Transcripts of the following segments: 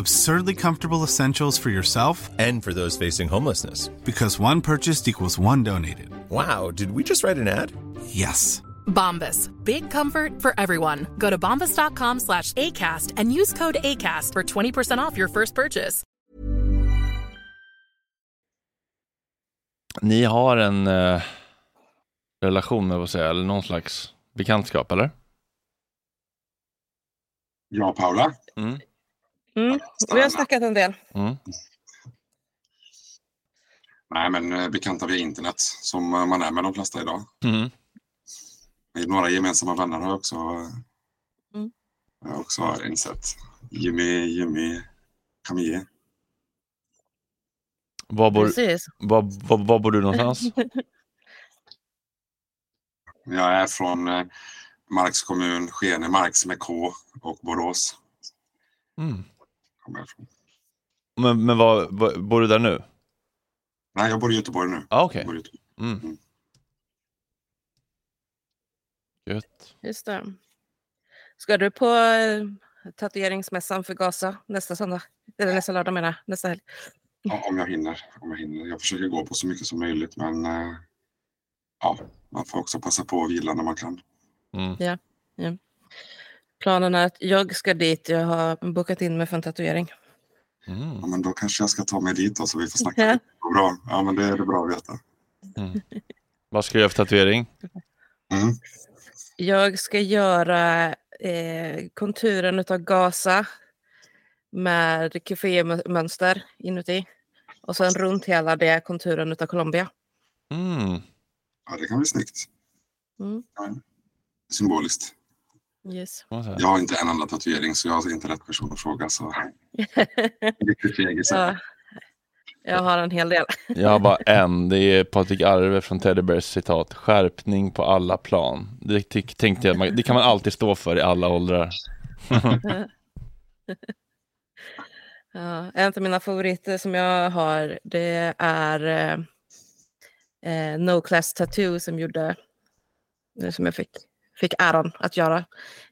Absurdly comfortable essentials for yourself And for those facing homelessness. because one purchased equals one donated. Wow, did we just write an ad? Yes. Bombas. Big comfort for everyone. Go to bombas.com slash ACAST and use code ACAST for 20% off your first purchase. Ni har en eh, relation, eller vad säga, eller någon slags bekantskap, eller? Ja, Paula. Mm. Mm. Vi har snackat en del. Mm. Nej, men eh, bekanta via internet som eh, man är med de flesta idag. Mm. Med några gemensamma vänner har jag också, Mm. jag har också insett. Jimmy, Jimmy Camille. Var, bor, var, var, var bor du någonstans? Jag är från eh, Marks kommun, Skene, Marks med K och Borås. Mm. Kommer ifrån. Men, men var, var, bor du där nu? Nej, jag bor i Göteborg nu. Ah, Okej. Jag bor i Göteborg. Mm. Gött. Just det. Ska du på eh, tatueringsmässan för Gaza nästa söndag? Eller nästa lördag menar jag, nästa helg. Ja, om jag hinner. Om jag hinner. Jag försöker gå på så mycket som möjligt men eh, ja, man får också passa på att vila när man kan. Mm. Ja, ja. Planen är att jag ska dit. Jag har bokat in mig för en tatuering. Mm. Ja, men då kanske jag ska ta mig dit då, så vi får snacka. Ja. Bra. Ja, men det är det bra att veta. Vad ska du göra för tatuering? Mm. Jag ska göra eh, konturen av Gaza med kafémönster inuti. Och sen runt hela det konturen av Colombia. Mm. Ja, det kan bli snyggt. Mm. Ja. Symboliskt. Yes. Jag har inte en enda tatuering så jag är inte rätt person att fråga. Så. Riktigt fegis. Ja, jag har en hel del. Jag har bara en. Det är Patrik Arve från Teddy Bears citat. Skärpning på alla plan. Det tänkte jag, man- det kan man alltid stå för i alla åldrar. Ja, en av mina favoriter som jag har det är eh, eh, No Class Tattoo som gjorde, som jag fick, fick äran att göra.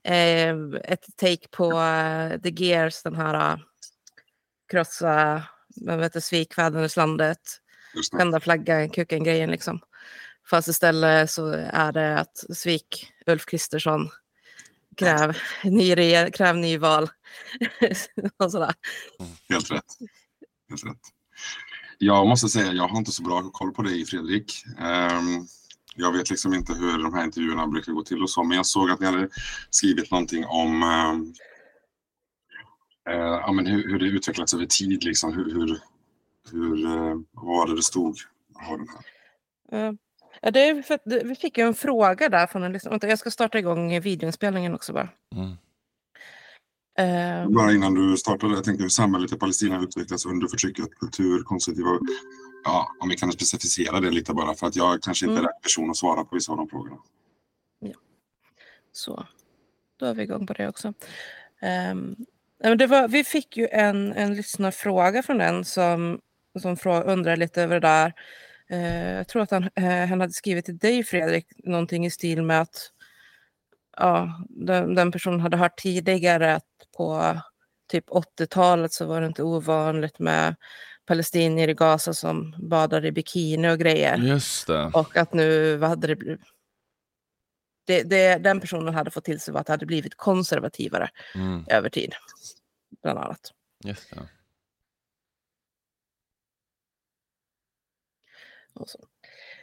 Eh, ett take på eh, The Gears, den här uh, krossa, vad vet du, svik väderneslandet, Just det. tända flaggan, kuken grejen liksom. Fast istället så är det att svik Ulf Kristersson, kräv, ny, reger- kräv nyval och sådär. Helt rätt. Helt rätt. Jag måste säga, jag har inte så bra koll på dig Fredrik. Ehm, jag vet liksom inte hur de här intervjuerna brukar gå till och så, men jag såg att ni hade skrivit någonting om ehm, eh, ja, men hur, hur det utvecklats över tid. Liksom. Hur, hur, hur, eh, var det det stod? Har den här. Eh, Ja, det är för att det- vi fick ju en fråga där från en lyssnare. Jag ska starta igång videoinspelningen också bara. Mm. Eh, Bara innan du startade, jag tänkte hur samhället i Palestina utvecklas under förtrycket, kultur, konservativa... Ja, om vi kan specificera det lite bara, för att jag kanske inte är Mm. rätt person att svara på vissa av de frågorna. Så, då är vi igång på det också. Det var, vi fick ju en, en lyssnarfråga från en som, som undrar lite över det där. Eh, jag tror att han, eh, han hade skrivit till dig Fredrik, någonting i stil med att ja, den, den personen hade hört tidigare att på typ 80-talet så var det inte ovanligt med palestinier i Gaza som badade i bikini och grejer. Just det. Och att nu, vad hade det blivit? Det, det, den personen hade fått till sig var att det hade blivit konservativare Mm. över tid. Bland annat. Just det. Och så.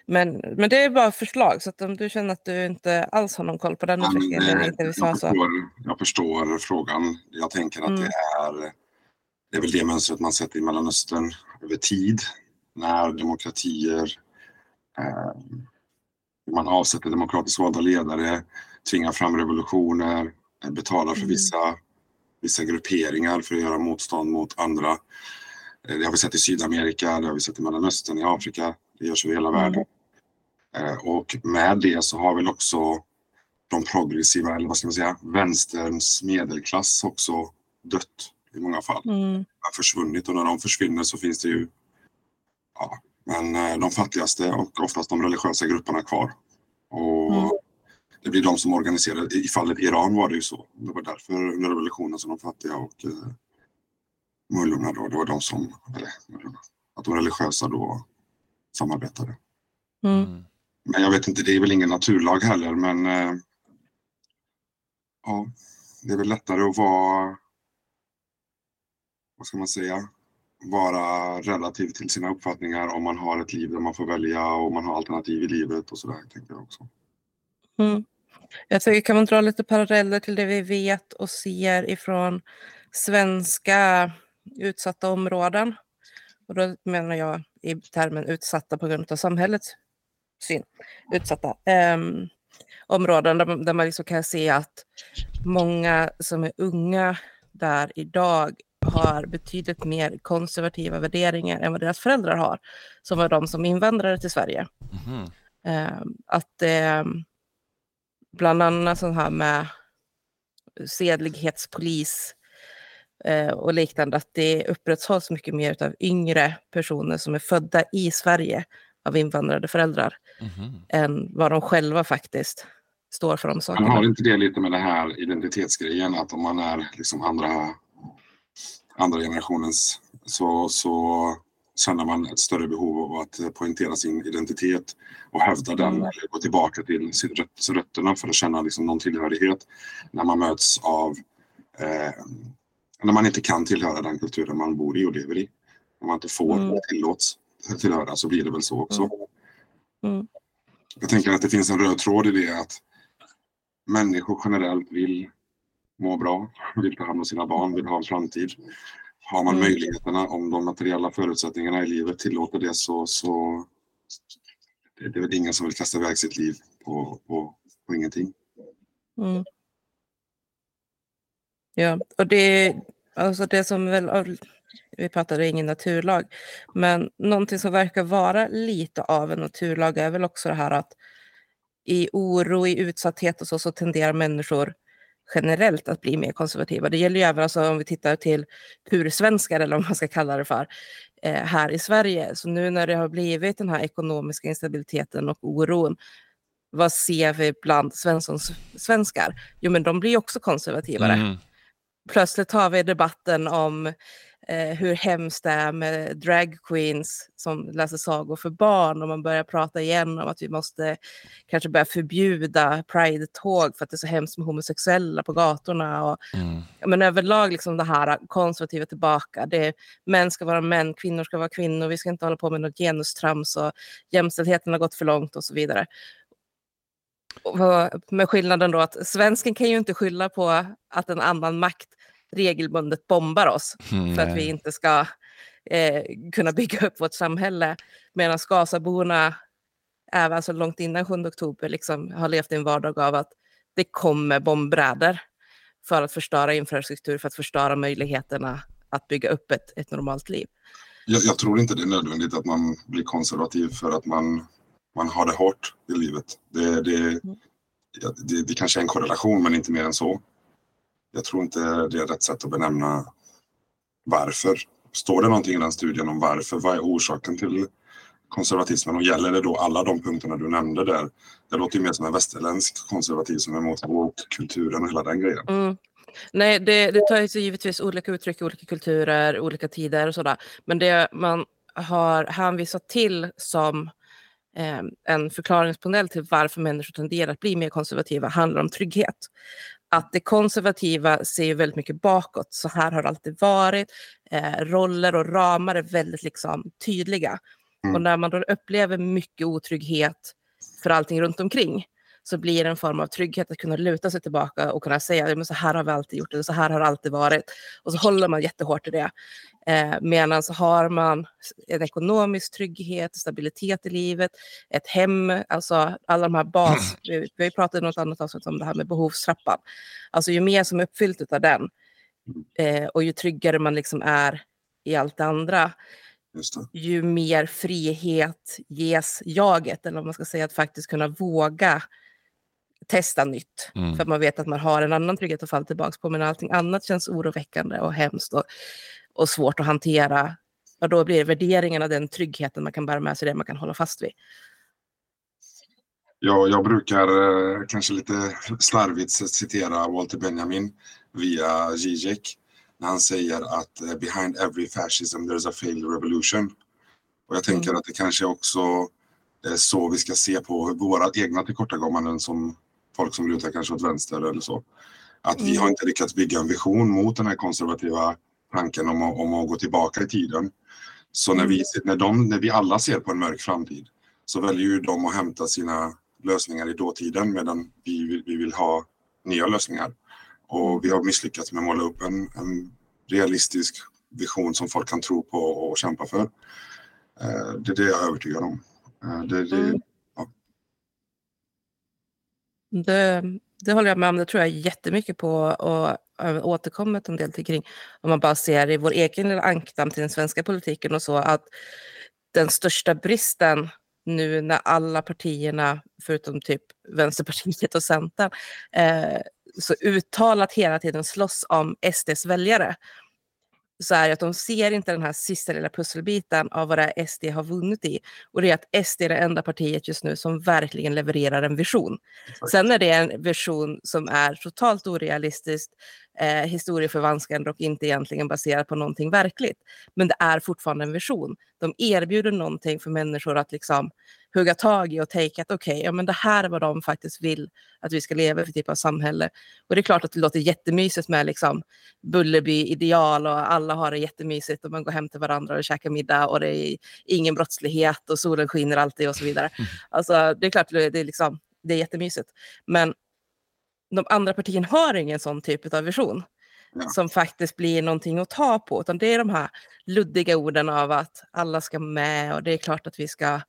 Men, men det är bara förslag, så att om du känner att du inte alls har någon koll på den Ja, men, utvecklingen, jag, så. förstår, jag förstår frågan. Jag tänker att Mm. det är det är väl det mönstret man sett i Mellanöstern över tid. När demokratier eh, man avsätter demokratiskt valda ledare, tvingar fram revolutioner, eh, betalar för Mm. vissa, vissa grupperingar för att göra motstånd mot andra. Eh, Det har vi sett i Sydamerika, det har vi sett i Mellanöstern, i Afrika, det görs över hela Mm. världen. Eh, Och med det så har väl också de progressiva, eller vad ska man säga, vänsterns medelklass också dött i många fall. Mm. Har försvunnit och när de försvinner så finns det ju ja, men eh, de fattigaste och oftast de religiösa grupperna kvar. Och Mm. det blir de som organiserar. I fallet Iran var det ju så. Det var därför under revolutionen som de fattiga och eh, mullorna då, det var de som, eller att de religiösa då samarbetade. Mm. Men jag vet inte, det är väl ingen naturlag heller, men eh, ja, det är väl lättare att vara, vad ska man säga, vara relativ till sina uppfattningar om man har ett liv där man får välja och man har alternativ i livet och sådär, tänker jag också. Mm. Jag tycker kan man dra lite paralleller till det vi vet och ser ifrån svenska utsatta områden. Och då menar jag i termen utsatta på grund av samhällets syn. Utsatta ehm, områden där, man- där man liksom kan se att många som är unga där idag har betydligt mer konservativa värderingar än vad deras föräldrar har, som var de som invandrare till Sverige. Mhm. Eh, att eh, bland annat sån här med sedlighetspolis eh, och liknande, att det upprätthålls mycket mer av yngre personer som är födda i Sverige av invandrade föräldrar Mhm. än vad de själva faktiskt står för de Man sakerna. har inte det lite med det här identitetsgrejen att om man är liksom andra, andra generationens så, så känner man ett större behov av att poängtera sin identitet och hävda den Mm. eller gå tillbaka till sin röt, rötterna för att känna liksom någon tillhörighet när man möts av eh, när man inte kan tillhöra den kulturen man bor i och lever i. När man inte får Mm. tillåts tillhöra så blir det väl så också. Mm. Jag tänker att det finns en röd tråd i det att människor generellt vill må bra, vill ta hand om sina barn, vill ha en framtid. Har man Mm. möjligheterna, om de materiella förutsättningarna i livet tillåter det så, så det det är väl ingen som vill kasta iväg sitt liv på, på, på ingenting. Mm. Ja, och det, alltså det som väl, vi pratade ingen naturlag, men någonting som verkar vara lite av en naturlag är väl också det här att i oro, i utsatthet och så, så tenderar människor generellt att bli mer konservativa. Det gäller ju även alltså, om vi tittar till pursvenskar eller vad man ska kalla det för, eh, här i Sverige. Så nu när det har blivit den här ekonomiska instabiliteten och oron, vad ser vi bland Svenssons svenskar? Jo, men de blir också konservativare. Mm. Plötsligt har vi debatten om eh, hur hemskt det är med drag queens som läser sagor för barn och man börjar prata igen om att vi måste kanske börja förbjuda pride-tåg för att det är så hemskt med homosexuella på gatorna. Och, Mm. Men överlag liksom det här konservativa tillbaka. Det, män ska vara män, kvinnor ska vara kvinnor. Vi ska inte hålla på med något genustrams och jämställdheten har gått för långt och så vidare. Med skillnaden då att svensken kan ju inte skylla på att en annan makt regelbundet bombar oss Mm, för att vi inte ska eh, kunna bygga upp vårt samhälle. Medan Gazaborna, även så långt innan 7 oktober, liksom har levt i en vardag av att det kommer bombräder för att förstöra infrastruktur, för att förstöra möjligheterna att bygga upp ett, ett normalt liv. Jag, jag tror inte det är nödvändigt att man blir konservativ för att man, man har det hårt i livet. Det, det, ja, det, det kanske är en korrelation men inte mer än så. Jag tror inte det är rätt sätt att benämna varför. Står det någonting i den studien om varför? Vad är orsaken till konservatismen? Och gäller det då alla de punkterna du nämnde där? Det låter ju mer som en västerländsk konservativ som är emot kulturen och hela den grejen. Mm. Nej, det, det tar ju sig givetvis olika uttryck i olika kulturer, olika tider och sådär. Men det man har hänvisat till som eh, en förklaringsmodell till varför människor tenderar att bli mer konservativa handlar om trygghet. Att det konservativa ser ju väldigt mycket bakåt. Så här har det alltid varit. Eh, roller och ramar är väldigt liksom, tydliga. Mm. Och när man då upplever mycket otrygghet för allting runt omkring så blir det en form av trygghet att kunna luta sig tillbaka och kunna säga "Ja, men så här har vi alltid gjort eller så här har det alltid varit. Och så håller man jättehårt i det. Eh, Medan så har man en ekonomisk trygghet, stabilitet i livet, ett hem, alltså alla de här bas... Vi vi har ju pratat i något annat avsnitt om det här med behovstrappan. Alltså ju mer som är uppfyllt av den eh, och ju tryggare man liksom är i allt det andra, ju mer frihet ges jaget, eller vad man ska säga, att faktiskt kunna våga testa nytt. Mm. För att man vet att man har en annan trygghet att falla tillbaka på, men allting annat känns oroväckande och hemskt och, och svårt att hantera. Och då blir det värderingen av den tryggheten man kan bära med sig, det man kan hålla fast vid. Jag, jag brukar eh, kanske lite slarvigt citera Walter Benjamin via Zizek när han säger att eh, behind every fascism there's a failed revolution. Och jag tänker Mm. att det kanske också är så vi ska se på våra egna tillkortakommanden som folk som lutar kanske åt vänster eller så. Att vi Mm. har inte lyckats bygga en vision mot den här konservativa tanken om att, om att gå tillbaka i tiden. Så när vi, när, de, när vi alla ser på en mörk framtid så väljer ju de att hämta sina lösningar i dåtiden medan vi, vill- vi vill ha nya lösningar. Och vi har misslyckats med att måla upp en, en realistisk vision som folk kan tro på och kämpa för. Eh, Det är det jag är övertygad om. Eh, Det, det, Mm. Det, det håller jag med om. Det tror jag jättemycket på och återkommit en del till kring. Om man bara ser i vår egen lilla ankdamm till den svenska politiken och så att den största bristen nu när alla partierna, förutom typ Vänsterpartiet och Centern, eh, så uttalat hela tiden slåss om SDs väljare. så är det att de ser inte den här sista lilla pusselbiten av vad det är SD har vunnit i. Och det är att SD är det enda partiet just nu som verkligen levererar en vision. Sen är det en vision som är totalt orealistisk, eh, historieförvanskande och inte egentligen baserad på någonting verkligt. Men det är fortfarande en vision. De erbjuder någonting för människor att liksom hugga tag i och tänka att okej, okay, ja men det här är vad de faktiskt vill att vi ska leva för typ av samhälle. Och det är klart att det låter jättemysigt med liksom Bullerby-ideal och alla har det jättemysigt och man går hem till varandra och käkar middag och det är ingen brottslighet och solen skiner alltid och så vidare. Mm. Alltså det är klart det är, liksom, det är jättemysigt. Men de andra partierna har ingen sån typ av vision. Ja. som faktiskt blir någonting att ta på. Utan det är de här luddiga orden av att alla ska med och det är klart att vi ska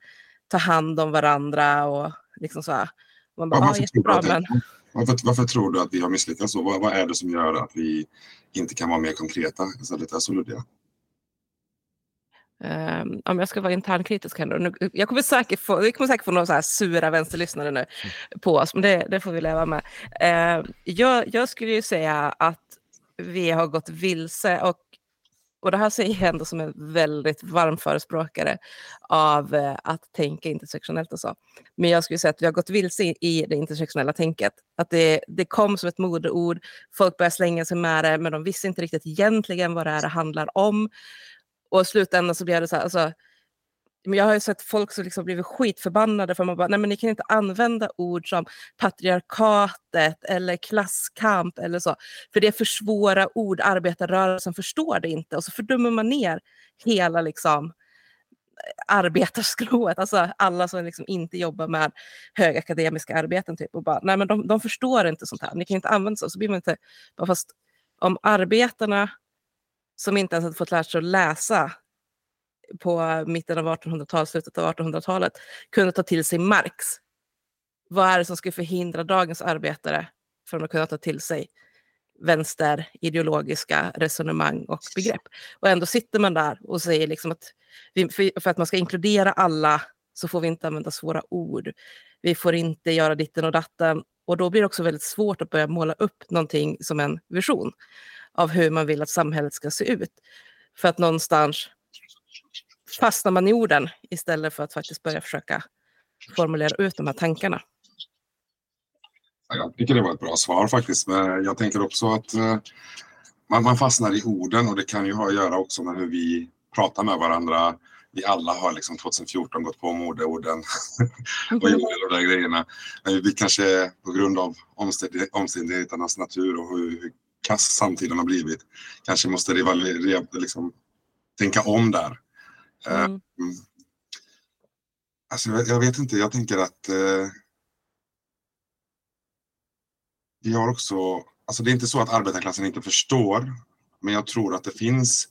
ta hand om varandra och liksom så här. Man bara, ja, varför, jättebra, men... varför, varför, tror du att vi har misslyckats så? Vad, vad, är det som gör att vi inte kan vara mer konkreta istället är så luddiga? Um, om jag ska vara internkritisk här nu. Jag kommer säkert få, vi kommer säkert få några så här sura vänsterlyssnare nu mm. på oss, men det, det får vi leva med. Uh, jag, jag skulle ju säga att vi har gått vilse och och det här säger jag ändå som en väldigt varm förespråkare av eh, att tänka intersektionellt och så. Men jag skulle säga att vi har gått vilse i det intersektionella tänket. Att det, det kom som ett modeord, folk började slänga sig med det, men de visste inte riktigt egentligen vad det här handlar om. Och i slutändan så blev det så här, alltså, men jag har ju sett folk som liksom blivit skitförbannade för att man bara, nej men ni kan inte använda ord som patriarkatet eller klasskamp eller så. För det är för svåra ord, arbetarrörelsen förstår det inte. Och så fördömer man ner hela liksom eh, arbetarskrået, alltså alla som liksom inte jobbar med högakademiska arbeten typ och bara, nej men de, de förstår inte sånt här, ni kan inte använda så. Så blir man inte, bara fast om arbetarna som inte ens hade fått lära sig att läsa på mitten av 1800-talet, slutet av 1800-talet kunde ta till sig Marx. Vad är det som skulle förhindra dagens arbetare från att kunna ta till sig vänsterideologiska resonemang och begrepp? Och ändå sitter man där och säger liksom att vi, för att man ska inkludera alla så får vi inte använda svåra ord. Vi får inte göra ditten och datten. Och då blir det också väldigt svårt att börja måla upp någonting som en vision av hur man vill att samhället ska se ut. För att någonstans fastnar man i orden istället för att faktiskt börja försöka formulera ut de här tankarna. Jag tycker det var ett bra svar faktiskt. Men jag tänker också att eh, man fastnar i orden och det kan ju ha att göra också med hur vi pratar med varandra. Vi alla har liksom 2014 gått på modeorden och gjort de där grejerna. Men vi kanske på grund av omständigheternas natur och hur, hur kass samtiden har blivit kanske måste rival, liksom, tänka om där Eh, mm. Alltså, jag vet inte, jag tänker att eh, vi har också, alltså det är inte så att arbetarklassen inte förstår, men jag tror att det finns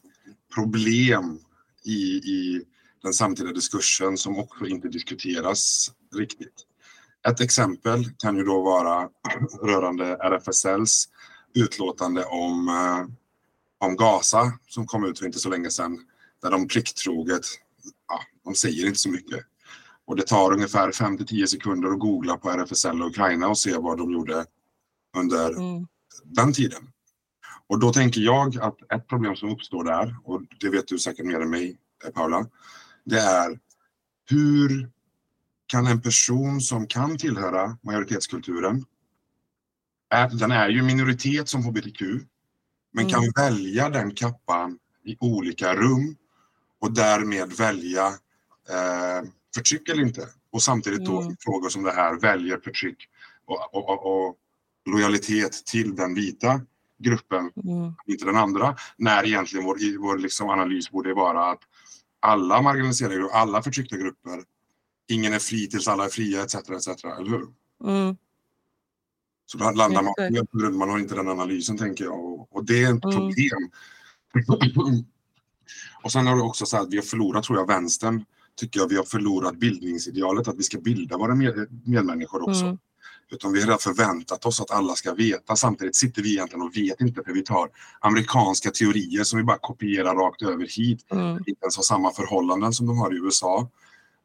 problem i, i den samtida diskursen som också inte diskuteras riktigt. Ett exempel kan ju då vara rörande RFSLs utlåtande om, eh, om Gaza som kom ut för inte så länge sedan där de plikttroget, ja, de säger inte så mycket. Och det tar ungefär 5 till 10 sekunder att googla på RFSL och Ukraina och se vad de gjorde under mm. den tiden. Och då tänker jag att ett problem som uppstår där, och det vet du säkert mer än mig, eh, Paula, det är hur kan en person som kan tillhöra majoritetskulturen, den är ju minoritet som hbtq, men mm. kan välja den kappan i olika rum och därmed välja eh, förtryck eller inte. Och samtidigt då mm. frågor som det här väljer förtryck och, och, och, och lojalitet till den vita gruppen, mm. inte den andra. När egentligen vår, vår liksom analys borde vara att alla marginaliserade grupper, alla förtryckta grupper, ingen är fri tills alla är fria etc. etc. Eller hur? Mm. Så då landar man man har inte den analysen tänker jag och, och det är ett mm. problem. Och sen har du också så att vi har förlorat, tror jag, vänstern tycker jag vi har förlorat bildningsidealet att vi ska bilda våra med, medmänniskor också. Mm. Utan vi har förväntat oss att alla ska veta. Samtidigt sitter vi egentligen och vet inte för vi tar amerikanska teorier som vi bara kopierar rakt över hit. Mm. Inte ens har samma förhållanden som de har i USA.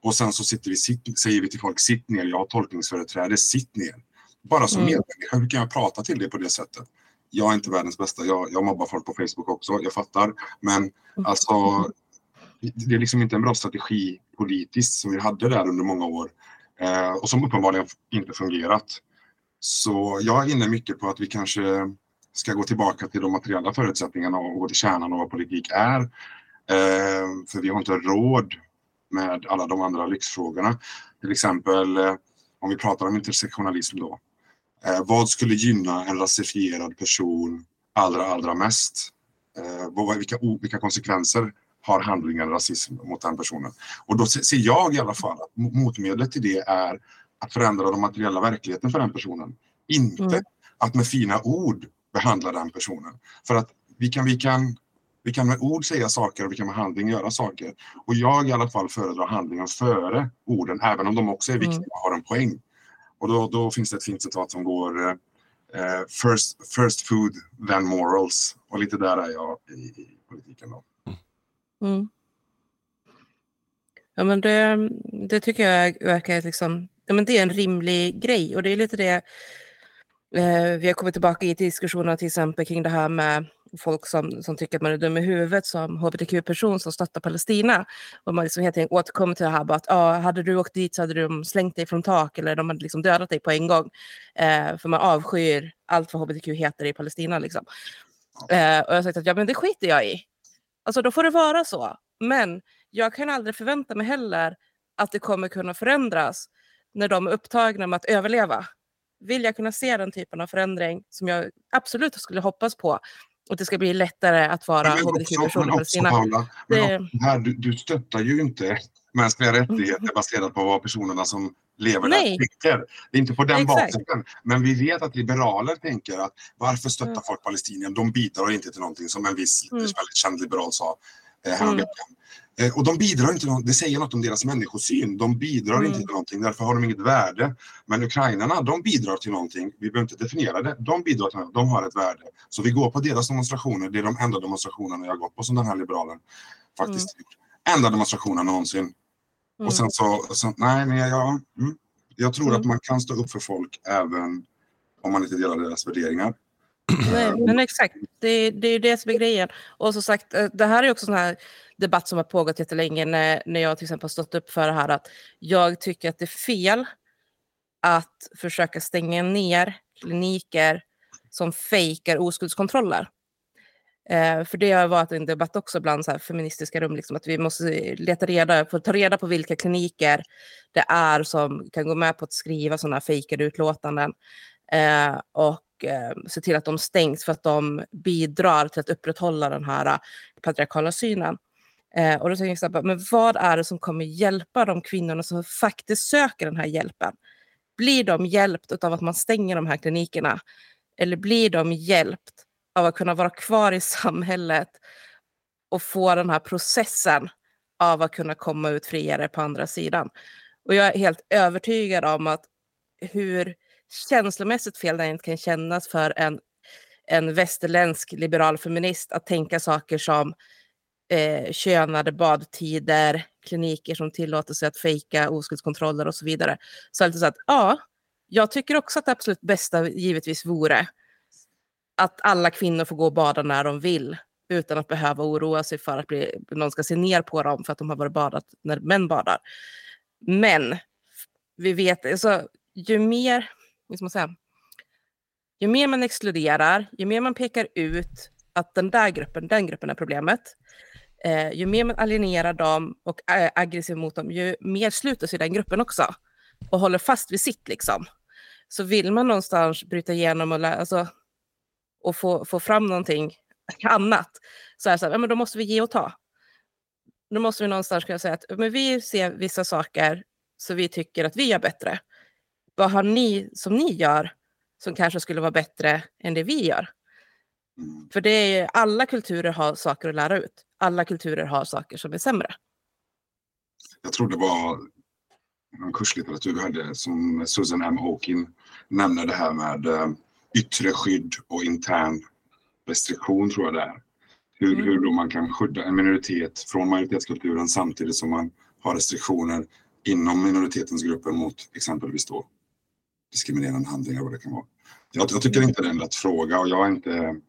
Och sen så sitter vi, sitt, säger vi till folk sitt ner, jag har tolkningsföreträde, sitt ner. Bara som mm. medmänniska, hur kan jag prata till dig på det sättet? jag är inte världens bästa. Jag, jag mobbar folk på Facebook också, jag fattar. Men alltså, det är liksom inte en bra strategi politiskt som vi hade där under många år eh, och som uppenbarligen inte fungerat. Så jag är inne mycket på att vi kanske ska gå tillbaka till de materiella förutsättningarna och gå till kärnan av vad politik är. Eh, för vi har inte råd med alla de andra lyxfrågorna. Till exempel eh, om vi pratar om intersektionalism då. Eh, vad skulle gynna en rasifierad person allra, allra mest? Eh, vad, vilka, vilka konsekvenser har handlingar rasism mot den personen? Och då ser jag i alla fall att motmedlet till det är att förändra den materiella verkligheten för den personen. Inte mm. att med fina ord behandla den personen. För att vi kan, vi kan vi kan med ord säga saker och vi kan med handling göra saker. Och jag i alla fall föredrar handlingen före orden, även om de också är viktiga och har en poäng. Och då, då finns det ett fint citat som går eh, first, first food, then morals. Och lite där är jag i, i politiken. Då. Mm. Ja, men det, det tycker jag verkar liksom, ja, men det är en rimlig grej och det är lite det eh, vi har kommit tillbaka i diskussionerna till exempel kring det här med folk som, som tycker att man är dum i huvudet som hbtq-person som stöttar Palestina. Och man liksom helt enkelt återkommer till det här bara att ah, hade du åkt dit så hade de slängt dig från tak eller de hade liksom dödat dig på en gång. Eh, för man avskyr allt vad hbtq heter i Palestina. Liksom. Eh, och jag har sagt att ja, men det skiter jag i. Alltså då får det vara så. Men jag kan aldrig förvänta mig heller att det kommer kunna förändras när de är upptagna med att överleva. Vill jag kunna se den typen av förändring som jag absolut skulle hoppas på och det ska bli lättare att vara hbtq-person i Palestina. Paula, det... här, du, du stöttar ju inte mänskliga rättigheter baserat på vad personerna som lever Nej. där tycker. Det är inte på den Exakt. basen. Men vi vet att liberaler tänker att varför stöttar mm. folk Palestinien? De bidrar inte till någonting som en viss Mm. väldigt känd liberal sa eh, häromveckan. Eh, och de bidrar inte, det säger något om deras människosyn. De bidrar Mm. inte till någonting, därför har de inget värde. Men ukrainarna, de bidrar till någonting. Vi behöver inte definiera det. De bidrar till något, de har ett värde. Så vi går på deras demonstrationer. Det är de enda demonstrationerna jag har gått på som den här liberalen faktiskt gjort. Enda demonstrationen någonsin. Mm. Och sen så, så nej men jag, mm, jag tror Mm. att man kan stå upp för folk även om man inte delar deras värderingar. Nej, men exakt. Det, det är det som är grejen. Och som sagt, eh, det här är också sån här debatt som har pågått jättelänge när, när jag till exempel har stått upp för det här att jag tycker att det är fel att försöka stänga ner kliniker som fejkar oskuldskontroller. Eh, för det har varit en debatt också bland så här feministiska rum, liksom, att vi måste leta reda, få ta reda på vilka kliniker det är som kan gå med på att skriva sådana fejkade utlåtanden. Eh, och eh, se till att de stängs för att de bidrar till att upprätthålla den här eh, patriarkala synen. Eh, och då tänker jag så här, men vad är det som kommer hjälpa de kvinnorna som faktiskt söker den här hjälpen? Blir de hjälpt av att man stänger de här klinikerna? Eller blir de hjälpt av att kunna vara kvar i samhället och få den här processen av att kunna komma ut friare på andra sidan? Och jag är helt övertygad om att hur känslomässigt fel det inte kan kännas för en, en västerländsk liberal feminist att tänka saker som eh, könade badtider, kliniker som tillåter sig att fejka oskuldskontroller och så vidare. Så alltså så att ja, jag tycker också att det absolut bästa givetvis vore att alla kvinnor får gå och bada när de vill utan att behöva oroa sig för att bli, någon ska se ner på dem för att de har varit badat när män badar. Men vi vet, alltså, ju mer, hur ska man säga, ju mer man exkluderar, ju mer man pekar ut att den där gruppen, den gruppen är problemet, eh, ju mer man alienerar dem och är aggressiv mot dem, ju mer sluter sig den gruppen också och håller fast vid sitt liksom. Så vill man någonstans bryta igenom och, lä- alltså, och få, få fram någonting annat, så är det så här, ja, men då måste vi ge och ta. Då måste vi någonstans kunna säga att men vi ser vissa saker så vi tycker att vi gör bättre. Vad har ni som ni gör som kanske skulle vara bättre än det vi gör? För det är alla kulturer har saker att lära ut. Alla kulturer har saker som är sämre. Jag tror det var en kurslitteratur vi hade som Susan M. Hawking nämner det här med eh, yttre skydd och intern restriktion tror jag det är. Hur, Mm. hur då man kan skydda en minoritet från majoritetskulturen samtidigt som man har restriktioner inom minoritetens grupper mot exempelvis då diskriminerande handlingar vad det kan vara. Jag, jag tycker inte det är en rätt fråga och jag är inte...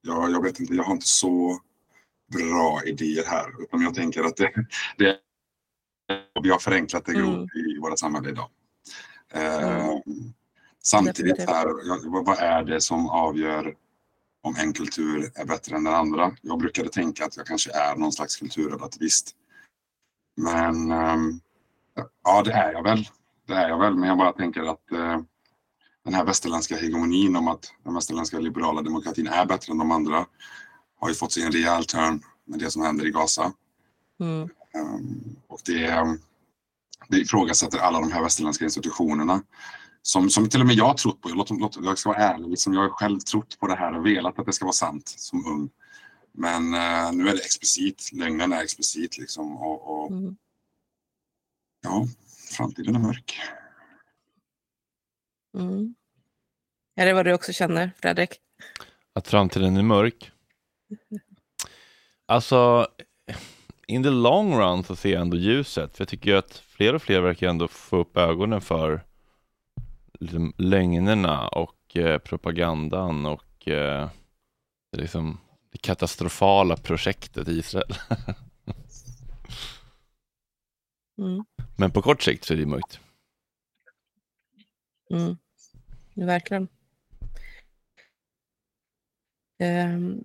Jag, jag vet inte, jag har inte så bra idéer här. Utan jag tänker att det, det vi har förenklat det grovt Mm. i våra samhälle idag. Eh, samtidigt här, vad är det som avgör om en kultur är bättre än den andra? Jag brukade tänka att jag kanske är någon slags kulturrelativist. Men ehm, ja, det är jag väl. Det är jag väl, men jag bara tänker att eh, den här västerländska hegemonin om att den västerländska liberala demokratin är bättre än de andra har ju fått sig en rejäl törn med det som händer i Gaza. Mm. Ehm, och det, det ifrågasätter alla de här västerländska institutionerna. Som, som till och med jag har trott på. Låt, låt, jag ska vara ärlig, liksom jag har själv trott på det här och velat att det ska vara sant som ung. Men eh, nu är det explicit, lögnen är explicit liksom. Och, och Mm. ja, framtiden är mörk. Mm. Är det vad du också känner, Fredrik? Att framtiden är mörk? Alltså, in the long run så ser jag ändå ljuset. För jag tycker ju att fler och fler verkar ändå få upp ögonen för liksom, lögnerna och eh, propagandan och eh, liksom, det katastrofala projektet Israel. Mm. Men på kort sikt så är det mörkt. Mm. Verkligen. Um,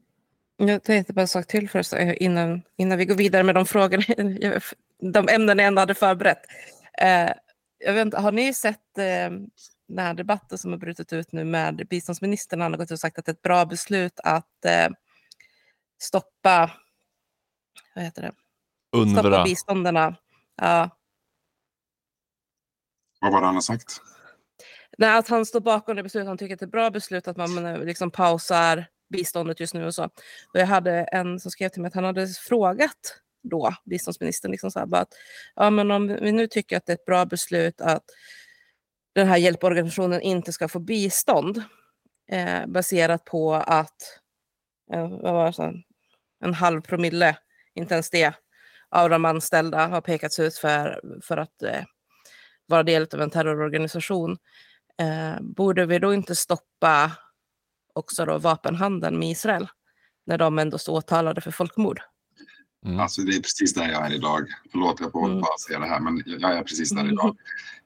jag tänkte bara en sak till först innan, innan vi går vidare med de frågorna, de ämnen jag ändå hade förberett. Eh, jag vet inte, har ni sett eh, den här debatten som har brutit ut nu med biståndsministern? Han har gått ut och sagt att det är ett bra beslut att eh, stoppa, vad heter det? Stoppa Unvra. bistånderna. Ja, Vad var det han har sagt? Nej, att han står bakom det beslutet. Han tycker att det är ett bra beslut att man eh, liksom pausar biståndet just nu och så. Och jag hade en som skrev till mig att han hade frågat då biståndsministern liksom så här, bara att ja, men om vi nu tycker att det är ett bra beslut att den här hjälporganisationen inte ska få bistånd eh, baserat på att eh, vad var det, så, en halv promille, inte ens det, av de anställda har pekats ut för, för att eh, vara del av en terrororganisation. Eh, borde vi då inte stoppa också då vapenhandeln med Israel när de ändå står åtalade för folkmord? Alltså det är precis där jag är idag. Förlåt, jag får Mm. bara säga det här, men jag är precis där idag.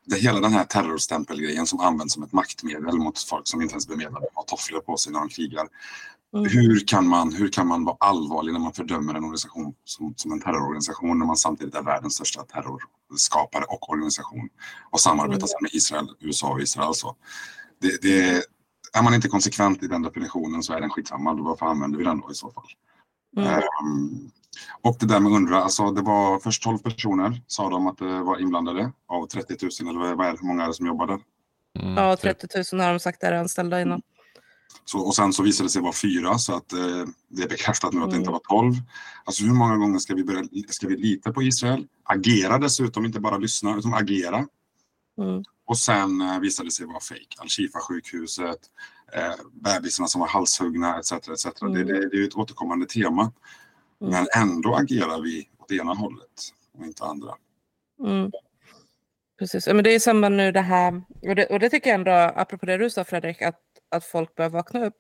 Det, hela den här terrorstämpelgrejen som används som ett maktmedel mot folk som inte ens bemedlade har tofflor på sig när de krigar. Mm. Hur, kan man, hur kan man vara allvarlig när man fördömer en organisation som, som en terrororganisation när man samtidigt är världens största terrorskapare och organisation och samarbetar Mm. med Israel, USA och Israel. Så det, det, är man inte konsekvent i den definitionen så är den skitsamma. Varför använder vi den då i så fall? Mm. Ehm, och det där med UNRWA, alltså det var först 12 personer sa de att det var inblandade av 30 000 eller vad är det, hur många är det som jobbar där? Mm. Ja, 30 000 har de sagt är anställda innan. Så, och sen så visade det sig vara fyra så att eh, det är bekräftat nu att det Mm. inte var 12. Alltså hur många gånger ska vi, börja, ska vi lita på Israel? Agera dessutom, inte bara lyssna utan agera. Mm. Och sen eh, visade det sig vara fejk. Al-Shifa-sjukhuset, eh, bebisarna som var halshuggna etc. etc. Det, Mm. det, det är ju ett återkommande tema. Mm. Men ändå agerar vi åt ena hållet och inte andra. Mm. Precis, men det är i samband nu det här, och det, och det tycker jag ändå, apropå det du sa Fredrik, att, att folk bör vakna upp.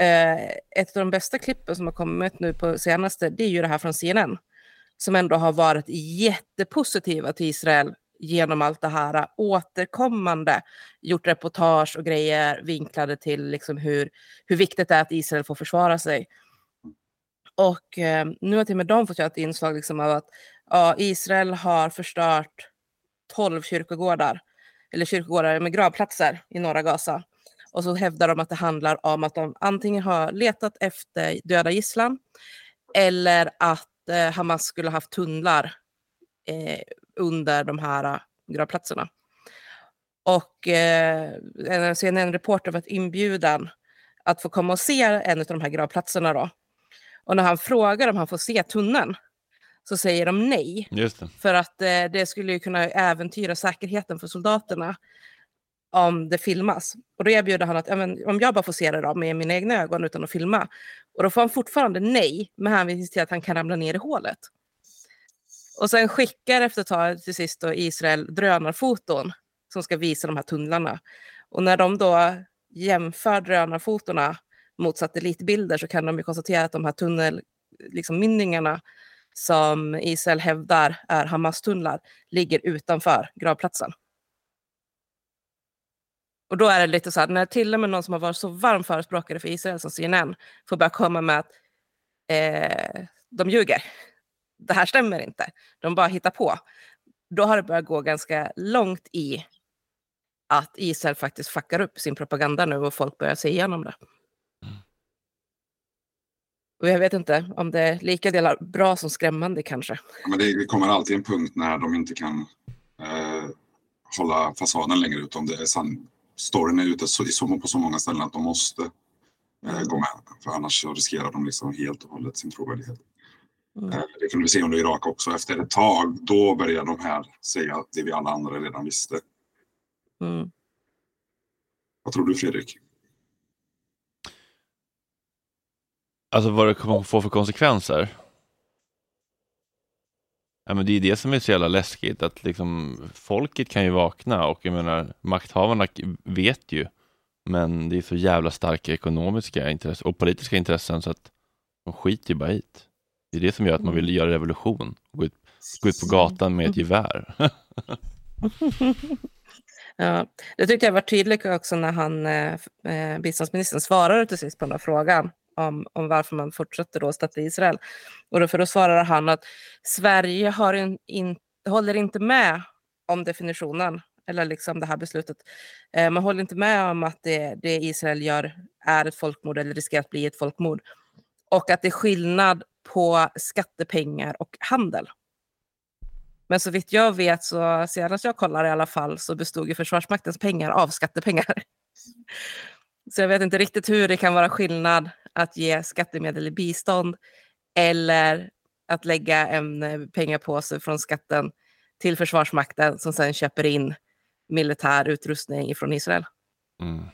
Eh, ett av de bästa klippen som har kommit nu på senaste, det är ju det här från CNN, som ändå har varit jättepositiva till Israel genom allt det här återkommande, gjort reportage och grejer vinklade till liksom hur, hur viktigt det är att Israel får försvara sig. Och eh, nu har till och med de fått göra ett inslag liksom av att ja, Israel har förstört 12 kyrkogårdar, eller kyrkogårdar med gravplatser i norra Gaza. Och så hävdar de att det handlar om att de antingen har letat efter döda gisslan eller att eh, Hamas skulle ha haft tunnlar eh, under de här eh, gravplatserna. Och eh, en CNN-reporter varit inbjuden att få komma och se en av de här gravplatserna. Då. Och när han frågar om han får se tunneln så säger de nej. För att eh, det skulle ju kunna äventyra säkerheten för soldaterna om det filmas. Och då erbjuder han att om jag bara får se det då, med mina egna ögon utan att filma. Och då får han fortfarande nej med hänvisning till att han kan ramla ner i hålet. Och sen skickar efter ett tag till sist då Israel drönarfoton som ska visa de här tunnlarna. Och när de då jämför drönarfotona mot satellitbilder så kan de ju konstatera att de här tunnelmynningarna liksom, som Israel hävdar är Hamas-tunnlar ligger utanför gravplatsen. Och då är det lite så här, när till och med någon som har varit så varm förespråkare för Israel som CNN får börja komma med att eh, de ljuger. Det här stämmer inte. De bara hittar på. Då har det börjat gå ganska långt i att Israel faktiskt fuckar upp sin propaganda nu och folk börjar se igenom det. Och jag vet inte om det är lika delar bra som skrämmande kanske. Men det, det kommer alltid en punkt när de inte kan eh, hålla fasaden längre ut om det är sann. Storyn är ute så, så, på så många ställen att de måste eh, gå med. För annars riskerar de liksom helt och hållet sin trovärdighet. Mm. Eh, det kunde vi se under Irak också. Efter ett tag, då började de här säga det vi alla andra redan visste. Mm. Vad tror du Fredrik? Alltså vad det kommer att få för konsekvenser? Ja, men det är det som är så jävla läskigt, att liksom folket kan ju vakna och jag menar makthavarna vet ju, men det är så jävla starka ekonomiska intressen och politiska intressen så att de skiter ju bara hit. Det är det som gör att man vill göra revolution, gå ut, gå ut på gatan med ett gevär. ja, det tyckte jag var tydligt också när han, eh, eh biståndsministern svarade till sist på den här frågan om, om varför man fortsätter då stötta Israel. Och då, för då svarade han att Sverige har en, in, håller inte med om definitionen eller liksom det här beslutet. Eh, man håller inte med om att det, det Israel gör är ett folkmord eller riskerar att bli ett folkmord. Och att det är skillnad på skattepengar och handel. Men så vitt jag vet, så senast jag kollade i alla fall, så bestod ju Försvarsmaktens pengar av skattepengar. Så jag vet inte riktigt hur det kan vara skillnad att ge skattemedel i bistånd eller att lägga en eh, pengapåse från skatten till Försvarsmakten som sedan köper in militär utrustning från Israel. Mm.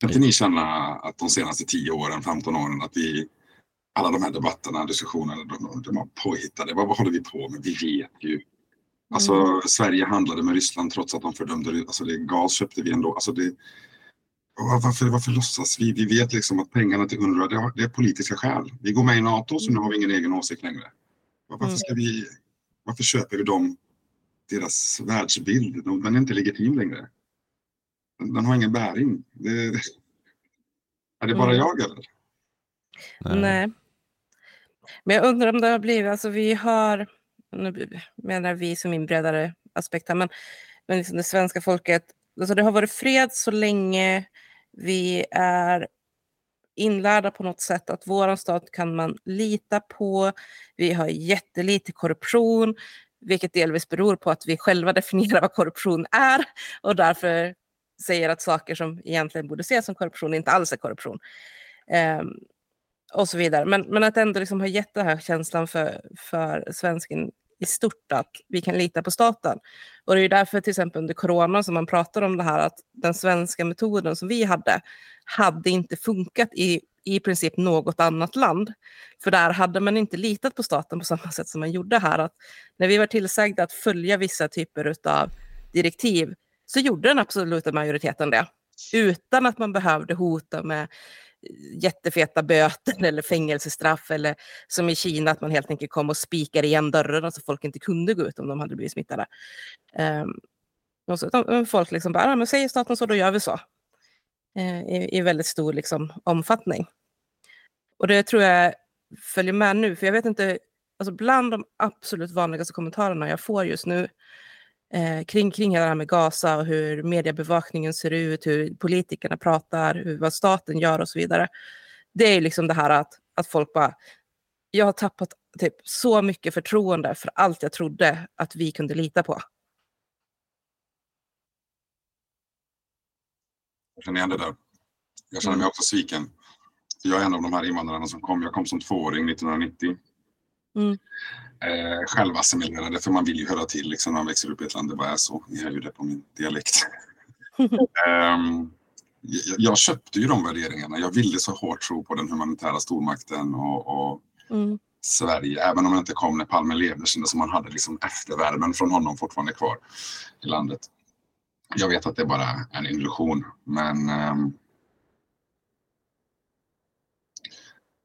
Kan inte ni känna att de senaste 10 åren, 15 åren, att vi alla de här debatterna, diskussionerna, de, de var påhittade. Vad, vad håller vi på med? Vi vet ju. Alltså, mm. Sverige handlade med Ryssland trots att de fördömde alltså det. Gas köpte vi ändå. Alltså det, varför, varför låtsas vi? Vi vet liksom att pengarna till UNRWA, det, det är politiska skäl. Vi går med i NATO så nu har vi ingen egen åsikt längre. Varför, ska vi, varför köper vi dem, deras världsbild? Den är inte legitim längre. Den, den har ingen bäring. Det, är det bara mm. jag eller? Nej. Nej. Men jag undrar om det har blivit, alltså vi har, nu menar vi som en bredare aspekt här, men, men liksom det svenska folket, alltså det har varit fred så länge vi är inlärda på något sätt att vår stat kan man lita på. Vi har jättelite korruption, vilket delvis beror på att vi själva definierar vad korruption är och därför säger att saker som egentligen borde ses som korruption inte alls är korruption. Um, och så vidare. Men, men att ändå liksom ha gett den här känslan för, för svensken i stort att vi kan lita på staten. Och det är därför till exempel under corona som man pratar om det här att den svenska metoden som vi hade hade inte funkat i i princip något annat land. För där hade man inte litat på staten på samma sätt som man gjorde här. Att när vi var tillsagda att följa vissa typer av direktiv så gjorde den absoluta majoriteten det. Utan att man behövde hota med jättefeta böter eller fängelsestraff eller som i Kina att man helt enkelt kom och spikade igen dörrarna så folk inte kunde gå ut om de hade blivit smittade. Um, och så, folk liksom bara, ah, men säger staten så, då gör vi så. Uh, i, I väldigt stor liksom, omfattning. Och det tror jag följer med nu, för jag vet inte, alltså bland de absolut vanligaste kommentarerna jag får just nu eh, kring, kring det här med Gaza och hur mediebevakningen ser ut, hur politikerna pratar, hur, vad staten gör och så vidare. Det är liksom det här att, att folk bara, jag har tappat typ så mycket förtroende för allt jag trodde att vi kunde lita på. Jag känner igen det där. Jag känner mig mm. också sviken. Jag är en av de här invandrarna som kom. Jag kom som tvååring 1990. Mm eh, självassimilerade för man vill ju höra till liksom, när man växer upp i ett land. Det bara är så. Ni hör ju det på min dialekt. um, jag, jag, köpte ju de värderingarna. Jag ville så hårt tro på den humanitära stormakten och, och mm. Sverige, även om jag inte kom när Palme levde, kändes som man hade liksom eftervärmen från honom fortfarande kvar i landet. Jag vet att det är bara en illusion, men ehm,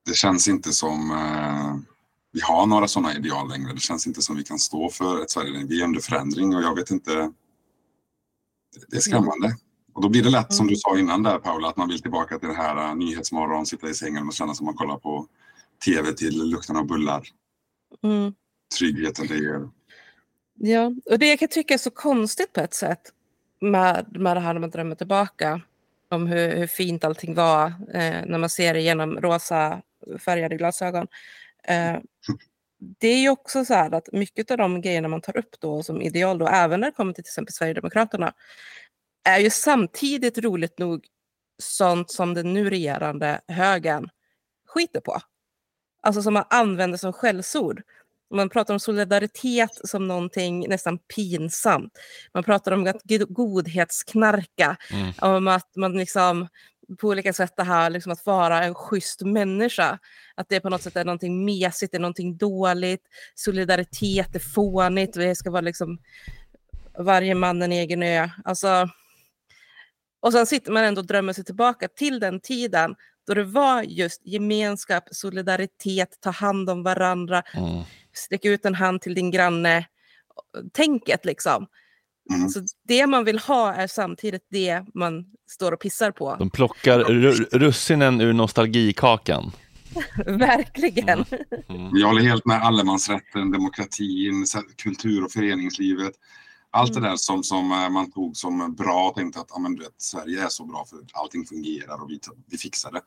det känns inte som eh, vi har några sådana ideal längre. Det känns inte som vi kan stå för ett Sverige. Vi är under förändring och jag vet inte. Det är skrämmande. Och då blir det lätt som du sa innan där Paula, att man vill tillbaka till det här uh, nyhetsmorgon, sitta i sängen och känna som man kollar på tv till lukten av bullar. Mm. Tryggheten det ger. Ja, och det jag kan tycka är så konstigt på ett sätt med, med det här när man drömmer tillbaka om hur, hur fint allting var eh, när man ser det genom rosa färgade glasögon. Eh, det är ju också så här att mycket av de grejerna man tar upp då som ideal då, även när det kommer till till exempel Sverigedemokraterna, är ju samtidigt roligt nog sånt som den nu regerande högern skiter på. Alltså som man använder som skällsord. Man pratar om solidaritet som någonting nästan pinsamt. Man pratar om att god- godhetsknarka, Mm. om att man liksom på olika sätt det här liksom att vara en schysst människa. Att det på något sätt är någonting mesigt, det är någonting dåligt. Solidaritet är fånigt, det ska vara liksom varje man en egen ö. Alltså, och sen sitter man ändå och drömmer sig tillbaka till den tiden då det var just gemenskap, solidaritet, ta hand om varandra, Mm. sträck ut en hand till din granne. Tänket liksom. Mm. Så det man vill ha är samtidigt det man står och pissar på. De plockar ru- russinen ur nostalgikakan. Verkligen. Mm. Jag håller helt med allemansrätten, demokratin, kultur och föreningslivet. Allt det där som, som eh, man tog som bra och tänkte att ja, men, du vet, Sverige är så bra för allting fungerar och vi, vi fixar det.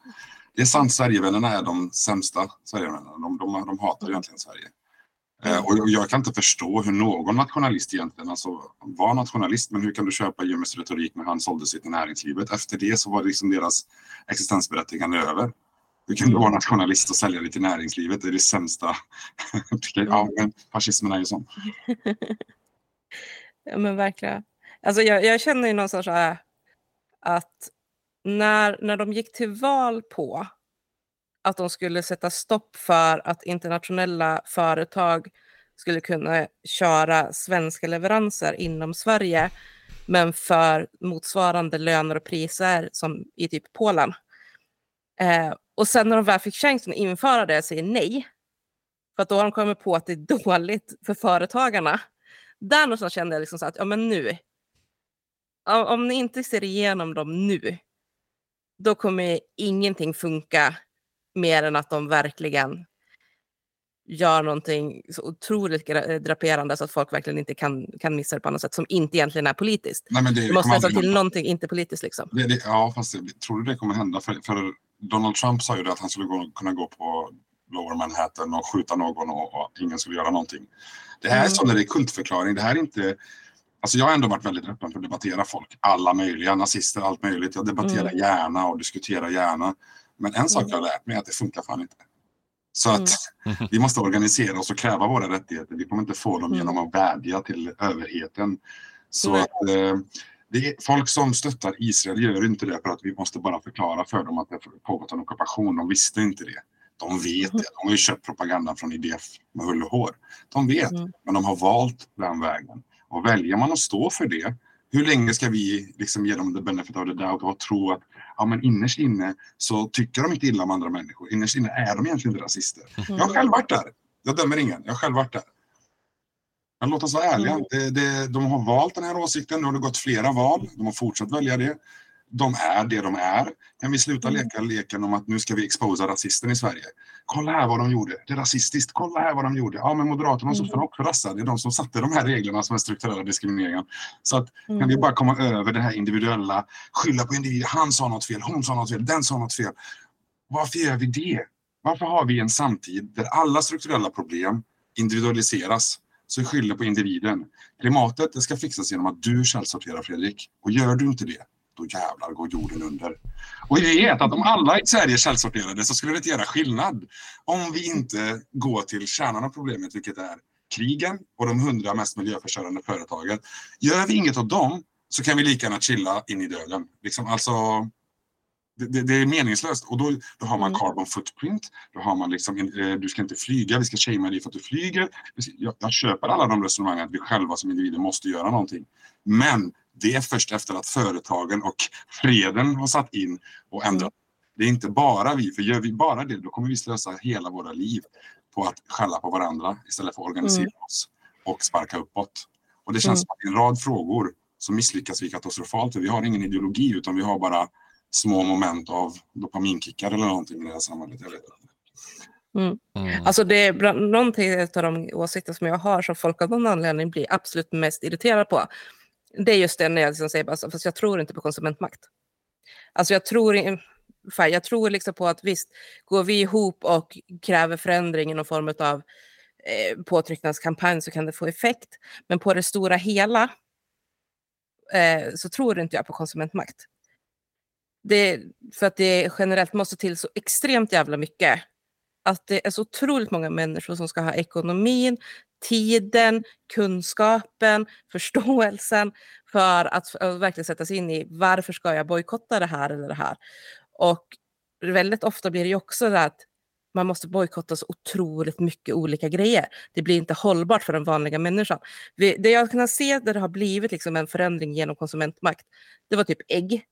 Det är sant, Sverigevännerna är de sämsta Sverigevännerna. De, de, de hatar egentligen Sverige. Eh, och jag kan inte förstå hur någon nationalist egentligen, alltså var nationalist, men hur kan du köpa Jimmys retorik när han sålde sig till näringslivet? Efter det så var det liksom deras existensberättigande över. Hur kan du vara nationalist och sälja dig till näringslivet? Det är det sämsta. ja, men fascismen är ju sån. Ja men verkligen. Alltså jag, jag känner ju någonstans så här att när, när de gick till val på att de skulle sätta stopp för att internationella företag skulle kunna köra svenska leveranser inom Sverige men för motsvarande löner och priser som i typ Polen. Eh, och sen när de väl fick chansen att införa det säger nej. För att då har de kommit på att det är dåligt för företagarna. Där någonstans kände jag liksom så att ja, men nu. Om, ni inte ser igenom dem nu, då kommer ingenting funka mer än att de verkligen gör någonting så otroligt draperande så att folk verkligen inte kan, kan missa det på annat sätt som inte egentligen är politiskt. Nej, men det Det måste nästan aldrig till någonting inte politiskt liksom. Det, det, ja, fast tror du det kommer hända? För, för Donald Trump sa ju det att han skulle gå, kunna gå på Lower Manhattan och skjuta någon och, och ingen skulle göra någonting. Det här är Mm. sån där kultförklaring. Det här är inte... Alltså jag har ändå varit väldigt öppen för att debattera folk. Alla möjliga, nazister, allt möjligt. Jag debatterar Mm. gärna och diskuterar gärna. Men en sak Mm. jag har lärt mig är att det funkar fan inte. Så att Mm. vi måste organisera oss och kräva våra rättigheter. Vi kommer inte få dem Mm. genom att vädja till överheten. Så att eh, det är, folk som stöttar Israel gör inte det för att vi måste bara förklara för dem att det pågått en ockupation. De visste inte det. De vet det. De har ju köpt propaganda från IDF med hull och hår. De vet, Mm. men de har valt den vägen. Och väljer man att stå för det, hur länge ska vi liksom ge dem the benefit of the doubt och tro att ja, men innerst inne så tycker de inte illa om andra människor. Innerst inne är de egentligen inte rasister. Jag har själv varit där. Jag dömer ingen. Jag har själv varit där. Men låt oss vara ärliga. Mm. Det, det, de har valt den här åsikten. Nu har det gått flera val. De har fortsatt välja det. De är det de är. Kan vi sluta Mm. leka leken om att nu ska vi exposa rasisten i Sverige? Kolla här vad de gjorde. Det är rasistiskt. Kolla här vad de gjorde. Ja, men Moderaterna och Mm. sossarna också rassade. Det är de som satte de här reglerna som är strukturella diskrimineringen. Så att kan vi bara komma över det här individuella, skylla på individer. Han sa något fel, hon sa något fel, den sa något fel. Varför gör vi det? Varför har vi en samtid där alla strukturella problem individualiseras? Så skyller på individen. Klimatet det ska fixas genom att du källsorterar Fredrik. Och gör du inte det, då jävlar går jorden under. Och vi vet att om alla i Sverige källsorterade så skulle det inte göra skillnad. Om vi inte går till kärnan av problemet, vilket är krigen och de hundra mest miljöförstörande företagen. Gör vi inget åt dem så kan vi lika gärna chilla in i döden. Liksom, alltså, det, det, är meningslöst. Och då, då har man Mm. carbon footprint. Då har man liksom, eh, du ska inte flyga, vi ska shamea dig för att du flyger. Jag, jag köper alla de resonemangen att vi själva som individer måste göra någonting. Men det är först efter att företagen och freden har satt in och ändrat. Det är inte bara vi, för gör vi bara det då kommer vi slösa hela våra liv på att skälla på varandra istället för att organisera Mm. oss och sparka uppåt. Och det känns Mm. som att i en rad frågor så misslyckas vi katastrofalt. För vi har ingen ideologi utan vi har bara små moment av dopaminkickar eller någonting i det här samhället. Jag vet inte. Mm. Mm. Alltså det är bland, någonting av de åsikter som jag har som folk av någon anledning blir absolut mest irriterade på. Det är just det när jag liksom säger alltså, fast jag tror inte på konsumentmakt. Alltså jag tror, fan, jag tror liksom på att visst, går vi ihop och kräver förändring i någon form av eh, påtryckningskampanj så kan det få effekt. Men på det stora hela eh, så tror inte jag på konsumentmakt. Det, för att det generellt måste till så extremt jävla mycket att det är så otroligt många människor som ska ha ekonomin, tiden, kunskapen, förståelsen för att att verkligen sätta sig in i varför ska jag bojkotta det här eller det här. Och väldigt ofta blir det ju också det att man måste bojkotta så otroligt mycket olika grejer. Det blir inte hållbart för den vanliga människan. Vi, det jag kan se där det har blivit liksom en förändring genom konsumentmakt, det var typ ägg.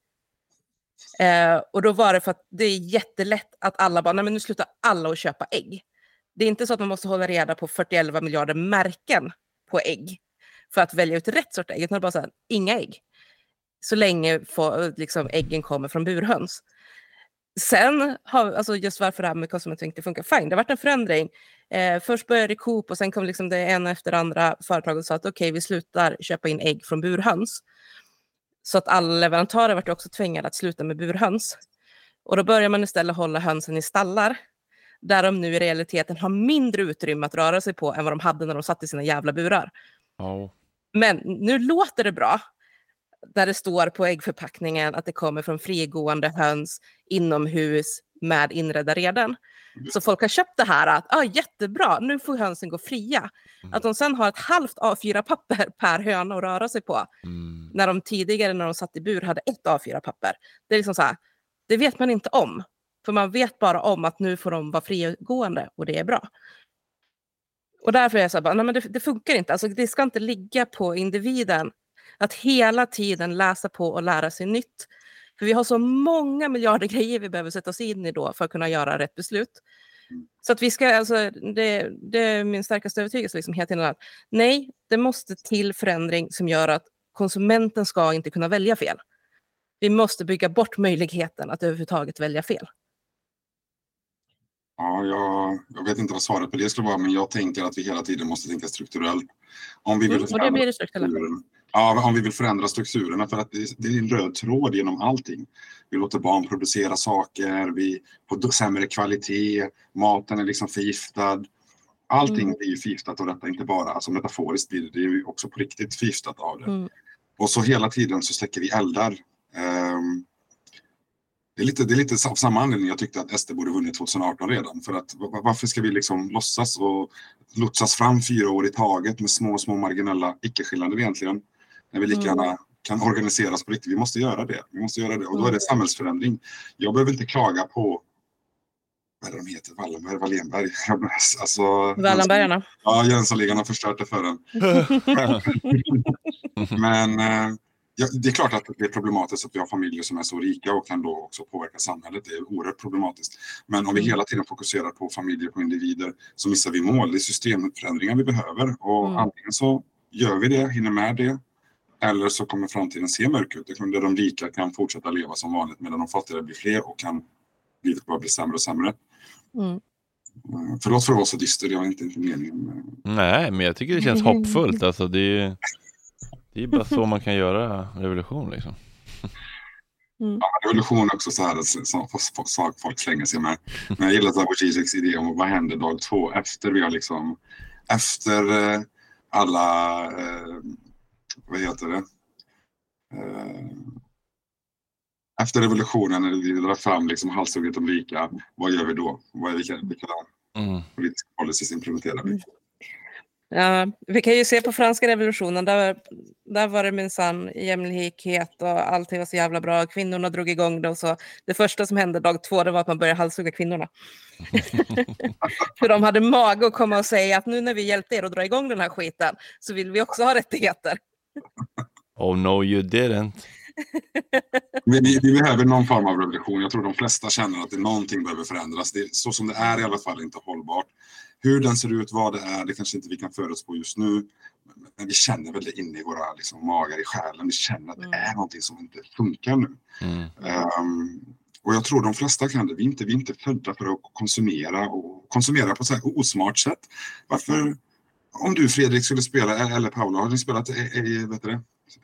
Eh, och då var det för att det är jättelätt att alla bara, nej men nu slutar alla att köpa ägg. Det är inte så att man måste hålla reda på 41 miljarder märken på ägg för att välja ut rätt sort ägg, utan det är bara så här, inga ägg. Så länge få, liksom, äggen kommer från burhöns. Sen, har, alltså just varför det här med konsumentmakt inte funkar, fine, det har varit en förändring. Eh, först började Coop och sen kom liksom det ena efter andra företag och sa att okej, vi slutar köpa in ägg från burhöns. Så att alla leverantörer vart också tvingade att sluta med burhöns. Och då börjar man istället hålla hönsen i stallar där de nu i realiteten har mindre utrymme att röra sig på än vad de hade när de satt i sina jävla burar. Ja. Men nu låter det bra där det står på äggförpackningen att det kommer från frigående höns inomhus med inredda reden. Så folk har köpt det här att ah, jättebra, nu får hönsen gå fria. Att de sen har ett halvt A4-papper per höna att röra sig på. Mm. När de tidigare när de satt i bur hade ett A4-papper. Det är liksom så här, det vet man inte om. För man vet bara om att nu får de vara frigående och det är bra. Och därför är jag så här, bara, nej men det, det funkar inte. Alltså, det ska inte ligga på individen att hela tiden läsa på och lära sig nytt. För vi har så många miljarder grejer vi behöver sätta oss in i då för att kunna göra rätt beslut. Så att vi ska, alltså, det, det är min starkaste övertygelse liksom, hela tiden att nej, det måste till förändring som gör att konsumenten ska inte kunna välja fel. Vi måste bygga bort möjligheten att överhuvudtaget välja fel. Ja, jag, jag vet inte vad svaret på det skulle vara, men jag tänker att vi hela tiden måste tänka strukturellt. Om vi vill Mm, och det blir det strukturellt. Ja, om vi vill förändra strukturerna, för att det, är en röd tråd genom allting. Vi låter barn producera saker, vi får sämre kvalitet, maten är liksom förgiftad. Allting Mm. blir ju förgiftat av detta, inte bara alltså metaforiskt blir det, ju också på riktigt förgiftat av det. Mm. Och så hela tiden så släcker vi eldar. Ehm, det är lite, det är lite av samma anledning jag tyckte att SD borde vunnit 2018 redan. För att va- varför ska vi liksom låtsas och lotsas fram fyra år i taget med små, små marginella icke-skillnader egentligen. När vi lika Mm. gärna kan organisera på riktigt. Vi måste göra det. Vi måste göra det. Och då är Mm. det samhällsförändring. Jag behöver inte klaga på vad är de heter? Wallenberg, Wallenberg. Alltså, Wallenbergarna. Ja, Jönssonligan har förstört det för en. Men eh, ja, det är klart att det är problematiskt att vi har familjer som är så rika och kan då också påverka samhället. Det är oerhört problematiskt. Men om vi Mm. hela tiden fokuserar på familjer, på individer, så missar vi mål. Det är systemförändringar vi behöver. Och Mm. antingen så gör vi det, hinner med det, eller så kommer framtiden se mörk ut. Det Där de rika kan fortsätta leva som vanligt medan de fattiga blir fler och kan livet bara bli sämre och sämre. Mm. Eh, Förlåt för att vara så dyster, jag har inte, inte meningen. Nej, men jag tycker det känns hoppfullt. Alltså, det, är, det är bara så man kan göra revolution. Liksom. Ja, revolution är också så här som folk slänger sig med. Men jag gillar Slavoj Zizeks idé om vad händer dag två efter vi har liksom efter eh, alla eh, vad heter det? Eh, efter revolutionen när vi drar fram liksom halshugget de rika, vad gör vi då? Vad är vilka, vilka Mm. politiska policies implementerar vi? Ja, vi kan ju se på franska revolutionen, där, där var det minsann jämlikhet och allting var så jävla bra. Kvinnorna drog igång det och så. Det första som hände dag två det var att man började halshugga kvinnorna. För de hade mage att komma och säga att nu när vi hjälpte er att dra igång den här skiten så vill vi också ha rättigheter. Oh no you didn't. Vi, vi, vi behöver någon form av revolution. Jag tror de flesta känner att det, någonting behöver förändras. Det, så som det är i alla fall inte hållbart. Hur den ser ut, vad det är, det kanske inte vi kan förutspå just nu. Men vi känner väl det inne i våra liksom, magar, i själen. Vi känner att det är någonting som inte funkar nu. Mm. Um, och jag tror de flesta kan det. Vi är inte, vi är inte födda för att konsumera och konsumera på ett så här osmart sätt. Varför, om du Fredrik skulle spela, eller Paula, har ni spelat i, vet du det?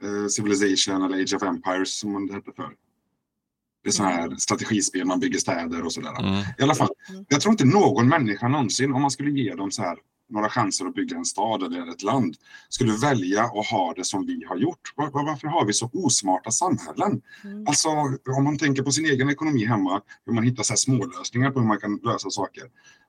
Eh, Civilization eller Age of Empires som det hette förr? Det är sådana här strategispel, man bygger städer och sådär. Mm. I alla fall, jag tror inte någon människa någonsin, om man skulle ge dem så här några chanser att bygga en stad eller ett land, skulle välja att ha det som vi har gjort. Var, var, varför har vi så osmarta samhällen? Alltså, om man tänker på sin egen ekonomi hemma, hur man hittar så här smålösningar på hur man kan lösa saker.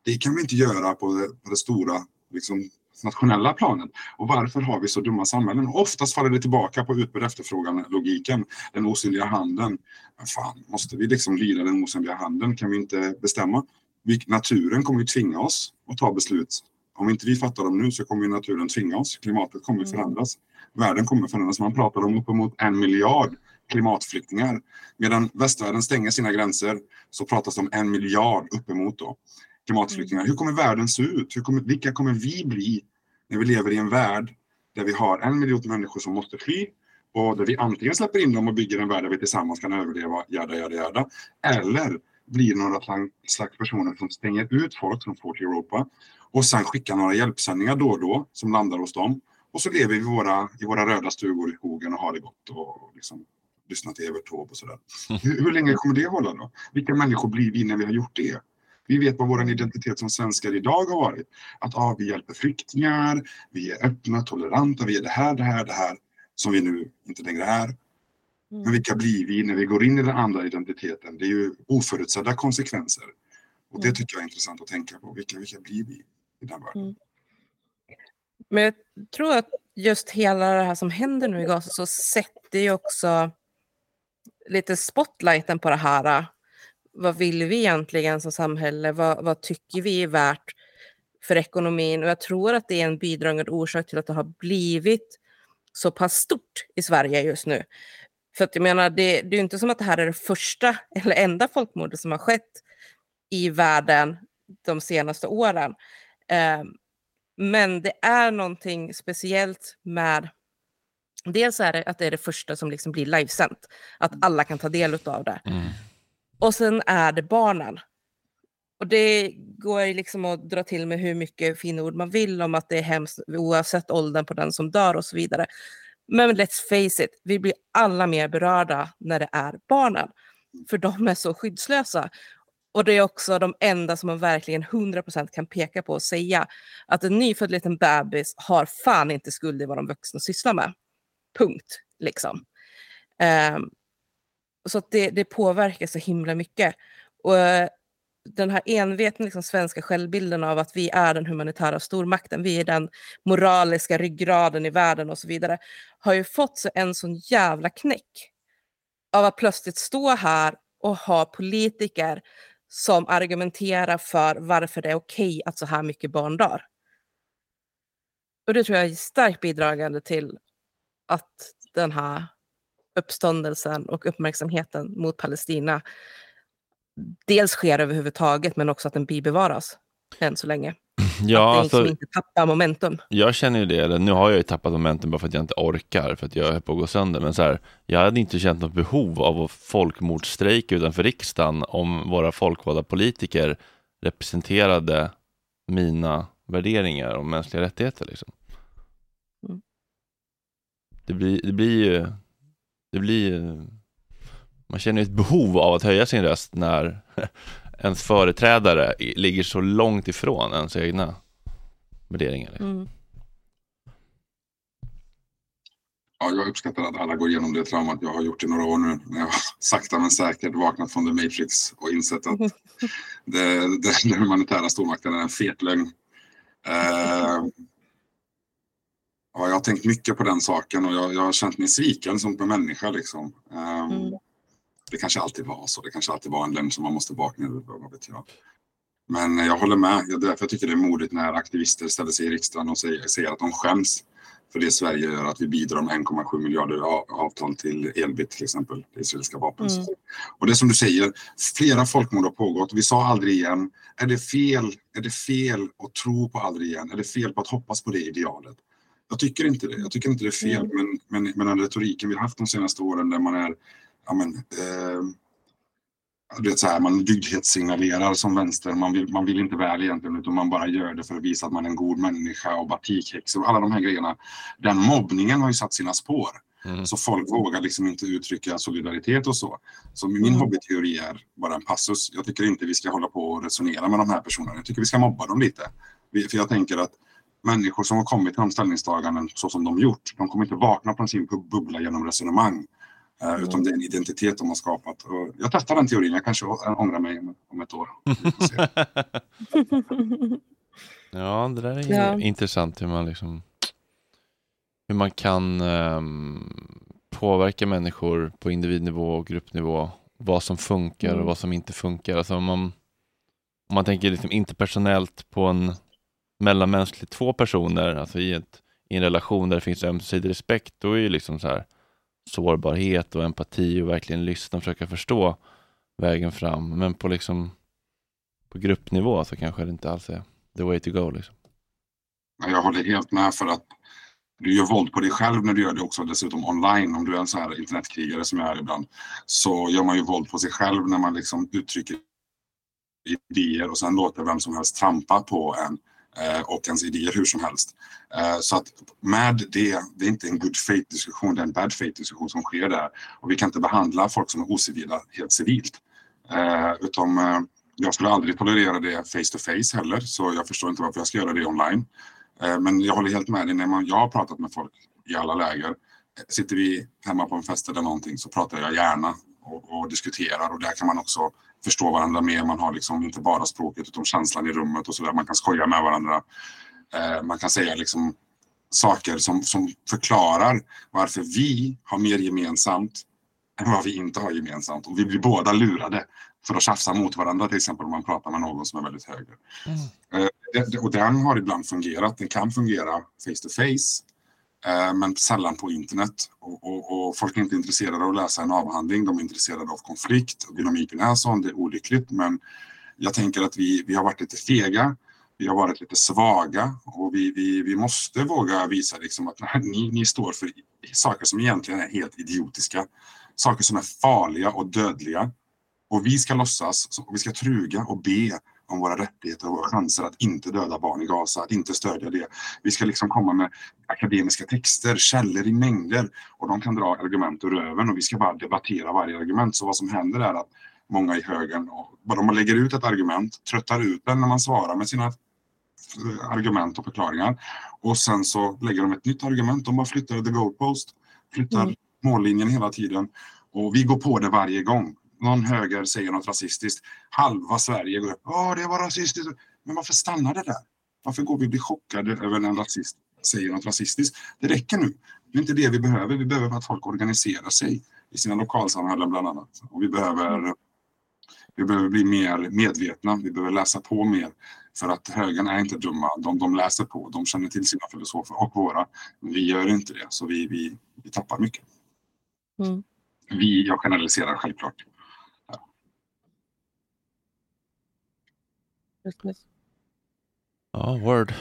Det kan vi inte göra på det, på det stora liksom, nationella planet. Och varför har vi så dumma samhällen? Oftast faller det tillbaka på utbud efterfrågan, logiken, den osynliga handen. Men fan, måste vi liksom lyda den osynliga handen? Kan vi inte bestämma? Vi, naturen kommer ju tvinga oss att ta beslut. Om inte vi fattar dem nu så kommer naturen tvinga oss. Klimatet kommer förändras. Världen kommer förändras. Man pratar om uppemot en miljard klimatflyktingar. Medan västvärlden stänger sina gränser så pratas det om en miljard uppemot då klimatflyktingar. Hur kommer världen se ut? Hur kommer, vilka kommer vi bli när vi lever i en värld där vi har en miljon människor som måste fly och där vi antingen släpper in dem och bygger en värld där vi tillsammans kan överleva, jada, jada, jada. Eller blir några slags personer som stänger ut folk som får till Europa och sen skickar några hjälpsändningar då och då som landar hos dem. Och så lever vi i våra, i våra röda stugor i skogen och har det gott och liksom lyssnar till Evert Taube och sådär. Hur, hur länge kommer det hålla då? Vilka människor blir vi när vi har gjort det? Vi vet vad vår identitet som svenskar idag har varit. Att ah, vi hjälper flyktingar, vi är öppna, toleranta, vi är det här, det här, det här som vi nu inte längre är. Men vilka blir vi när vi går in i den andra identiteten? Det är ju oförutsedda konsekvenser. Och det tycker jag är intressant att tänka på. Vilka, vilka blir vi i den världen? Mm. Men jag tror att just hela det här som händer nu i Gaza så sätter ju också lite spotlighten på det här vad vill vi egentligen som samhälle? Vad, vad, tycker vi är värt för ekonomin? Och jag tror att det är en bidragande orsak till att det har blivit så pass stort i Sverige just nu. För att jag menar, det, det är inte som att det här är det första eller enda folkmordet som har skett i världen de senaste åren. Eh, men det är någonting speciellt med Dels är det att det är det första som liksom blir livesänt, att alla kan ta del av det. Mm. Och sen är det barnen. Och det går ju liksom att dra till med hur mycket fina ord man vill om att det är hemskt oavsett åldern på den som dör och så vidare. Men let's face it, vi blir alla mer berörda när det är barnen. För de är så skyddslösa. Och det är också de enda som man verkligen 100% kan peka på och säga att en nyfödd liten bebis har fan inte skuld i vad de vuxna sysslar med. Punkt. Liksom. Um, så att det, det påverkar så himla mycket. Och eh, den här envetna liksom, svenska självbilden av att vi är den humanitära stormakten, vi är den moraliska ryggraden i världen och så vidare, har ju fått så en sån jävla knäck av att plötsligt stå här och ha politiker som argumenterar för varför det är okej att så här mycket barn dör. Och det tror jag är starkt bidragande till att den här uppståndelsen och uppmärksamheten mot Palestina dels sker överhuvudtaget men också att den bibevaras än så länge. Ja, att den liksom alltså, inte tappar momentum. Jag känner ju det, eller nu har jag ju tappat momentum bara för att jag inte orkar, för att jag är på att gå sönder. Men så här, jag hade inte känt något behov av att folkmordsstrejka utanför riksdagen om våra folkvalda politiker representerade mina värderingar om mänskliga rättigheter. Liksom. Mm. Det, blir, det blir ju det blir man känner ett behov av att höja sin röst när ens företrädare ligger så långt ifrån ens egna värderingar. Mm. Ja, jag uppskattar att alla går igenom det traumat jag har gjort i några år nu när jag sakta men säkert vaknat från the matrix och insett att det, det, den humanitära stormakten är en fet lögn. Uh, ja, jag har tänkt mycket på den saken och jag, jag har känt mig sviken som människa. Liksom. Um, mm. Det kanske alltid var så. Det kanske alltid var en lögn som man måste vakna ur. Vad vet jag. Men jag håller med. Jag, därför tycker det är modigt när aktivister ställer sig i riksdagen och säger, säger att de skäms för det Sverige gör, att vi bidrar med 1,7 miljarder av- avtal till Elbit till exempel, det israeliska vapen. Mm. Och det är som du säger, flera folkmord har pågått. Vi sa aldrig igen. Är det fel? Är det fel att tro på aldrig igen? Är det fel på att hoppas på det idealet? Jag tycker inte det. Jag tycker inte det är fel. Mm. Men, men, men den retoriken vi har haft de senaste åren där man är, ja men, eh, du vet så här, man dygdhetssignalerar som vänster. Man vill, man vill inte väl egentligen utan man bara gör det för att visa att man är en god människa och batikhäxor och alla de här grejerna. Den mobbningen har ju satt sina spår. Mm. Så folk vågar liksom inte uttrycka solidaritet och så. Så min hobbyteori är bara en passus. Jag tycker inte vi ska hålla på och resonera med de här personerna. Jag tycker vi ska mobba dem lite. Vi- För jag tänker att människor som har kommit till de ställningstaganden så som de gjort, de kommer inte vakna från sin bubbla genom resonemang. Eh, Utan det är en identitet de har skapat. Och jag testar den teorin, jag kanske ångrar mig om- ett år. Ja, det där är Ja. intressant hur man liksom hur man kan ehm, påverka människor på individnivå och gruppnivå. Vad som funkar Mm. och vad som inte funkar. Alltså om man, om man tänker liksom interpersonellt på en mellanmänskligt två personer, alltså i, ett, i en relation där det finns ömsesidig respekt, då är ju liksom så här sårbarhet och empati och verkligen lyssna och försöka förstå vägen fram. Men på liksom på gruppnivå så kanske det inte alls är the way to go. Liksom. Jag håller helt med för att du gör våld på dig själv när du gör det också dessutom online. Om du är en sån här internetkrigare som jag är ibland så gör man ju våld på sig själv när man liksom uttrycker idéer och sen låter vem som helst trampa på en Eh, och ens idéer hur som helst. Eh, så att med det, det är inte en good faith diskussion, det är en bad faith diskussion som sker där. Och vi kan inte behandla folk som är ocivila helt civilt. Eh, Utan jag skulle aldrig tolerera det face to face heller, så jag förstår inte varför jag ska göra det online. Men jag håller helt med dig, när man, jag har pratat med folk i alla läger. Sitter vi hemma på en fest eller någonting så pratar jag gärna och, och diskuterar och där kan man också förstå varandra mer. Man har liksom inte bara språket utan känslan i rummet och sådär. Man kan skoja med varandra. Eh, Man kan säga liksom saker som, som förklarar varför vi har mer gemensamt än vad vi inte har gemensamt. Och vi blir båda lurade för att tjafsa mot varandra till exempel om man pratar med någon som är väldigt höger. Eh, det- det- Och den har ibland fungerat. Den kan fungera face to face. Eh, men sällan på internet. Och, och, och folk är inte intresserade av att läsa en avhandling. De är intresserade av konflikt. Och dynamiken är sån. Det är olyckligt. Men jag tänker att vi, vi har varit lite fega. Vi har varit lite svaga. Och vi, vi, vi måste våga visa liksom att nej, ni, ni står för saker som egentligen är helt idiotiska. Saker som är farliga och dödliga. Och vi ska låtsas, och vi ska truga och be om våra rättigheter och våra chanser att inte döda barn i Gaza, att inte stödja det. Vi ska liksom komma med akademiska texter, källor i mängder och de kan dra argument ur röven och vi ska bara debattera varje argument. Så vad som händer är att många i högern, bara man lägger ut ett argument, tröttar ut den när man svarar med sina eh, argument och förklaringar. Och sen så lägger de ett nytt argument, de bara flyttar the goalpost, flyttar Mm. mållinjen hela tiden. Och vi går på det varje gång. Någon höger säger något rasistiskt. Halva Sverige går upp. Ja, det var rasistiskt. Men varför stannar det där? Varför går vi och blir chockade över när en rasist säger något rasistiskt? Det räcker nu. Det är inte det vi behöver. Vi behöver att folk organiserar sig i sina lokalsamhällen bland annat. Och vi behöver, vi behöver bli mer medvetna. Vi behöver läsa på mer. För att högern är inte dumma. De, de läser på. De känner till sina filosofer och våra. Men vi gör inte det. Så vi, vi, vi tappar mycket. Mm. Vi, jag generaliserar självklart. Precis. Ja, word.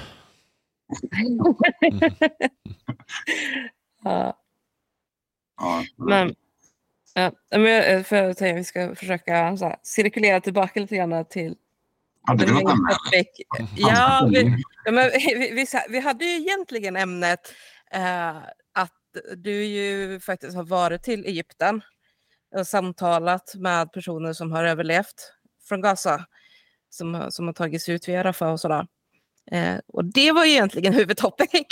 Ja, Ja, men, ja, men för jag säger, vi ska försöka så här, cirkulera tillbaka lite grann till Hade vi the något main ämne? topic. Ja, vi, ja, men vi, vi, vi hade ju egentligen ämnet eh, att du ju faktiskt har varit till Egypten och samtalat med personer som har överlevt från Gaza, som, som har tagits ut via Rafah och sådär. Eh, och det var ju egentligen huvudtopic.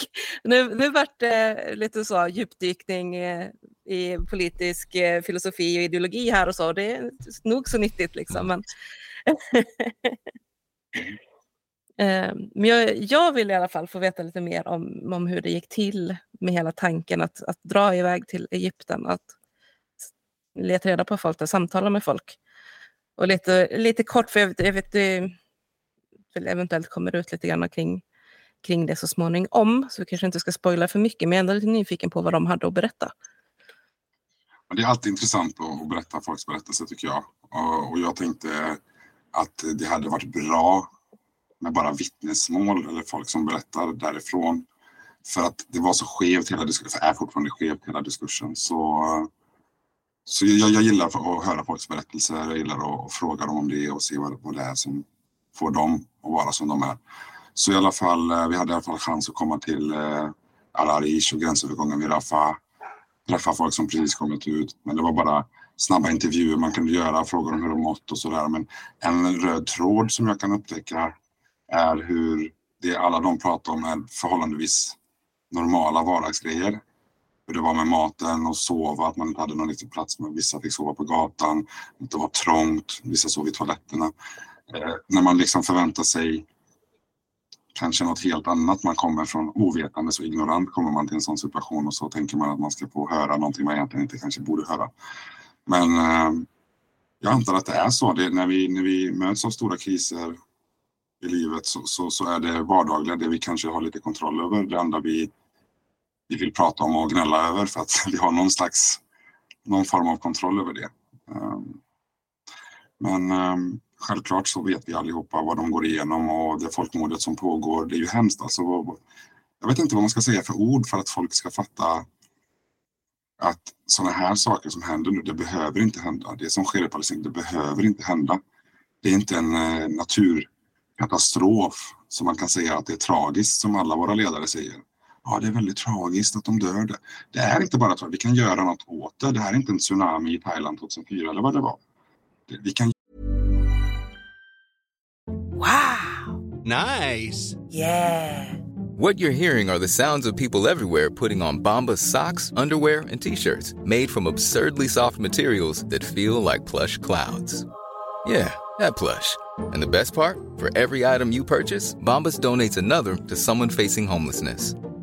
Nu, nu vart det lite så djupdykning eh, i politisk eh, filosofi och ideologi här och så. Det är nog så nyttigt liksom. Men Eh, Men jag, jag vill i alla fall få veta lite mer om, om hur det gick till med hela tanken att, att dra iväg till Egypten. Att leta reda på folk, att samtala med folk. Och lite, lite kort, för jag vet, jag vet det väl eventuellt kommer ut lite grann kring kring det så småningom. Så vi kanske inte ska spoila för mycket, men jag är ändå lite nyfiken på vad de hade att berätta. Det är alltid intressant att, berätta folks berättelser tycker jag. Och, jag tänkte att det hade varit bra med bara vittnesmål eller folk som berättar därifrån. För att det var så skevt hela diskursen, är fortfarande skevt hela diskursen. Så, så jag, jag gillar att höra folks berättelser, jag gillar att, fråga dem om det och se vad, vad det är som får dem att vara som de är. Så i alla fall, eh, vi hade i alla fall chans att komma till eh, Al-Arish och gränsövergången vid Rafah. Träffa folk som precis kommit ut. Men det var bara snabba intervjuer man kunde göra, frågor om hur de mått och sådär. Men en röd tråd som jag kan upptäcka är hur det alla de pratar om är förhållandevis normala vardagsgrejer. Hur det var med maten och sova, att man inte hade någon riktig plats. Men vissa fick sova på gatan, det var trångt, vissa sov i toaletterna. Eh, när man liksom förväntar sig kanske något helt annat, man kommer från ovetande så ignorant kommer man till en sån situation och så tänker man att man ska få höra någonting man egentligen inte kanske borde höra. Men eh, jag antar att det är så. Det, när, vi, när vi möts av stora kriser i livet så, så, så, är det vardagliga, det vi kanske har lite kontroll över. Det andra vi, vi vill prata om och gnälla över för att vi har någon slags någon form av kontroll över det. Ehm, men ehm, självklart så vet vi allihopa vad de går igenom och det folkmordet som pågår, det är ju hemskt. Alltså, jag vet inte vad man ska säga för ord för att folk ska fatta att sådana här saker som händer nu, det behöver inte hända. Det som sker i Palestina, det behöver inte hända. Det är inte en eh, naturkatastrof som man kan säga att det är tragiskt som alla våra ledare säger. Ja, det är väldigt tragiskt att de dör. Det, det är inte bara tragiskt, vi kan göra något åt det. Det här är inte en tsunami i Thailand 2004 eller vad det var. Det, vi kan Wow! Nice! Yeah! What you're hearing are the sounds of people everywhere putting on Bombas socks, underwear, and t-shirts made from absurdly soft materials that feel like plush clouds. Yeah, that plush. And the best part? For every item you purchase, Bombas donates another to someone facing homelessness.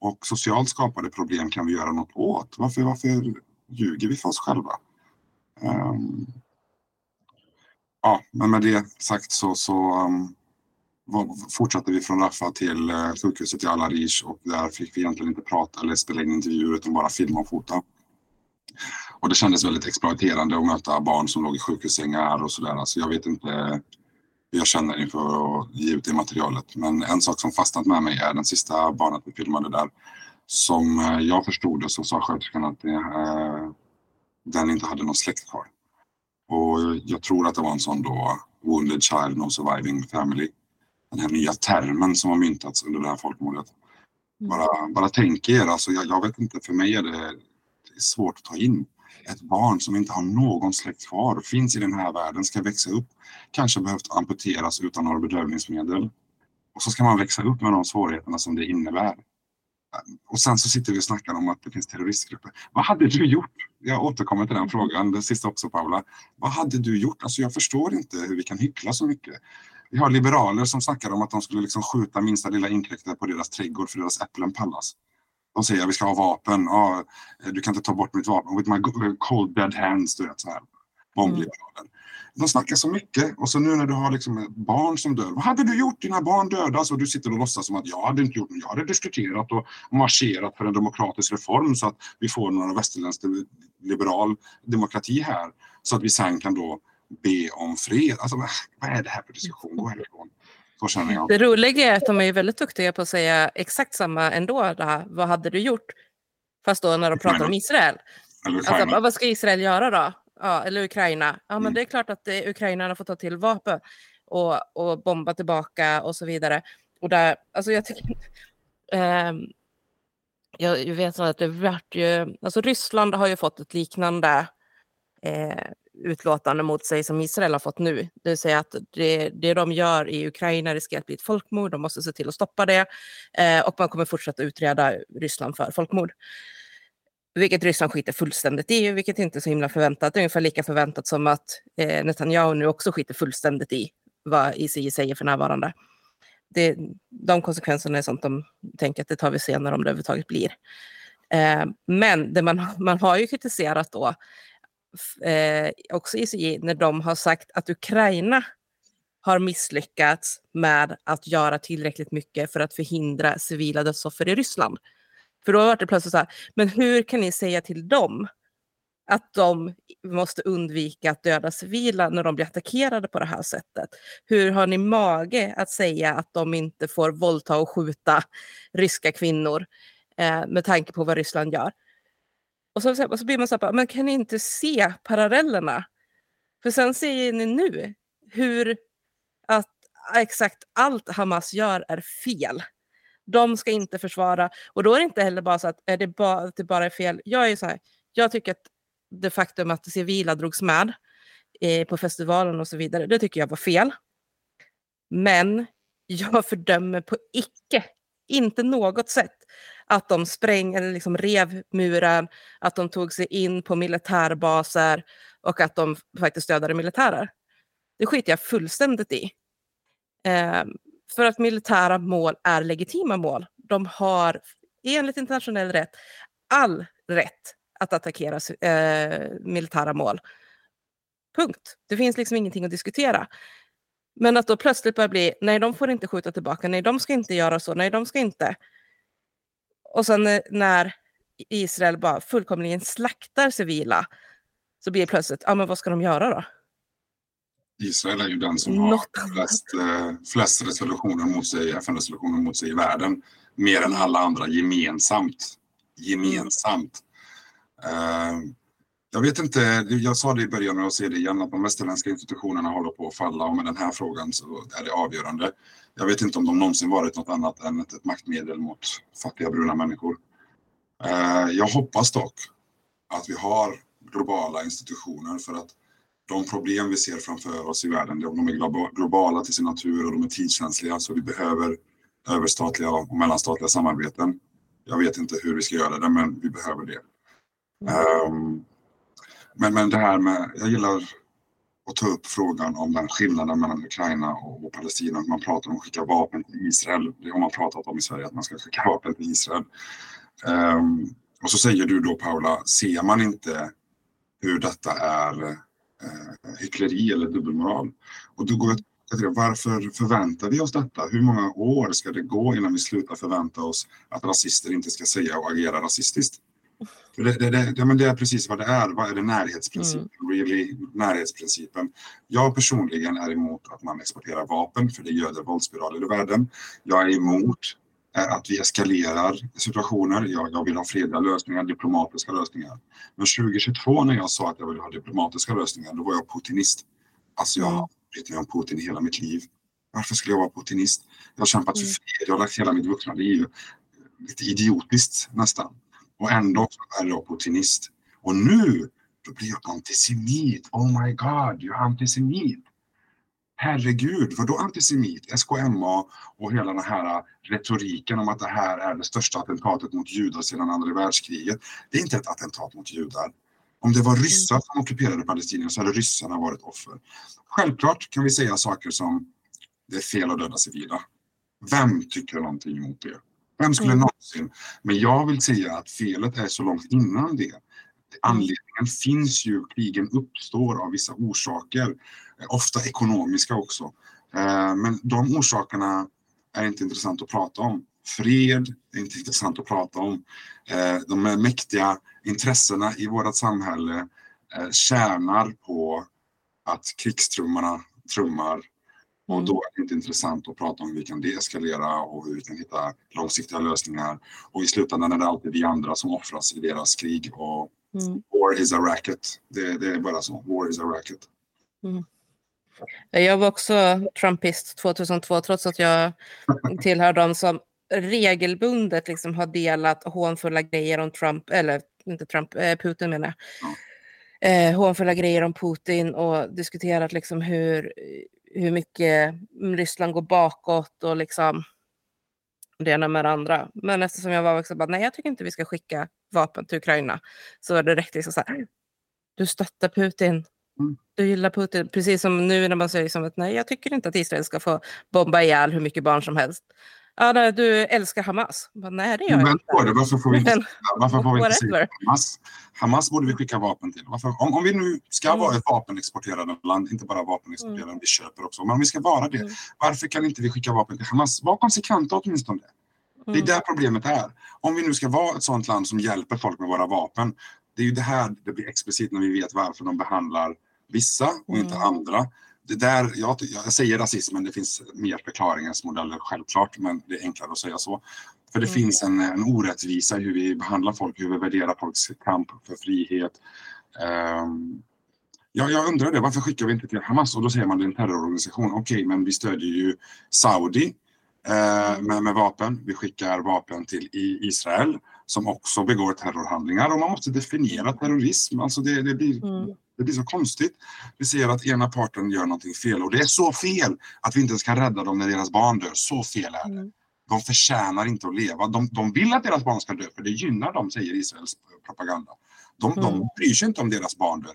Och socialt skapade problem kan vi göra något åt. Varför, varför ljuger vi för oss själva? Um, ja, men med det sagt så, så um, fortsatte vi från Rafah till uh, sjukhuset i Al-Arish och där fick vi egentligen inte prata eller spela in intervjuer utan bara filma och fota. Och det kändes väldigt exploaterande att möta barn som låg i sjukhussängar och sådär. Alltså jag vet inte jag känner inför att ge ut det materialet. Men en sak som fastnat med mig är den sista barnet vi filmade där. Som eh, jag förstod det så sa sköterskan att det, eh, den inte hade någon släkt kvar. Och jag tror att det var en sån då Wounded Child No Surviving Family. Den här nya termen som har myntats under det här folkmordet. Mm. Bara, bara tänk er, alltså jag, jag vet inte, för mig är det, det är svårt att ta in. Ett barn som inte har någon släkt kvar, finns i den här världen, ska växa upp, kanske behövt amputeras utan några bedövningsmedel. Och så ska man växa upp med de svårigheterna som det innebär. Och sen så sitter vi och snackar om att det finns terroristgrupper. Vad hade du gjort? Jag återkommer till den frågan, det sista också Paula. Vad hade du gjort? Alltså jag förstår inte hur vi kan hyckla så mycket. Vi har liberaler som snackar om att de skulle liksom skjuta minsta lilla inkräktare på deras trädgård för deras äpplen pallas. De säger att vi ska ha vapen. Ja, du kan inte ta bort mitt vapen. With my cold dead hands. Du vet, så här. bombliberaler. De snackar så mycket och så nu när du har liksom ett barn som dör. Vad hade du gjort? Dina barn dödas och du sitter och låtsas som att jag hade inte gjort något. Jag hade diskuterat och marscherat för en demokratisk reform så att vi får några västerländsk liberal demokrati här. Så att vi sen kan då be om fred. Alltså vad är det här för diskussion? Gå härifrån. Det roliga är att de är väldigt duktiga på att säga exakt samma ändå. Det här, vad hade du gjort? Fast då när de pratar om Israel. Alltså, vad ska Israel göra då? Ja, eller Ukraina. Ja, men Mm. det är klart att eh, Ukraina får ta till vapen och, och bomba tillbaka och så vidare. Och där, alltså jag tycker... jag, jag vet att det vart ju... Alltså Ryssland har ju fått ett liknande eh, utlåtande mot sig som Israel har fått nu. Det vill säga att det, det de gör i Ukraina riskerar att bli ett folkmord. De måste se till att stoppa det. Eh, och man kommer fortsätta utreda Ryssland för folkmord. Vilket Ryssland skiter fullständigt i, vilket inte är så himla förväntat. Ungefär lika förväntat som att eh, Netanyahu nu också skiter fullständigt i vad ICI säger för närvarande. Det, de konsekvenserna är sånt de tänker att det tar vi senare om det överhuvudtaget blir. Eh, men det man, man har ju kritiserat då, eh, också ICI, när de har sagt att Ukraina har misslyckats med att göra tillräckligt mycket för att förhindra civila dödsoffer i Ryssland. För då var det plötsligt så här, men hur kan ni säga till dem att de måste undvika att döda civila när de blir attackerade på det här sättet? Hur har ni mage att säga att de inte får våldta och skjuta ryska kvinnor eh, med tanke på vad Ryssland gör? Och så, och så blir man så här, men kan ni inte se parallellerna? För sen ser ni nu hur att exakt allt Hamas gör är fel. De ska inte försvara. Och då är det inte heller bara så att är det bara, att det bara är fel. Jag är så här, jag tycker att det faktum att civila drogs med eh, på festivalen och så vidare, det tycker jag var fel. Men jag fördömer på icke, inte något sätt, att de spräng eller liksom rev muren, att de tog sig in på militärbaser och att de faktiskt dödade militärer. Det skiter jag fullständigt i. Eh, för att militära mål är legitima mål. De har enligt internationell rätt all rätt att attackera eh, militära mål. Punkt. Det finns liksom ingenting att diskutera. Men att då plötsligt börja bli, nej de får inte skjuta tillbaka, nej de ska inte göra så, nej de ska inte. Och sen eh, när- när Israel bara fullkomligen slaktar civila så blir det plötsligt, ja men vad ska de göra då? Israel är ju den som har flest, eh, flest resolutioner mot sig, FN-resolutioner mot sig i världen. Mer än alla andra gemensamt. Gemensamt. Eh, jag vet inte, jag sa det i början och jag säger det igen att de västerländska institutionerna håller på att falla och med den här frågan så är det avgörande. Jag vet inte om de någonsin varit något annat än ett, ett maktmedel mot fattiga bruna människor. Eh, jag hoppas dock att vi har globala institutioner för att de problem vi ser framför oss i världen, de är globa- globala till sin natur och de är tidskänsliga så vi behöver överstatliga och mellanstatliga samarbeten. Jag vet inte hur vi ska göra det, men vi behöver det. Ehm, men, men det här med, jag gillar att ta upp frågan om den skillnaden mellan Ukraina och, och Palestina. Man pratar om att skicka vapen till Israel. Det har man pratat om i Sverige, att man ska skicka vapen till Israel. Ehm, och så säger du då Paula, ser man inte hur detta är hyckleri eller dubbelmoral? Och då går jag till det, varför förväntar vi oss detta? Hur många år ska det gå innan vi slutar förvänta oss att rasister inte ska säga och agera rasistiskt? För det, det, det, men det är precis vad det är. Vad är det närhetsprincipen? Really, närhetsprincipen. Jag personligen är emot att man exporterar vapen för det göder våldsspiraler i världen. Jag är emot eh, att vi eskalerar situationer. Jag, jag vill ha fredliga lösningar, diplomatiska lösningar. Men 2022 när jag sa att jag ville ha diplomatiska lösningar, då var jag putinist. Alltså jag har brytt mig om Putin i hela mitt liv. Varför skulle jag vara putinist? Jag har kämpat för fred, jag har lagt hela mitt vuxna liv. Lite idiotiskt nästan. Och ändå är jag putinist. Och nu, då blir jag antisemit. Oh my god, jag är antisemit. Herregud, vadå antisemit? SKMA och hela den här retoriken om att det här är det största attentatet mot judar sedan andra världskriget. Det är inte ett attentat mot judar. Om det var ryssar som ockuperade Palestina så hade ryssarna varit offer. Självklart kan vi säga saker som det är fel att döda civila. Vem tycker någonting emot det? Vem skulle någonsin? Men jag vill säga att felet är så långt innan det. Anledningen finns ju, krigen uppstår av vissa orsaker, ofta ekonomiska också. Eh, Men de orsakerna är inte intressant att prata om. Fred är inte intressant att prata om. Eh, De mäktiga intressena i vårt samhälle eh, tjänar på att krigstrummarna trummar och då är det inte intressant att prata om hur vi kan deeskalera och hur vi kan hitta långsiktiga lösningar. Och i slutändan är det alltid vi andra som offras i deras krig. Och Mm. war is a racket. Det, det är bara så. War is a racket. Mm. Jag var också trumpist 2002 trots att jag tillhör de som regelbundet liksom har delat hånfulla grejer om Trump, eller inte Trump, eh, Putin menar jag. Eh, hånfulla grejer om Putin och diskuterat liksom hur, hur mycket Ryssland går bakåt och liksom det ena med det andra. Men eftersom jag var också bara, nej jag tycker inte vi ska skicka vapen till Ukraina, så var det direkt liksom så här, du stöttar Putin, du gillar Putin. Precis som nu när man säger som att nej, jag tycker inte att Israel ska få bomba ihjäl hur mycket barn som helst. Ja, nej, du älskar Hamas. Bara, nej, det gör jag Men inte. varför får vi inte, Men- varför får vi inte säga. Hamas? Hamas borde vi skicka vapen till. Varför, om, om vi nu ska Mm. vara ett vapenexporterande land, inte bara vapenexporterande, vi köper också, men om vi ska vara det, Mm. varför kan inte vi skicka vapen till Hamas? Var konsekventa åtminstone. Det är Mm. där problemet är. Om vi nu ska vara ett sådant land som hjälper folk med våra vapen, det är ju det här det blir explicit när vi vet varför de behandlar vissa och inte Mm. andra. Det där, jag, jag säger rasism, men det finns mer förklaringsmodeller självklart, men det är enklare att säga så. För det Mm. finns en, en orättvisa i hur vi behandlar folk, hur vi värderar folks kamp för frihet. Ehm, ja, jag undrar det, varför skickar vi inte till Hamas? Och då säger man det är en terrororganisation. Okej, men vi stödjer ju Saudi eh, med, med vapen. Vi skickar vapen till i Israel som också begår terrorhandlingar. Och man måste definiera terrorism. Alltså det, det, blir, det blir så konstigt. Vi ser att ena parten gör någonting fel och det är så fel att vi inte ens kan rädda dem när deras barn dör. Så fel är det. De förtjänar inte att leva. De, de vill att deras barn ska dö för det gynnar dem, säger Israels propaganda. De, de Mm. bryr sig inte om deras barn dör.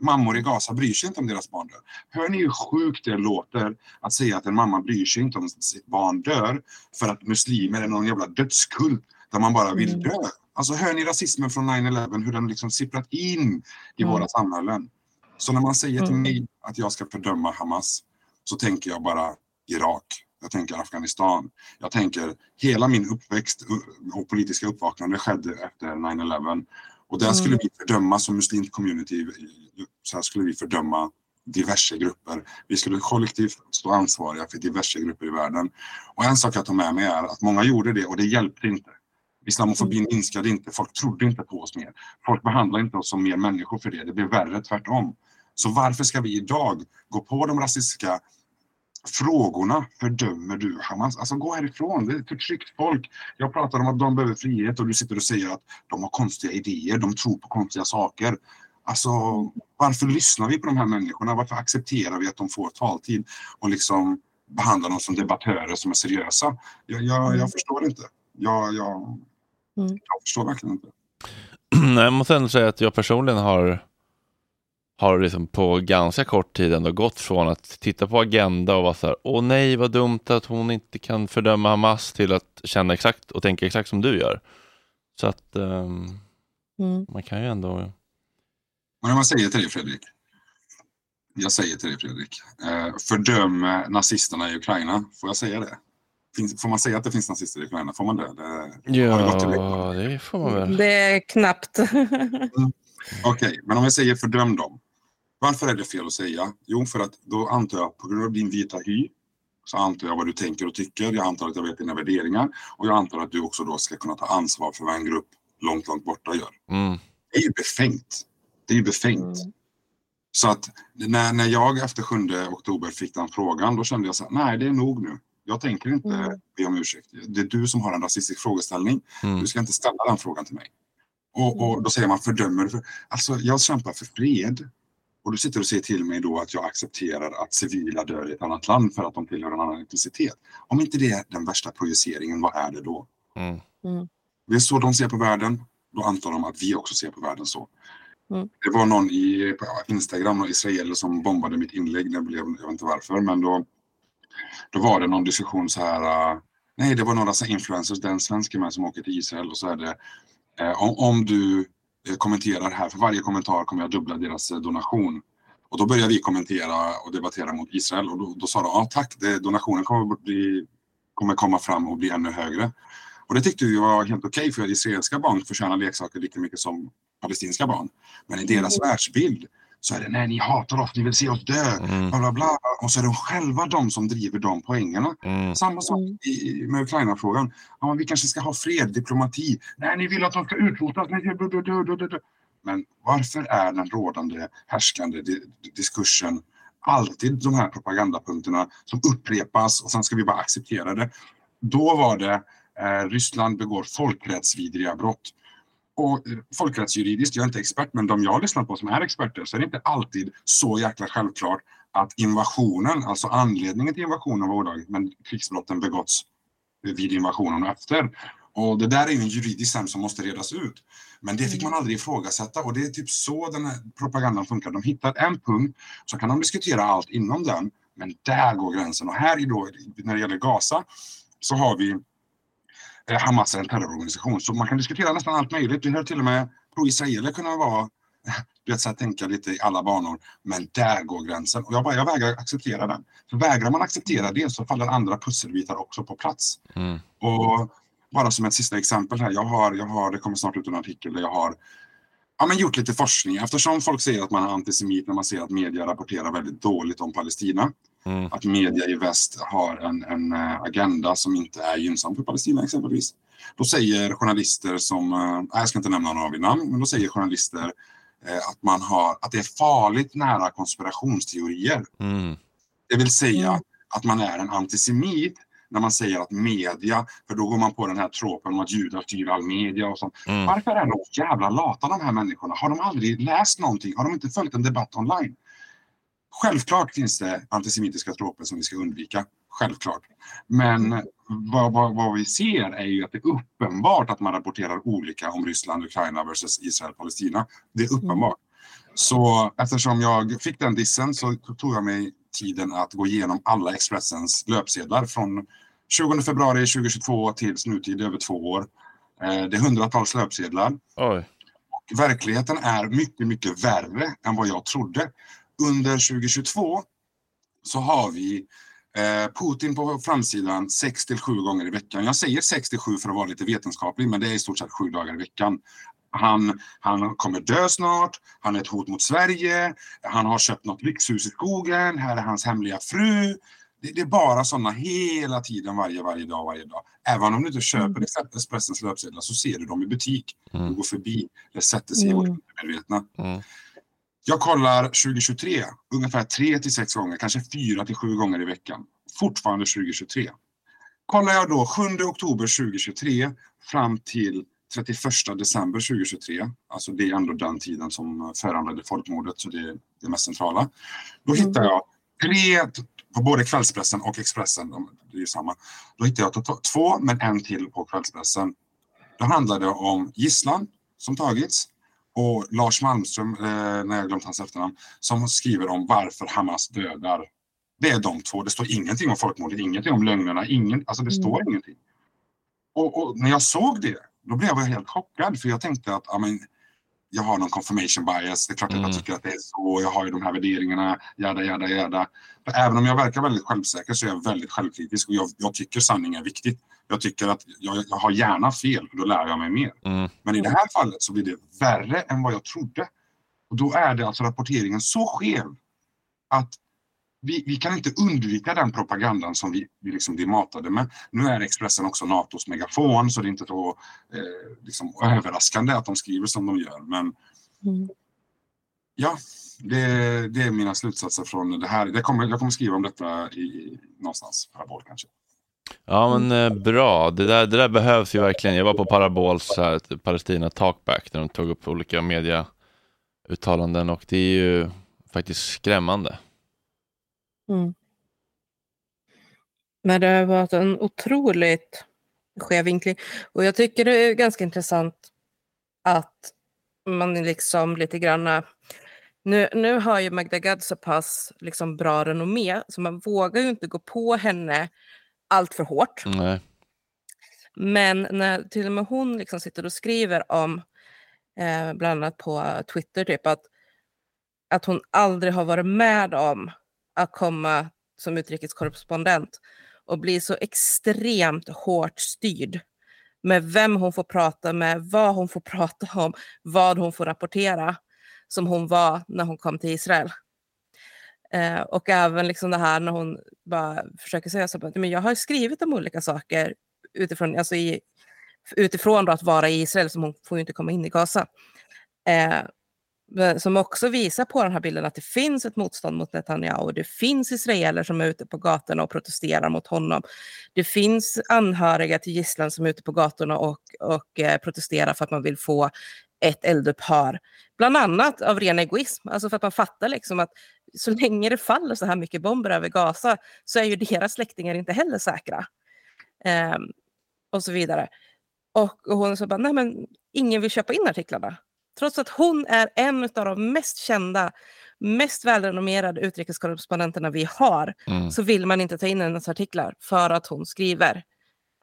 Mammor i Gaza bryr sig inte om deras barn dör. Hör ni hur sjukt det låter att säga att en mamma bryr sig inte om sitt barn dör för att muslimer är någon jävla dödskult där man bara vill Mm. dö. Alltså hör ni rasismen från 9-11, hur den liksom sipprat in i Mm. våra samhällen. Så när man säger till Mm. mig att jag ska fördöma Hamas så tänker jag bara Irak. Jag tänker Afghanistan. Jag tänker hela min uppväxt och politiska uppvaknande skedde efter 9-11. Och där skulle Mm. vi fördöma som muslimsk community, så här skulle vi fördöma diverse grupper. Vi skulle kollektivt stå ansvariga för diverse grupper i världen. Och en sak jag tar med mig är att många gjorde det och det hjälpte inte. Islamofobin minskade inte, folk trodde inte på oss mer. Folk behandlade inte oss som mer människor för det, det blev värre tvärtom. Så varför ska vi idag gå på de rasistiska frågorna? Fördömer du Hamas? Alltså gå härifrån, det är förtryckt folk. Jag pratar om att de behöver frihet och du sitter och säger att de har konstiga idéer, de tror på konstiga saker. Alltså varför lyssnar vi på de här människorna? Varför accepterar vi att de får taltid och liksom behandlar dem som debattörer som är seriösa? Jag, jag, jag förstår inte. Jag, jag, Mm. jag förstår verkligen inte. Nej, jag måste ändå säga att jag personligen har, har liksom på ganska kort tid ändå gått från att titta på Agenda och vara så här, åh nej vad dumt att hon inte kan fördöma Hamas till att känna exakt och tänka exakt som du gör. Så att ehm, Mm. man kan ju ändå... Men jag säger till dig Fredrik. Jag säger till dig Fredrik. Eh, fördöm nazisterna i Ukraina. Får jag säga det? Finns, får man säga att det finns nazister i Ukraina? Får man det? det har det gått till Ja, det får man väl. Det är knappt. Okej, men om jag säger fördöm dem. Varför är det fel att säga? Jo, för att då antar jag på grund av din vita hy så antar jag vad du tänker och tycker. Jag antar att jag vet dina värderingar och jag antar att du också då ska kunna ta ansvar för vad en grupp långt, långt borta gör. Mm. Det är ju befängt. Det är ju befängt. Så att när, när jag efter 7 oktober fick den frågan, då kände jag så här, nej det är nog nu. Jag tänker inte Mm. be om ursäkt. Det är du som har en rasistisk frågeställning. Mm. Du ska inte ställa den frågan till mig. Och, och då säger man fördömer. För, alltså jag kämpar för fred. Och du sitter och säger till mig då att jag accepterar att civila dör i ett annat land för att de tillhör en annan etnicitet. Om inte det är den värsta projiceringen, vad är det då? Mm. Mm. Det är så de ser på världen. Då antar de att vi också ser på världen så. Mm. Det var någon i på Instagram, någon israeler som bombade mitt inlägg. Det blev, jag vet inte varför, men då, då var det någon diskussion så här. äh, nej, det var några så influencers, den svensken med som åker till Israel och så är det. Eh, om, om du eh, kommenterar här. För varje kommentar kommer jag dubbla deras donation. Och då börjar vi kommentera och debattera mot Israel och då, då sa de ja tack, det, donationen kommer, bli, kommer komma fram och bli ännu högre. Och det tyckte vi var helt okej okay, för israeliska barn förtjänar leksaker lika mycket som palestinska barn. Men i deras mm. världsbild så är det nej, ni hatar oss, ni vill se oss dö, mm. bla, bla, bla. Och så är de själva de som driver de poängerna. Mm. Samma sak i, med Ukraina-frågan. Ja, vi kanske ska ha fred, diplomati. Nej, ni vill att de ska utrotas. Men varför är den rådande härskande diskursen alltid de här propagandapunkterna som upprepas och sen ska vi bara acceptera det. Då var det eh, Ryssland begår folkrättsvidriga brott. Och eh, folkrättsjuridiskt, jag är inte expert, men de jag har lyssnat på som är experter så är det inte alltid så jäkla självklart att invasionen, alltså anledningen till invasionen var olaglig, men krigsbrotten begåtts vid invasionen och efter. Och det där är en juridisk term som måste redas ut. Men det fick man aldrig ifrågasätta och det är typ så den här propagandan funkar. De hittar en punkt, så kan de diskutera allt inom den, men där går gränsen. Och här då, när det gäller Gaza så har vi Hamas är en terrororganisation, så man kan diskutera nästan allt möjligt. Vi hör till och med pro-israeler kunna vara du vet, så här, tänka lite i alla banor. Men där går gränsen. Och jag, bara, jag vägrar acceptera den. För vägrar man acceptera det så faller andra pusselbitar också på plats. Mm. Och bara som ett sista exempel här. Jag har, jag har, det kommer snart ut en artikel där jag har ja, men gjort lite forskning. Eftersom folk säger att man är antisemit när man ser att media rapporterar väldigt dåligt om Palestina. Mm. Att media i väst har en, en eh, agenda som inte är gynnsam för Palestina exempelvis. Då säger journalister som, äh, jag ska inte nämna några vid namn, men då säger journalister äh, att man har, att det är farligt nära konspirationsteorier. Mm. Det vill säga mm. att man är en antisemit när man säger att media, för då går man på den här tropen om att judar styr all media och sånt. Mm. Varför är de jävla lata de här människorna? Har de aldrig läst någonting? Har de inte följt en debatt online? Självklart finns det antisemitiska troper som vi ska undvika. Självklart. Men vad, vad, vad, vi ser är ju att det är uppenbart att man rapporterar olika om Ryssland, Ukraina versus Israel, Palestina. Det är uppenbart. Så eftersom jag fick den dissen så tog jag mig tiden att gå igenom alla Expressens löpsedlar från 20 februari 2022 till nutid över två år. Eh, det är hundratals löpsedlar. Oj. Och verkligheten är mycket, mycket värre än vad jag trodde. Under 2022 så har vi eh, Putin på framsidan 6 till 7 gånger i veckan. Jag säger 6 till 7 för att vara lite vetenskaplig, men det är i stort sett 7 dagar i veckan. Han, han kommer dö snart, han är ett hot mot Sverige, han har köpt något lyxhus i skogen, här är hans hemliga fru. Det, det är bara sådana hela tiden, varje, varje dag, varje dag. Även om du inte köper mm. Expressens löpsedlar så ser du dem i butik. Mm. Du går förbi, det sätter sig i vårt undermedvetna. Mm. Jag kollar 2023 ungefär 3 till 6 gånger, kanske 4 till 7 gånger i veckan. Fortfarande 2023. Kollar jag då 7 oktober 2023 fram till 31 december 2023, alltså det är ändå den tiden som föranledde folkmordet, så det är det mest centrala. Då mm. hittar jag tre, på både Kvällspressen och Expressen, det är ju samma. Då hittar jag två, men en till på Kvällspressen. Då handlar det om gisslan som tagits och Lars Malmström, eh, när jag glömt hans efternamn, som skriver om varför Hamas dödar. Det är de två. Det står ingenting om folkmordet, ingenting om lögnerna, ingen, alltså det står mm. ingenting. Och, och, när jag såg det då blev jag helt chockad för jag tänkte att amen, jag har någon confirmation bias. Det är klart att jag mm. tycker att det är så. Jag har ju de här värderingarna, jada, jada, jada. För även om jag verkar väldigt självsäker så är jag väldigt självkritisk och jag, jag tycker sanning är viktigt. Jag tycker att jag, jag har gärna fel, då lär jag mig mer. Mm. Men i det här fallet så blir det värre än vad jag trodde. Och då är det alltså rapporteringen så skev att vi, vi, kan inte undvika den propagandan som vi, vi liksom blir matade med. Nu är Expressen också Natos megafon så det är inte så eh, liksom överraskande att de skriver som de gör. Men mm. ja, det, det, är mina slutsatser från det här. Det kommer, jag kommer skriva om detta i, någonstans, Parabol kanske. Ja men eh, bra, det där, det där behövs ju verkligen. Jag var på Parabols här, Palestina Talkback där de tog upp olika mediauttalanden och det är ju faktiskt skrämmande. Mm. Men det har varit en otroligt skev vinkling. Och jag tycker det är ganska intressant att man liksom lite grann... Nu, nu har ju Magda Gad så pass liksom bra renommé så man vågar ju inte gå på henne allt för hårt. Nej. Men när till och med hon liksom sitter och skriver om eh, bland annat på Twitter, typ att, att hon aldrig har varit med om att komma som utrikeskorrespondent och bli så extremt hårt styrd med vem hon får prata med, vad hon får prata om, vad hon får rapportera, som hon var när hon kom till Israel. Eh, och även liksom det här när hon bara försöker säga så att jag har skrivit om olika saker utifrån, alltså i, utifrån att vara i Israel, som hon får ju inte komma in i Gaza. Eh, Eh, som också visar på den här bilden att det finns ett motstånd mot Netanyahu. Det finns israeler som är ute på gatorna och protesterar mot honom. Det finns anhöriga till gisslan som är ute på gatorna och, och eh, protesterar för att man vill få ett eldupphör. Bland annat av ren egoism, alltså för att man fattar liksom att så länge det faller så här mycket bomber över Gaza så är ju deras släktingar inte heller säkra. Eh, och så vidare. Och, och hon sa bara, nej men ingen vill köpa in artiklarna. Trots att hon är en av de mest kända, mest välrenommerade utrikeskorrespondenterna vi har, Mm. så vill man inte ta in hennes artiklar för att hon skriver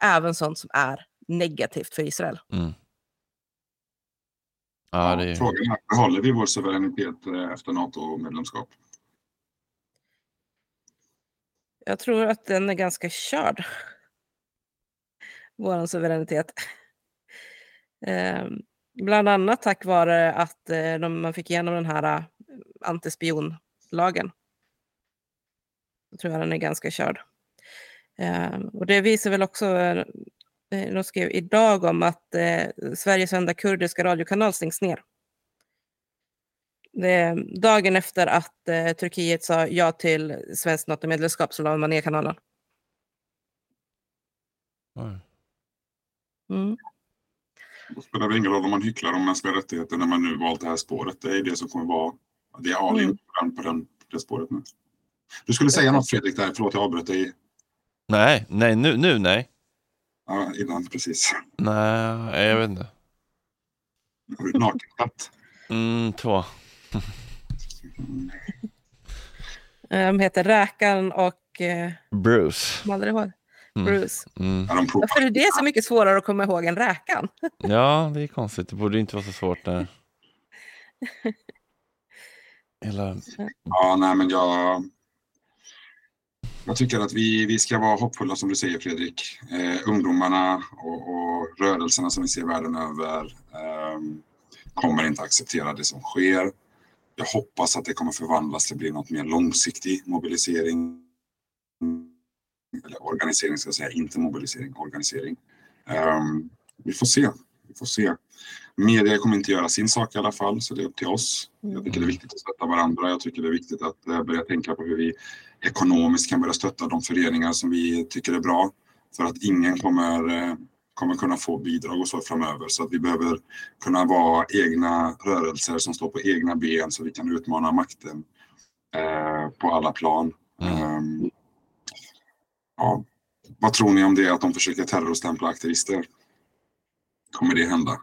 även sånt som är negativt för Israel. Mm. Ja, det. Frågan är, behåller vi vår suveränitet eh, efter NATO-medlemskap? Jag tror att den är ganska körd. Vår suveränitet. Ehm, bland annat tack vare att eh, de, man fick igenom den här eh, antispionlagen. Jag tror jag den är ganska körd. Ehm, och det visar väl också, eh, de skrev idag om att Sveriges enda kurdiska radiokanal stängs ner. Det dagen efter att eh, Turkiet sa ja till svenskt NATO-medlemskap så la man ner kanalen. Mm. Då spelar det ingen roll om man hycklar om mänskliga rättigheter när man nu valt det här spåret. Det är det som kommer vara, det är all in Mm. på, den, på, den, det spåret nu. Du skulle säga något Fredrik där, förlåt jag avbröt dig. Nej, nej, nu, nu nej. Ja, innan precis. Nej, jag vet inte. Har du nakenkatt? Mm, två. De heter Räkan och... Eh, Bruce. kommer aldrig ihåg. Mm. Bruce. Mm. Varför är det så mycket svårare att komma ihåg än Räkan? Ja, det är konstigt. Det borde inte vara så svårt när... Hela... Ja, nej men jag... Jag tycker att vi, vi ska vara hoppfulla som du säger Fredrik. Eh, ungdomarna och, och rörelserna som vi ser världen över ehm, kommer inte acceptera det som sker. Jag hoppas att det kommer förvandlas till bli något mer långsiktig mobilisering. Eller organisering ska jag säga, inte mobilisering, organisering. Ehm, vi får se. Vi får se. Media kommer inte göra sin sak i alla fall, så det är upp till oss. Jag tycker det är viktigt att stötta varandra. Jag tycker det är viktigt att eh, börja tänka på hur vi ekonomiskt kan börja stötta de föreningar som vi tycker är bra. För att ingen kommer, eh, kommer kunna få bidrag och så framöver. Så att vi behöver kunna vara egna rörelser som står på egna ben så vi kan utmana makten eh, på alla plan. Ehm, ja. Vad tror ni om det att de försöker terrorstämpla aktivister? Kommer det hända?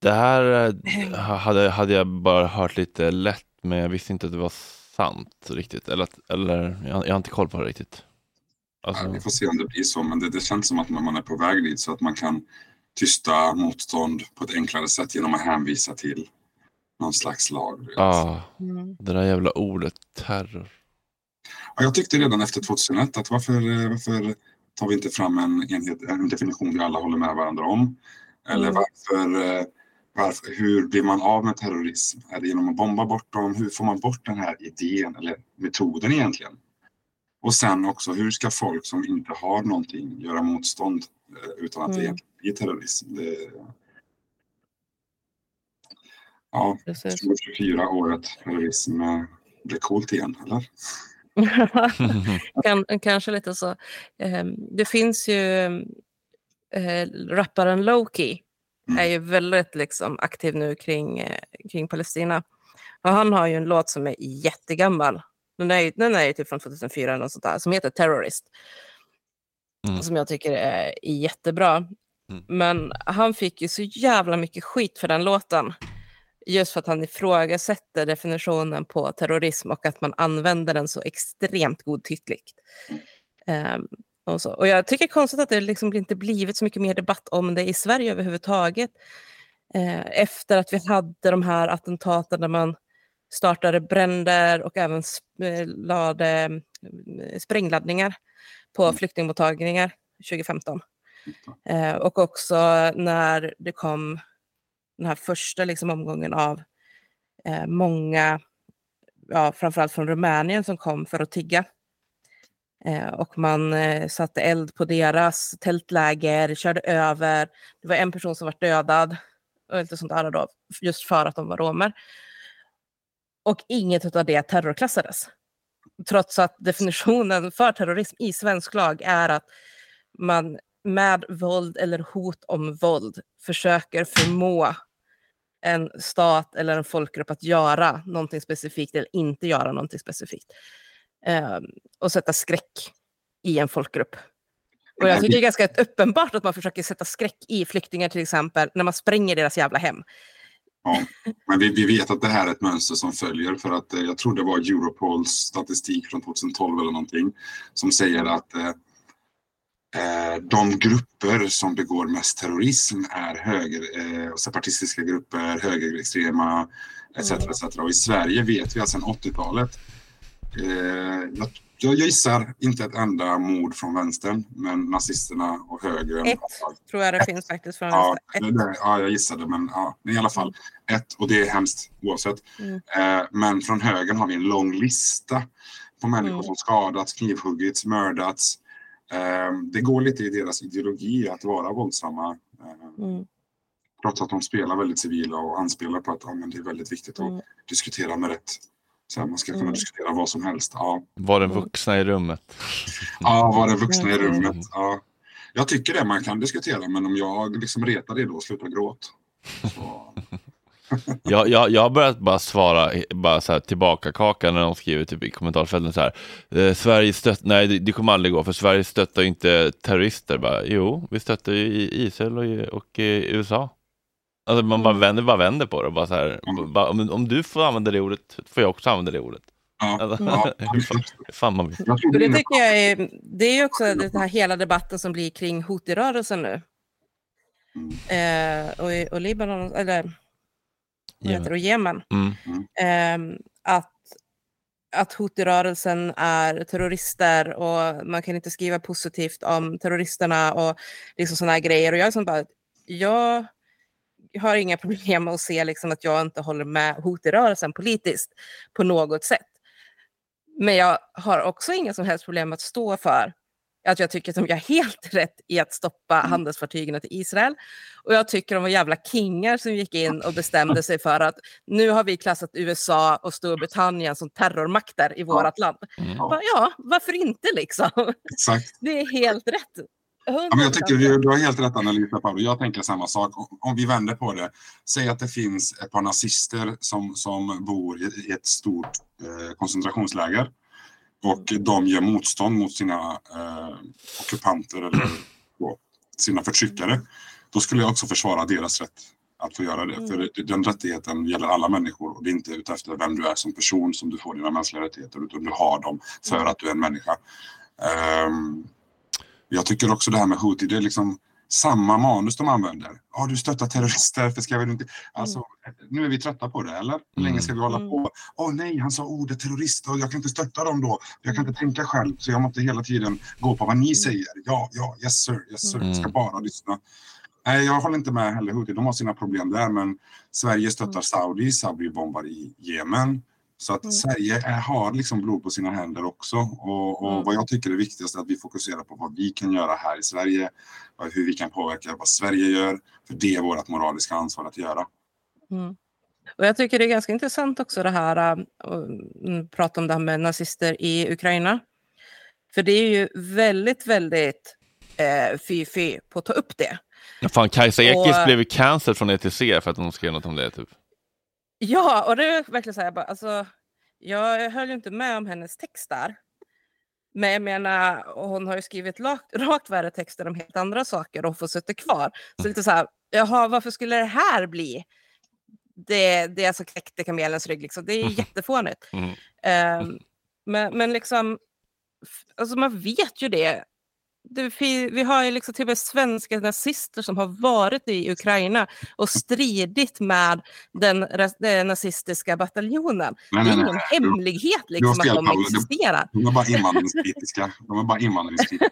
Det här eh, hade, hade jag bara hört lite lätt, men jag visste inte att det var sant riktigt. Eller, eller jag, jag har inte koll på det riktigt. Alltså, Ja, vi får se om det blir så, men det, det känns som att man är på väg dit så att man kan tysta motstånd på ett enklare sätt genom att hänvisa till någon slags lag. vet. ah, det där jävla ordet terror. Ja, jag tyckte redan efter 2001 att varför, eh, varför tar vi inte fram en, enhet, en definition vi alla håller med varandra om? Eller Mm. varför, eh, varför, hur blir man av med terrorism? Är det genom att bomba bort dem? Hur får man bort den här idén eller metoden egentligen? Och sen också, hur ska folk som inte har någonting göra motstånd eh, utan att det Mm. egentligen blir terrorism? Det, ja, Precis. 24 året terrorism blir coolt igen, eller? kan, kanske lite så. Ehm, det finns ju eh, rapparen Loki är ju väldigt liksom, aktiv nu kring, eh, kring Palestina. Och han har ju en låt som är jättegammal. Den är, ju- den är ju typ från 2004 eller sånt där, som heter Terrorist. Mm. Som jag tycker är jättebra. Mm. Men han fick ju så jävla mycket skit för den låten. Just för att han ifrågasätter definitionen på terrorism och att man använder den så extremt godtyckligt. Ehm, Och, så. och jag tycker konstigt att det liksom inte blivit så mycket mer debatt om det i Sverige överhuvudtaget. Eh, efter att vi hade de här attentaten där man startade bränder och även eh, lade eh, sprängladdningar på flyktingmottagningar 2015. Eh, och också när det kom den här första liksom, omgången av eh, många, ja, framförallt från Rumänien, som kom för att tigga. Eh, och man eh, satte eld på deras tältläger, körde över. Det var en person som var dödad, och lite sånt där då, just för att de var romer. Och inget av det terrorklassades. Trots att definitionen för terrorism i svensk lag är att man med våld eller hot om våld försöker förmå en stat eller en folkgrupp att göra någonting specifikt eller inte göra någonting specifikt. Eh, och sätta skräck i en folkgrupp. Och jag tycker det är ganska uppenbart att man försöker sätta skräck i flyktingar till exempel när man spränger deras jävla hem. Ja, men vi, vi vet att det här är ett mönster som följer för att eh, jag tror det var Europols statistik från 2012 eller någonting som säger att eh, de grupper som begår mest terrorism är höger, eh, separatistiska grupper, högerextrema etc. etc. Och i Sverige vet vi att sedan 80-talet eh, jag, jag gissar inte ett enda mord från vänstern, men nazisterna och högern. Ett tror jag det finns faktiskt från Ja, vänster. det, det, ja, jag gissade, men ja, men i alla fall ett. Och det är hemskt oavsett. Mm. Eh, men från högern har vi en lång lista på människor Mm. som skadats, knivhuggits, mördats. Eh, det går lite i deras ideologi att vara våldsamma. Eh, Mm. trots att de spelar väldigt civila och anspelar på att ja, men det är väldigt viktigt att Mm. diskutera med rätt. Så här, man ska kunna Mm. diskutera vad som helst. Ja, Var den vuxna i rummet? ja var det vuxna i Mm. rummet? Ja. Jag tycker det man kan diskutera, men om jag liksom retar det då, sluta gråt. Så, Jag, jag, jag har börjat bara svara bara så här, tillbaka kaka när de skriver typ i kommentarsfälten så här. Eh, Sverige stött, nej det, det kommer aldrig gå för Sverige stöttar ju inte terrorister. Bara, jo, vi stöttar ju i Israel och, i- och i USA. Alltså man bara vänder, bara vänder på det. och Bara så här, bara, om, om du får använda det ordet får jag också använda det ordet. ja, Alltså, ja. fan man vill. Jag tror Och det är inne tycker jag är, det är ju också den här hela debatten som blir kring Houthi-rörelsen nu. Eh, och, och Libanon, eller heter det, och Jemen. Mm. Ehm, att, att Houthi-rörelsen är terrorister och man kan inte skriva positivt om terroristerna och liksom sådana här grejer. Och jag är som bara, jag har inga problem med att se liksom att jag inte håller med Houthi-rörelsen politiskt på något sätt. Men jag har också inga som helst problem att stå för att jag tycker att de gör helt rätt i att stoppa handelsfartygen till Israel. Och jag tycker de var jävla kingar som gick in och bestämde sig för att nu har vi klassat USA och Storbritannien som terrormakter i vårt land. Bara, Ja, varför inte liksom? Exakt. Det är helt rätt. Ja, men jag tycker du, du har helt rätt Anna-Lisa. Jag tänker samma sak. Om, om vi vänder på det. Säg att det finns ett par nazister som, som bor i, i ett stort eh, koncentrationsläger. Och de gör motstånd mot sina eh, ockupanter eller sina förtryckare. Då skulle jag också försvara deras rätt att få göra det. För det- den rättigheten gäller alla människor. Och det är inte utefter vem du är som person som du får dina mänskliga rättigheter. Utan du har dem för att du är en människa. Ehm, jag tycker också det här med Houthi, det är liksom samma manus de använder. Ja, du stöttar terrorister, för ska vi inte... Alltså, nu är vi trötta på det, eller? Hur länge ska vi hålla på? Åh nej, han sa ordet terrorist och jag kan inte stötta dem då. Jag kan inte tänka själv, så jag måste hela tiden gå på vad ni säger. Ja, ja, yes sir, yes sir. Jag ska Mm. bara lyssna. Nej, jag håller inte med heller. De har sina problem där, men Sverige stöttar Saudi. Saudi bombar i Jemen. Så att Sverige är, har liksom blod på sina händer också. Och, och Mm. vad jag tycker är viktigast är att vi fokuserar på vad vi kan göra här i Sverige. Hur vi kan påverka vad Sverige gör. För det är vårt moraliska ansvar att göra. Mm. Och jag tycker det är ganska intressant också det här äh, att mm, prata om det här med nazister i Ukraina. För det är ju väldigt, väldigt eh, fy-fy på att ta upp det. Ja, fan, Kajsa Ekis Och- blev ju cancelled från ETC för att hon skrev något om det. Typ. Ja, och det är verkligen så här, jag bara, alltså, jag höll ju inte med om hennes text där. Men jag menar, hon har ju skrivit rakt, rakt värre texter om helt andra saker och får sitta kvar. Så lite så här, jaha, varför skulle det här bli det, det som knäckte kamelens rygg? Liksom? Det är ju jättefånigt. Mm. Ehm, men, men liksom, alltså man vet ju det det, vi har ju liksom till och med svenska nazister som har varit i Ukraina och stridit med den, den nazistiska bataljonen. Nej, det är ingen hemlighet liksom, fel, att de Paolo. De- existerar. De är bara invandringskritiska. De är bara invandringskritiska.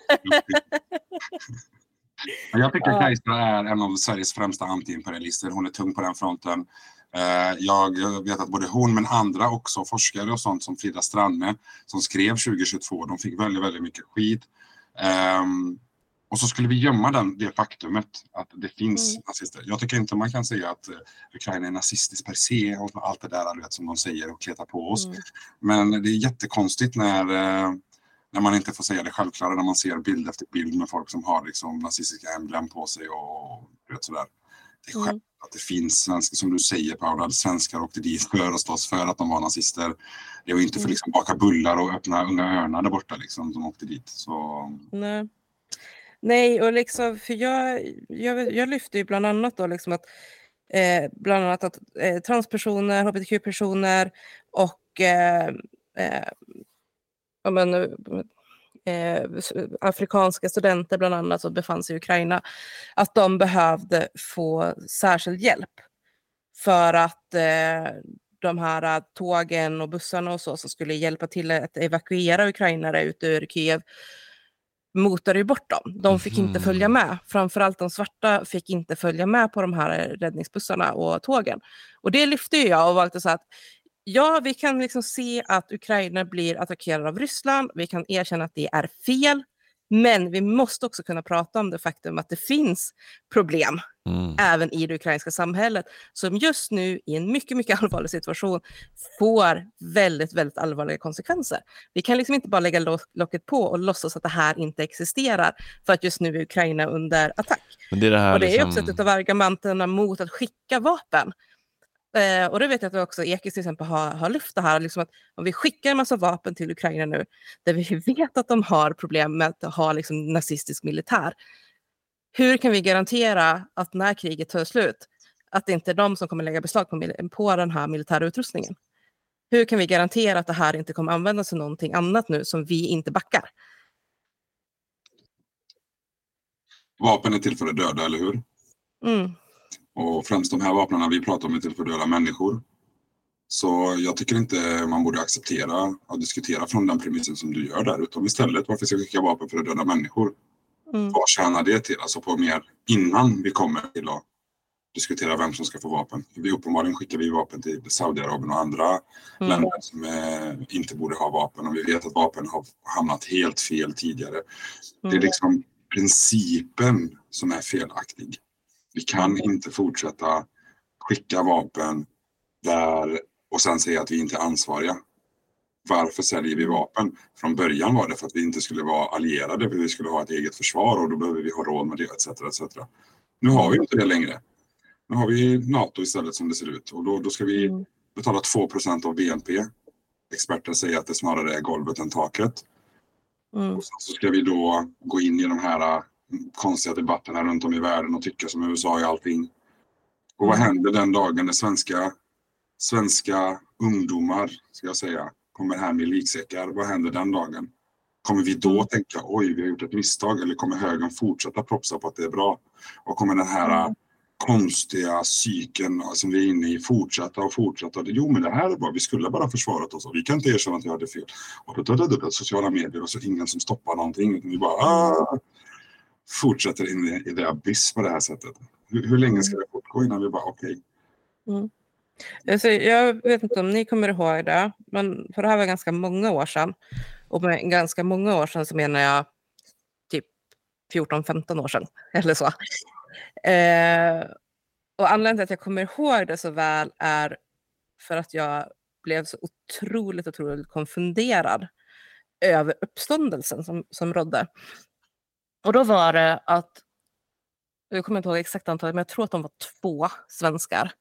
Jag tycker Ja. Kajsa är en av Sveriges främsta antiimperialister. Hon är tung på den fronten. Eh, Jag vet att både hon men andra också, forskare och sånt som Frida Stranne som skrev 2022, de fick väldigt, väldigt mycket skit. Ehm, Och så skulle vi gömma den, det faktumet att det finns Mm. nazister. Jag tycker inte man kan säga att eh, Ukraina är nazistiskt per se och allt det där du vet, som de säger och kletar på oss. Mm. Men det är jättekonstigt när, eh, när man inte får säga det självklara, när man ser bild efter bild med folk som har liksom, nazistiska emblem på sig och vet, sådär. Det är Mm. att det finns svenskar, som du säger Paula, att svenskar åkte dit för att slåss för att de var nazister. Det var inte för Mm. liksom baka bullar och öppna Unga Örnar där borta liksom, som åkte dit. Så, Nej. Nej, och liksom, för jag, jag, jag lyfter ju bland annat då liksom att eh, bland annat att eh, transpersoner, hbtq-personer och eh, eh, ja, men, eh, afrikanska studenter bland annat som befann sig i Ukraina, att de behövde få särskild hjälp för att eh, de här eh, tågen och bussarna och så som skulle hjälpa till att evakuera ukrainare ut ur Kiev motade ju bort dem. De fick inte följa med. Framförallt de svarta fick inte följa med på de här räddningsbussarna och tågen. Och det lyfte ju jag och var lite så att ja, vi kan liksom se att Ukraina blir attackerad av Ryssland. Vi kan erkänna att det är fel. Men vi måste också kunna prata om det faktum att det finns problem Mm. även i det ukrainska samhället som just nu i en mycket, mycket allvarlig situation får väldigt, väldigt allvarliga konsekvenser. Vi kan liksom inte bara lägga lo- locket på och låtsas att det här inte existerar för att just nu är Ukraina under attack. Men det är det här och det är liksom... också ett av argumenten mot att skicka vapen. Eh, och det vet jag att också Ekis till exempel har, har lyft det här, liksom att om vi skickar en massa vapen till Ukraina nu, där vi vet att de har problem med att ha liksom, nazistisk militär, hur kan vi garantera att när kriget tar slut, att det inte är de som kommer lägga beslag på, på den här militära utrustningen? Hur kan vi garantera att det här inte kommer användas till någonting annat nu som vi inte backar? vapen är till för att döda, eller hur? Mm. Och främst de här vapnen vi pratar om är till för att döda människor. Så jag tycker inte man borde acceptera och diskutera från den premissen som du gör där, utan istället varför ska vi skicka vapen för att döda människor? Mm. Vad tjänar det till? Alltså på mer innan vi kommer till att diskutera vem som ska få vapen. Vi uppenbarligen skickar vi vapen till Saudiarabien och andra Mm. länder som eh, inte borde ha vapen och vi vet att vapen har hamnat helt fel tidigare. Det är Mm. liksom principen som är felaktig. Vi kan inte fortsätta skicka vapen där och sen säga att vi inte är ansvariga. Varför säljer vi vapen? Från början var det för att vi inte skulle vara allierade, för vi skulle ha ett eget försvar och då behöver vi ha råd med det etc. etc. Nu har vi inte det längre. Nu har vi NATO istället som det ser ut och då, då ska vi Mm. betala 2% av BNP. Experter säger att det snarare är golvet än taket. Mm. Och så ska vi då gå in i de här konstiga debatterna runt om i världen och tycka som USA i allting. Och vad händer den dagen när svenska, svenska ungdomar, ska jag säga, kommer här med liksäckar? Vad händer den dagen? Kommer vi då tänka oj, vi har gjort ett misstag eller kommer högern fortsätta propsa på att det är bra? Och kommer den här äh, konstiga cykeln som vi är inne i fortsätta och fortsätta? Jo, men det här är bra. Vi skulle bara försvarat oss och vi kan inte erkänna att vi hade fel. Och då, då, då sociala medier och så ingen som stoppar någonting. Utan vi bara ah, fortsätter in i, i det abyss på det här sättet. Hur, hur länge ska det fortgå innan vi bara okej? Mm. Alltså, jag vet inte om ni kommer ihåg det, men för det här var ganska många år sedan. Och med ganska många år sedan så menar jag typ 14-15 år sedan eller så. Eh, och anledningen till att jag kommer ihåg det så väl är för att jag blev så otroligt, otroligt konfunderad över uppståndelsen som, som rådde. Och då var det att, jag kommer inte ihåg exakt antalet, men jag tror att de var två svenskar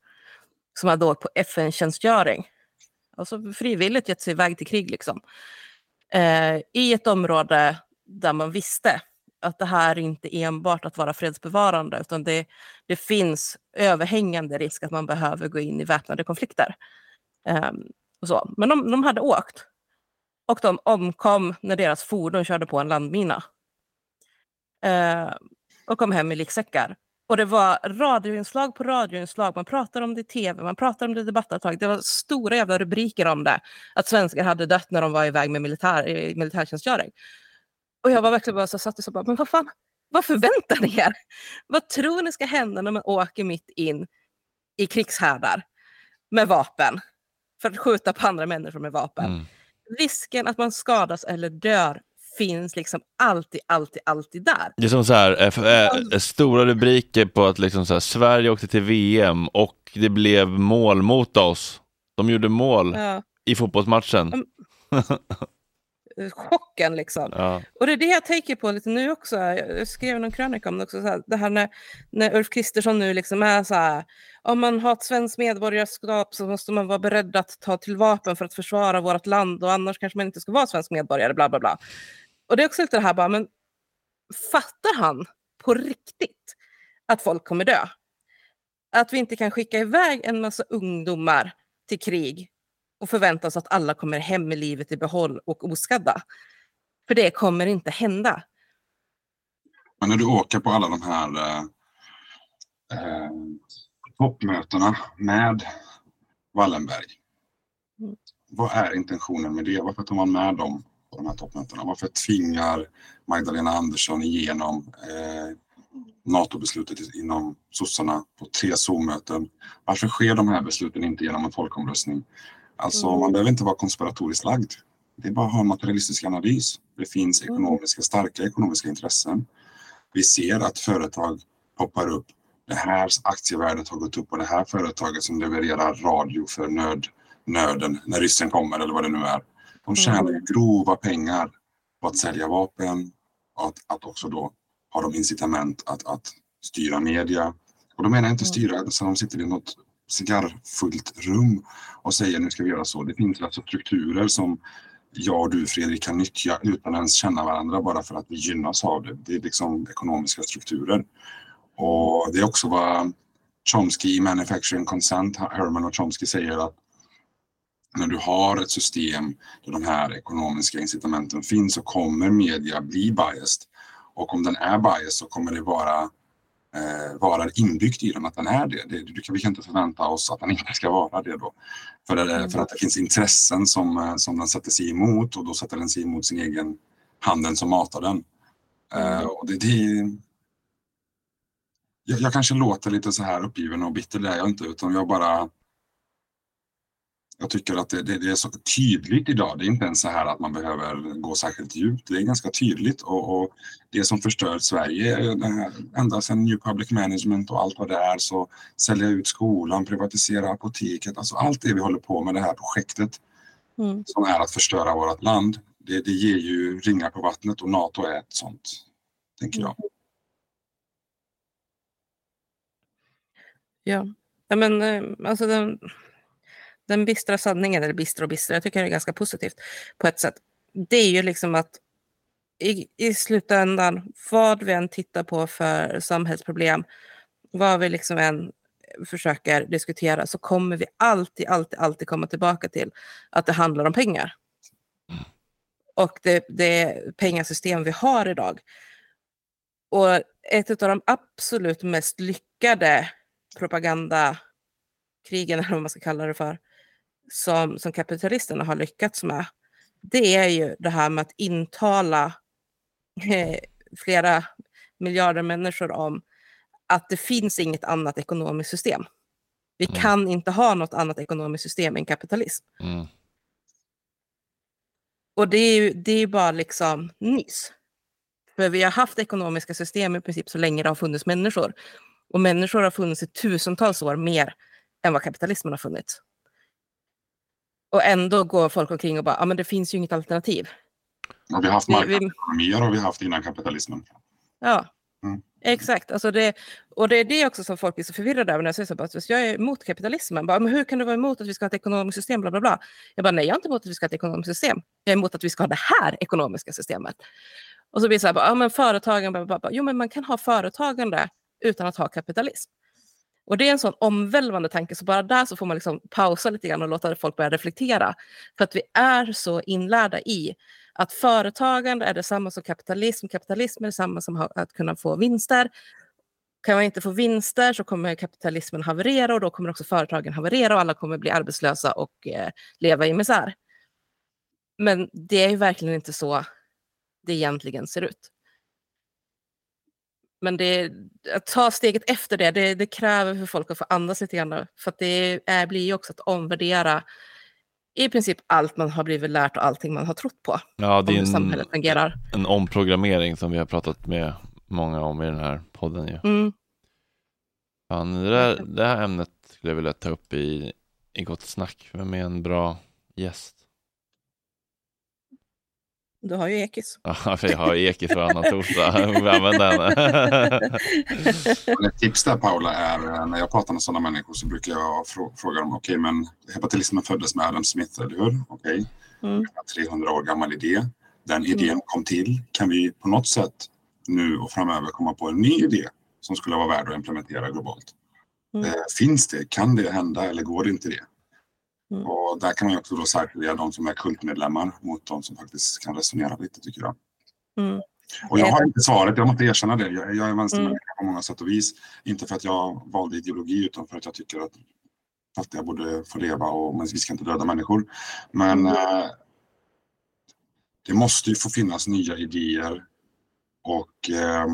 som hade åkt på FN-tjänstgöring. Alltså frivilligt gett sig iväg till krig liksom. Eh, I ett område där man visste att det här inte enbart att vara fredsbevarande utan det, det finns överhängande risk att man behöver gå in i väpnade konflikter. Eh, och så. Men de, de hade åkt och de omkom när deras fordon körde på en landmina. Eh, och kom hem i liksäckar. Och det var radioinslag på radioinslag. Man pratade om det i tv, man pratade om det i debattavtalet. Det var stora jävla rubriker om det. Att svenskar hade dött när de var iväg med militär, i militärtjänstgöring. Och jag var verkligen bara så satt och så bara, men vad fan, vad förväntar ni er? Vad tror ni ska hända när man åker mitt in i krigshärdar med vapen? För att skjuta på andra människor med vapen. Mm. Risken att man skadas eller dör finns liksom alltid, alltid, alltid där. Det är som så här, eh, stora rubriker på att liksom så här, Sverige åkte till VM och det blev mål mot oss. De gjorde mål Ja. i fotbollsmatchen. Mm. Chocken liksom. ja. Och det är det jag tänker på lite nu också. Jag skrev någon krönika om det också. Så här, det här när, när Ulf Kristersson nu liksom är så här. Om man har ett svenskt medborgarskap så måste man vara beredd att ta till vapen för att försvara vårt land och annars kanske man inte ska vara svensk medborgare. Bla bla bla. Och det är också lite det här bara, men fattar han på riktigt att folk kommer dö? Att vi inte kan skicka iväg en massa ungdomar till krig och förvänta oss att alla kommer hem med livet i behåll och oskadda. För det kommer inte hända. Men när du åker på alla de här eh, eh, toppmötena med Wallenberg. Mm. Vad är intentionen med det? Varför tar man med dem på de här toppmötena? Varför tvingar Magdalena Andersson igenom eh, NATO-beslutet inom sossarna på tre Zoom-möten? Varför sker de här besluten inte genom en folkomröstning? Alltså Mm. man behöver inte vara konspiratoriskt lagd. Det är bara att ha en materialistisk analys. Det finns Mm. ekonomiska, starka ekonomiska intressen. Vi ser att företag poppar upp. Det här aktievärdet har gått upp på det här företaget som levererar radio för nöd, nöden när ryssen kommer eller vad det nu är. De tjänar ju grova pengar på att sälja vapen och att, att också då ha de incitament att, att styra media. Och då menar jag inte styra, så de sitter i något cigarrfullt rum och säger nu ska vi göra så. Det finns alltså strukturer som jag och du Fredrik kan nyttja utan ens känna varandra bara för att vi gynnas av det. Det är liksom ekonomiska strukturer. Och det är också vad Chomsky i Manufacturing Consent, Herman och Chomsky säger att när du har ett system där de här ekonomiska incitamenten finns så kommer media bli biased. Och om den är biased så kommer det vara, eh, vara inbyggt i den att den är det. det du kan, vi kan inte förvänta oss att den inte ska vara det då. För, det, för att det finns intressen som, eh, som den sätter sig emot och då sätter den sig emot sin egen handen som matar den. Eh, och det, det, jag, jag kanske låter lite så här uppgiven och bitter, det är jag inte, utan jag bara jag tycker att det, det, det, är så tydligt idag. Det är inte ens så här att man behöver gå särskilt djupt. Det är ganska tydligt och, och det som förstör Sverige, ända sedan New Public Management och allt vad det är, så sälja ut skolan, privatisera apoteket, alltså allt det vi håller på med det här projektet Mm. som är att förstöra vårt land. Det, det ger ju ringar på vattnet och NATO är ett sånt, tänker jag. Ja, ja men eh, alltså den, den bistra sanningen, eller bistra och bistra, jag tycker det är ganska positivt på ett sätt. Det är ju liksom att i, i slutändan, vad vi än tittar på för samhällsproblem, vad vi liksom än försöker diskutera, så kommer vi alltid, alltid, alltid komma tillbaka till att det handlar om pengar. Och det, det pengasystem vi har idag. Och ett av de absolut mest lyckade propagandakrigen, eller vad man ska kalla det för, som, som kapitalisterna har lyckats med, det är ju det här med att intala eh, flera miljarder människor om att det finns inget annat ekonomiskt system. Vi kan inte ha något annat ekonomiskt system än kapitalism. Mm. Och det är ju det är bara liksom nys. För vi har haft ekonomiska system i princip så länge det har funnits människor. Och människor har funnits i tusentals år mer än vad kapitalismen har funnits. Och ändå går folk omkring och bara, ja men det finns ju inget alternativ. Och vi har haft marknadsekonomier har vi haft innan kapitalismen. Ja, Mm. exakt. Alltså det, och det är det också som folk blir så förvirrade över när jag säger så. Bara, "Så jag är emot kapitalismen. Bara, men hur kan du vara emot att vi ska ha ett ekonomiskt system? Bla, bla, bla. Jag bara, nej, jag är inte emot att vi ska ha ett ekonomiskt system. Jag är emot att vi ska ha det här ekonomiska systemet. Och så blir det så här, bara, ja, men företagen, bla, bla, bla. jo men man kan ha företagande utan att ha kapitalism. Och det är en sån omvälvande tanke, så bara där så får man liksom pausa lite grann och låta folk börja reflektera. För att vi är så inlärda i Att företagande är detsamma som kapitalism, kapitalism är detsamma som att kunna få vinster. Kan man inte få vinster så kommer kapitalismen haverera och då kommer också företagen haverera och alla kommer bli arbetslösa och eh, leva i misär. Men det är ju verkligen inte så det egentligen ser ut. Men det, att ta steget efter det, det, det kräver för folk att få andas lite grann. För att det är, blir ju också att omvärdera i princip allt man har blivit lärt och allting man har trott på. Ja, det är en, en omprogrammering som vi har pratat med många om i den här podden. Ju. Mm. Fan, det, där, det här ämnet skulle jag vilja ta upp i, i Gott Snack. Vem är en bra gäst? Du har ju Ekis. Ja, för jag har Ekis varannan torsdag. Använd den. Men Ett tips där Paula är eh, när jag pratar med sådana människor så brukar jag frå- fråga dem, okej men hepatilismen föddes med Adam Smith, eller hur? Okej, Mm. 300 år gammal idé. Den idén kom till. Kan vi på något sätt nu och framöver komma på en ny idé som skulle vara värd att implementera globalt? Mm. Eh, Finns det? Kan det hända eller går det inte det? Mm. Och där kan man ju också då särskilja de som är kultmedlemmar mot de som faktiskt kan resonera lite tycker jag. Mm. Och jag Eh, har inte svaret, jag måste erkänna det. Jag, jag är vänstermänniska Mm. på många sätt och vis. Inte för att jag valde ideologi utan för att jag tycker att fattiga borde få leva och men vi ska inte döda människor. Men Mm. eh, det måste ju få finnas nya idéer och eh,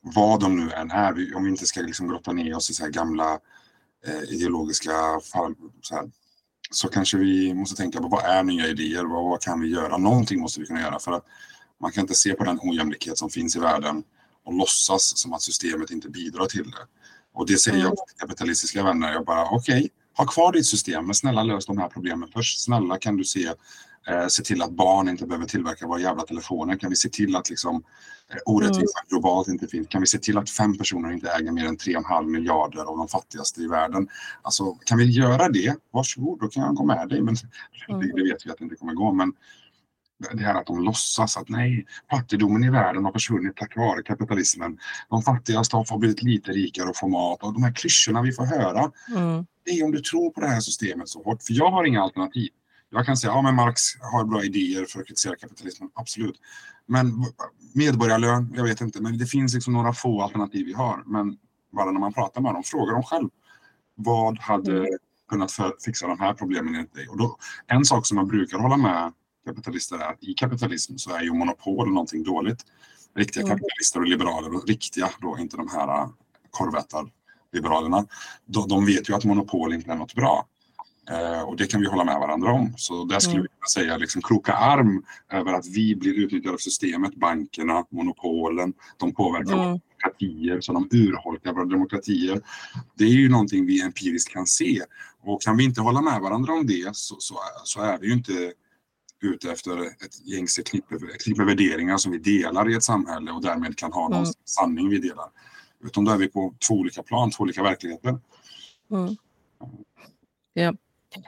vad de nu än är. Vi- Om vi inte ska liksom grotta ner oss i så här gamla eh, ideologiska fall, så, här, så kanske vi måste tänka på vad är nya idéer? Vad, vad kan vi göra? Någonting måste vi kunna göra för att man kan inte se på den ojämlikhet som finns i världen och låtsas som att systemet inte bidrar till det. Och det säger jag till kapitalistiska vänner. Jag bara okej, ha kvar ditt system men snälla lös de här problemen först. Snälla kan du se, eh, se till att barn inte behöver tillverka våra jävla telefoner. Kan vi se till att liksom, eh, orättvisa globalt inte finns? Kan vi se till att fem personer inte äger mer än 3,5 miljarder av de fattigaste i världen? Alltså kan vi göra det? Varsågod, då kan jag gå med dig. Men det, det vet vi att det inte kommer gå. Men det här att de låtsas att nej, fattigdomen i världen har försvunnit tack vare kapitalismen. De fattigaste har blivit lite rikare och få mat. Och de här klyschorna vi får höra. Mm. Det är om du tror på det här systemet så hårt. För jag har inga alternativ. Jag kan säga, ja men Marx har bra idéer för att kritisera kapitalismen. Absolut. Men medborgarlön, jag vet inte. Men det finns liksom några få alternativ vi har. Men bara när man pratar med dem, fråga dem själv. Vad hade kunnat för, fixa de här problemen enligt dig? Och då, en sak som man brukar hålla med kapitalister är att i kapitalism så är ju monopol någonting dåligt. Riktiga Mm. kapitalister och liberaler, och riktiga då, inte de här äh, korvätar-liberalerna, de, de vet ju att monopol inte är något bra. Eh, och det kan vi hålla med varandra om. Så där skulle Mm. vi kunna säga liksom kroka arm över att vi blir utnyttjade av systemet, bankerna, monopolen, de påverkar våra Mm. demokratier så de urholkar våra demokratier. Det är ju någonting vi empiriskt kan se. Och kan vi inte hålla med varandra om det så, så, så är vi ju inte ute efter ett gängse knippe, knippe värderingar som vi delar i ett samhälle och därmed kan ha någon Mm. sanning vi delar. Utan då är vi på två olika plan, två olika verkligheter. Mm. Ja.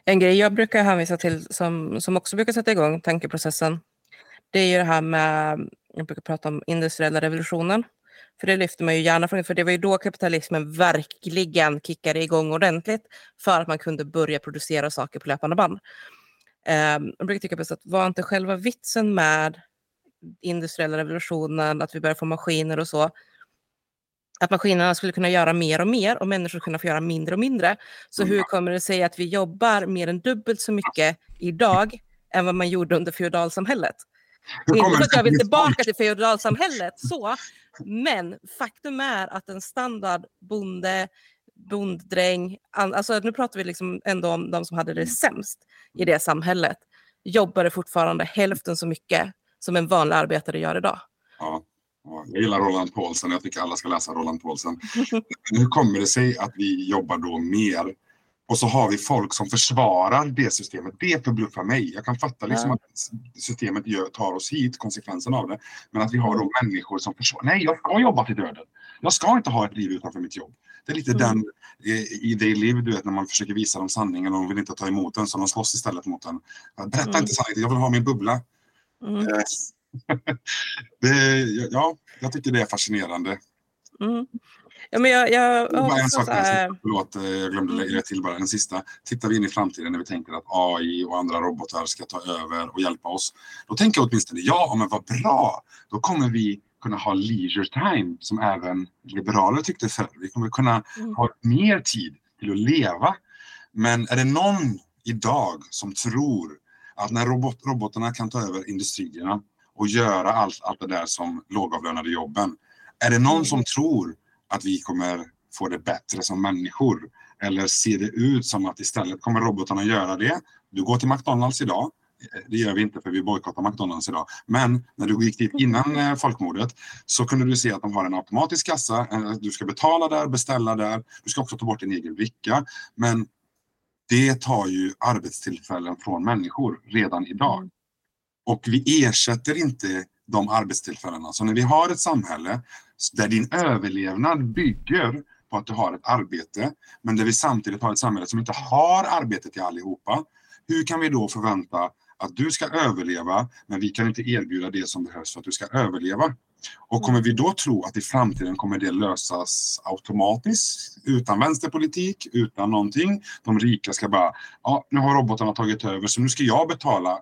En grej jag brukar hänvisa till som, som också brukar sätta igång tankeprocessen, det är ju det här med, jag brukar prata om industriella revolutionen. För det lyfter man ju gärna från, för det var ju då kapitalismen verkligen kickade igång ordentligt för att man kunde börja producera saker på löpande band. Um, jag brukar tycka på så att var inte själva vitsen med industriella revolutionen, att vi började få maskiner och så, att maskinerna skulle kunna göra mer och mer och människor kunna få göra mindre och mindre. Så hur kommer det sig att vi jobbar mer än dubbelt så mycket idag än vad man gjorde under feodalsamhället? Inte för att jag vill tillbaka till feodalsamhället, så, men faktum är att en standard bonde, bonddräng, alltså nu pratar vi liksom ändå om de som hade det sämst i det samhället, jobbade fortfarande hälften så mycket som en vanlig arbetare gör idag. Ja, jag gillar Roland Paulsen. Jag tycker alla ska läsa Roland Paulsen. Hur kommer det sig att vi jobbar då mer och så har vi folk som försvarar det systemet. Det förbluffar mig. Jag kan fatta liksom att systemet gör, tar oss hit, konsekvensen av det. Men att vi har då människor som försvarar. Nej, jag ska jobba till döden. Jag ska inte ha ett liv utanför mitt jobb. Det är lite Mm. den i, i They Live, du vet, när man försöker visa dem sanningen och de vill inte ta emot den, så de slåss istället mot den. Berätta Mm. inte sanningen, jag vill ha min bubbla. Mm. Det, ja, jag tycker det är fascinerande. Mm. Ja, men jag, jag, Bara en sak, så här- förlåt, eh, jag glömde lägga till bara en sista. Tittar vi in i framtiden när vi tänker att AI och andra robotar ska ta över och hjälpa oss. Då tänker jag åtminstone, ja men vad bra! Då kommer vi kunna ha leisure time som även liberaler tyckte förr. Vi kommer kunna ha mer tid till att leva. Men är det någon idag som tror att när robot, robotarna kan ta över industrierna och göra allt, allt det där som lågavlönade jobben. Är det någon som tror att vi kommer få det bättre som människor? Eller ser det ut som att istället kommer robotarna göra det? Du går till McDonalds idag. Eh, Det gör vi inte för vi bojkottar McDonalds idag. Men när du gick dit innan eh, folkmordet så kunde du se att de har en automatisk kassa. Eh, Du ska betala där, beställa där. Du ska också ta bort din egen bricka. Men det tar ju arbetstillfällen från människor redan idag. Och vi ersätter inte de arbetstillfällena. Så när vi har ett samhälle där din överlevnad bygger på att du har ett arbete, men där vi samtidigt har ett samhälle som inte har arbete till allihopa. Hur kan vi då förvänta att du ska överleva, men vi kan inte erbjuda det som behövs för att du ska överleva? Och kommer vi då tro att i framtiden kommer det lösas automatiskt utan vänsterpolitik, utan någonting? De rika ska bara, ja, nu har robotarna tagit över så nu ska jag betala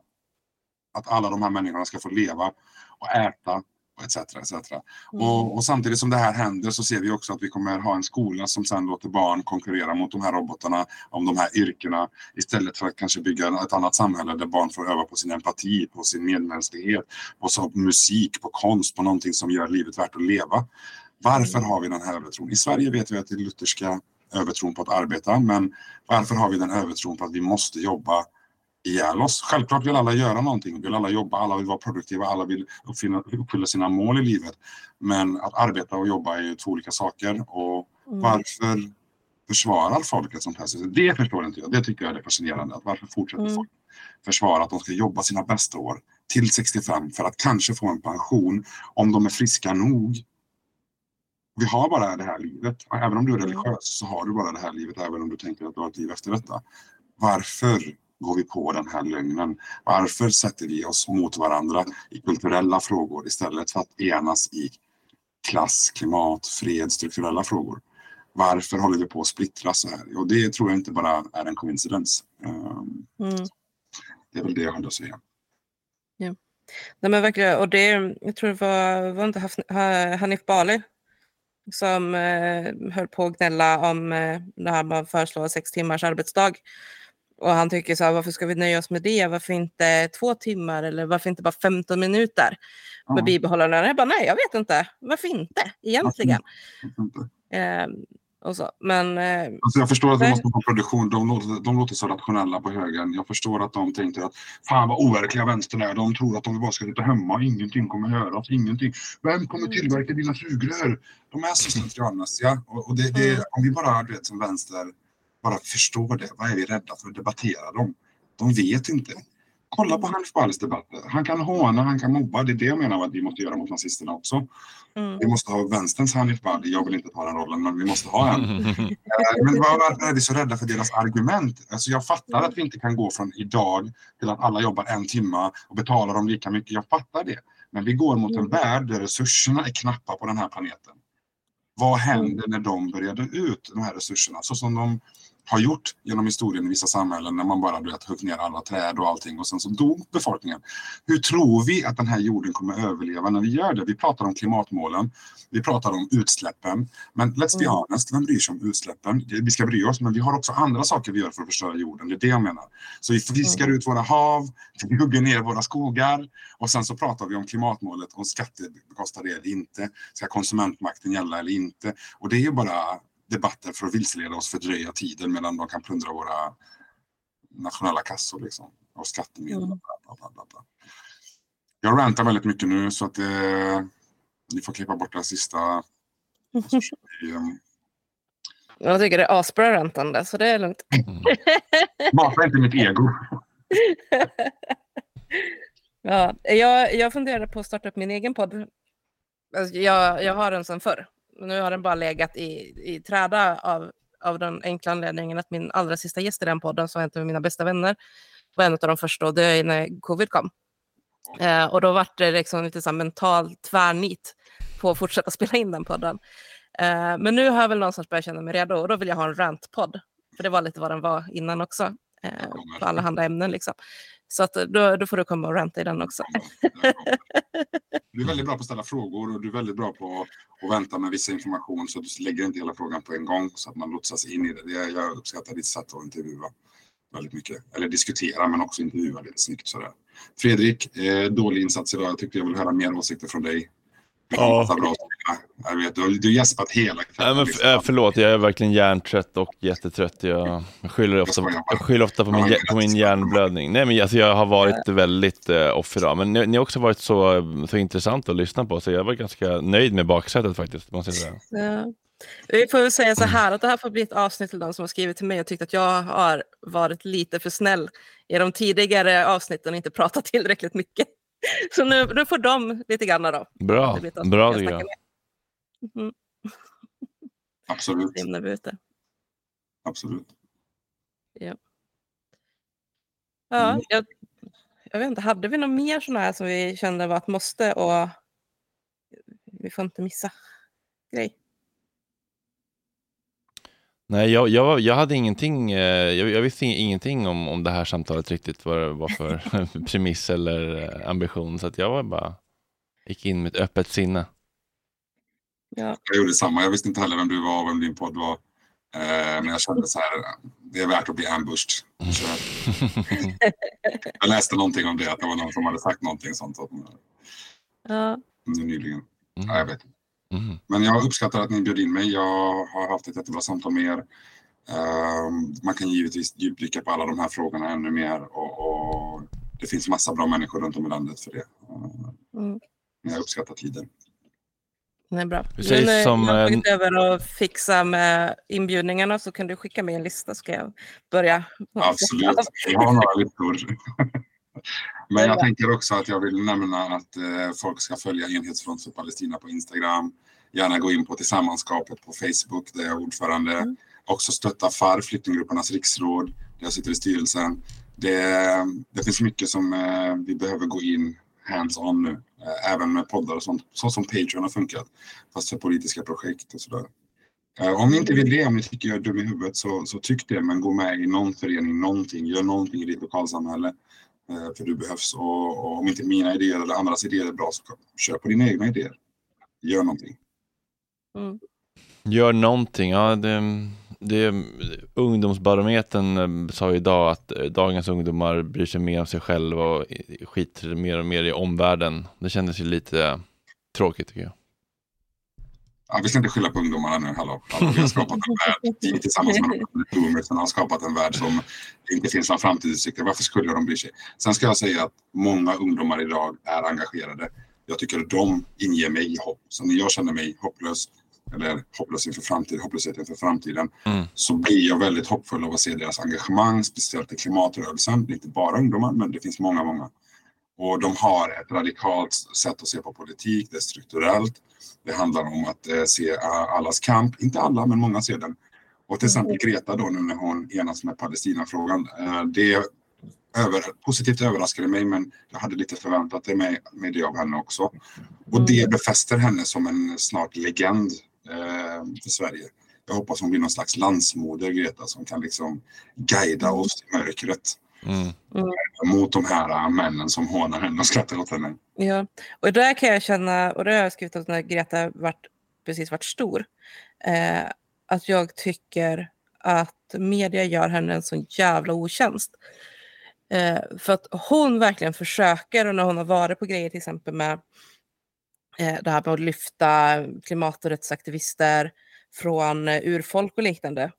att alla de här människorna ska få leva och äta och etc. etc. Och, och samtidigt som det här händer så ser vi också att vi kommer ha en skola som sen låter barn konkurrera mot de här robotarna om de här yrkena istället för att kanske bygga ett annat samhälle där barn får öva på sin empati, på sin medmänsklighet, på så musik, på konst, på någonting som gör livet värt att leva. Varför har vi den här övertron? I Sverige vet vi att det är lutherska övertron på att arbeta, men varför har vi den övertron på att vi måste jobba ihjäl oss. Självklart vill alla göra någonting, vill alla jobba, alla vill vara produktiva, alla vill uppfylla, uppfylla sina mål i livet. Men att arbeta och jobba är ju två olika saker och Mm. varför försvarar folk ett sånt här system? Det förstår inte jag. Det tycker jag är fascinerande. Att varför fortsätter Mm. folk försvara att de ska jobba sina bästa år till 65 för att kanske få en pension om de är friska nog. Vi har bara det här livet. Även om du är religiös så har du bara det här livet även om du tänker att du har ett liv efter detta. Varför går vi på den här lögnen? Varför sätter vi oss mot varandra i kulturella frågor istället för att enas i klass, klimat, fred, strukturella frågor? Varför håller vi på att splittra så här? Och det tror jag inte bara är en coincidence. Ehm, Mm. Det är väl det jag hade att säga. Ja. Nej, men verkligen. Och det, jag tror det var, var inte Hanif Bali som eh, höll på att gnälla om eh, det här med att föreslå sex timmars arbetsdag. Och han tycker så här, varför ska vi nöja oss med det? Varför inte två timmar eller varför inte bara 15 minuter med Ja. bibehålla lönen? Jag bara, nej, jag vet inte. Varför inte egentligen? Eh, och så. Men eh, Alltså jag förstår att Nej. måste ha produktion. De låter, de låter så rationella på högen. Jag förstår att de tänker att fan vad overkliga vänstern är. De tror att om vi bara ska sitta hemma ingenting kommer göras. Ingenting. Vem kommer tillverka dina sugrör? De är så slentrianmässiga. Och, och det, det, om vi bara du vet, som vänster bara förstår det. Vad är vi rädda för att debattera dem? De vet inte. Kolla på Hanif Balis debatter. Han kan håna, han kan mobba. Det är det jag menar att vi måste göra mot nazisterna också. mm. Vi måste ha vänsterns Hanif Bali. Jag vill inte ta den rollen, men vi måste ha en. Eh, Men var- varför är vi så rädda för deras argument? Alltså jag fattar att vi inte kan gå från idag till att alla jobbar en timma och betalar dem lika mycket. Jag fattar det. Men vi går mot en värld där resurserna är knappa på den här planeten. Vad händer när de börjar ut, de här resurserna? Så som de har gjort genom historien i vissa samhällen när man bara du vet, högg ner alla träd och allting och sen så dog befolkningen. Hur tror vi att den här jorden kommer överleva när vi gör det? Vi pratar om klimatmålen, vi pratar om utsläppen. Men let's be honest, vem bryr sig om utsläppen? Vi ska bry oss, men vi har också andra saker vi gör för att förstöra jorden. Det är det jag menar. Så vi fiskar ut våra hav, vi hugger ner våra skogar och sen så pratar vi om klimatmålet och skattebekostar det eller inte. Ska konsumentmakten gälla eller inte? Och det är ju bara debatter för att vilseleda oss, fördröja tiden medan de kan plundra våra nationella kassor liksom, och skattemedel. Mm. Bla, bla, bla. Jag rantar väldigt mycket nu så att eh, ni får klippa bort det sista. Ehm, Jag tycker det är asbra rantande, så det är lugnt. Mata inte mitt ego. Ja, jag, jag funderade på att starta upp min egen podd. Alltså, jag, jag har den sedan förr. Nu har den bara legat i, i träda av, av den enkla anledningen att min allra sista gäst i den podden, som var en av mina bästa vänner, var en av de första det är när covid kom. Eh, och då var det liksom lite så mental tvärnit på att fortsätta spela in den podden. Eh, men nu har jag väl någonstans börjat känna mig redo och då vill jag ha en rantpodd. För det var lite vad den var innan också. Eh, på alla andra ämnen liksom. Så att då, då får du komma och ranta i den också. Du är väldigt bra på att ställa frågor och du är väldigt bra på att vänta med vissa information så att du lägger inte hela frågan på en gång så att man lotsas in i det. det jag uppskattar ditt sätt att intervjua väldigt mycket. Eller diskutera men också intervjua lite snyggt sådär. Fredrik, eh, dålig insats idag. Jag tyckte jag vill höra mer åsikter från dig. Ja. Bra. Jag vet, du har du har gäspat hela Nej, men f- äh, förlåt, jag är verkligen hjärntrött och jättetrött. Jag skyller ofta, jag skyller ofta på, min, på min hjärnblödning. Nej, men alltså, jag har varit väldigt uh, off idag. Men ni, ni har också varit så, så intressant att lyssna på, så jag var ganska nöjd med baksätet faktiskt. Måste jag säga. Ja. Vi får väl säga så här att det här får bli ett avsnitt till de som har skrivit till mig och tyckt att jag har varit lite för snäll i de tidigare avsnitten och inte pratat tillräckligt mycket. Så nu, nu får de lite grann då. Bra, bra tycker jag. Mhm. Absolut. Lämnar vi ut det. Absolut. Ja. Ja, jag, jag vet inte, hade vi något mer sådana här som vi kände var ett måste och vi får inte missa grej? Nej, jag, jag, jag hade ingenting, eh, jag, jag visste ingenting om, om det här samtalet riktigt, vad det var för premiss eller eh, ambition, så att jag var bara, gick in med ett öppet sinne. Ja. Jag gjorde samma. Jag visste inte heller vem du var och vem din podd var. Eh, men jag kände så här, det är värt att bli ambushed. Så, jag läste någonting om det, att det var någon som hade sagt någonting sånt Ja. nyligen. Mm. Ja, jag vet inte. Men jag uppskattar att ni bjöd in mig. Jag har haft ett jättebra samtal med er. Eh, man kan givetvis djupdyka på alla de här frågorna ännu mer och, och det finns massa bra människor runt om i landet för det. Eh, Mm. jag uppskattar tiden. Det är bra. Vi Nu när som, jag har eh, tagit över och fixa med inbjudningarna så kan du skicka mig en lista så ska jag börja. Absolut, jag har några listor. Men jag tänker också att jag vill nämna att eh, folk ska följa Enhetsfront för Palestina på Instagram. Gärna gå in på Tillsammanskapet på Facebook där jag är ordförande. Också stötta FAR, Flyktinggruppernas riksråd, där jag sitter i styrelsen. Det, det finns mycket som eh, vi behöver gå in hands-on nu. Eh, även med poddar och sånt, så som Patreon har funkat. Fast för politiska projekt och sådär. Eh, Om ni inte vill det, om ni tycker jag är dum i huvudet, så, så tyck det. Men gå med i någon förening, någonting. Gör någonting i ditt lokalsamhälle. Eh, För du behövs. Och, och om inte mina idéer eller andras idéer är bra, så kör på dina egna idéer. Gör någonting. Mm. Gör någonting, ja det, det Ungdomsbarometern eh, sa ju idag att eh, dagens ungdomar bryr sig mer om sig själva och skiter mer och mer i omvärlden. Det kändes ju lite tråkigt tycker jag. Ja, vi ska inte skylla på ungdomarna nu. Hallå. Hallå, vi har skapat en värld. Vi tillsammans med de boomersen har skapat en värld som inte finns några framtidsutsikter. Varför skulle de bry sig? Sen ska jag säga att många ungdomar idag är engagerade. Jag tycker att de inger mig hopp. Så när jag känner mig hopplös, eller hopplös inför framtiden, hopplöshet inför framtiden, så blir jag väldigt hoppfull av att se deras engagemang, speciellt i klimatrörelsen. Det är inte bara ungdomar, men det finns många, många. Och de har ett radikalt sätt att se på politik, det är strukturellt. Det handlar om att eh, se eh, allas kamp, inte alla, men många ser den. Och till exempel Greta då nu när hon enas med Palestinafrågan. Eh, det över, positivt överraskade mig, men jag hade lite förväntat det med, med det av henne också. Och det befäster henne som en snart legend eh, för Sverige. Jag hoppas hon blir någon slags landsmoder, Greta, som kan liksom guida oss i mörkret Mm. mot de här äh, männen som hånar henne och skrattar åt henne. Ja, och där kan jag känna, och det har jag skrivit att när Greta vart, precis varit stor, eh, att jag tycker att media gör henne en sån jävla otjänst. Eh, för att hon verkligen försöker, och när hon har varit på grejer till exempel med eh, det här med att lyfta klimat och rättsaktivister från eh, urfolk och liknande,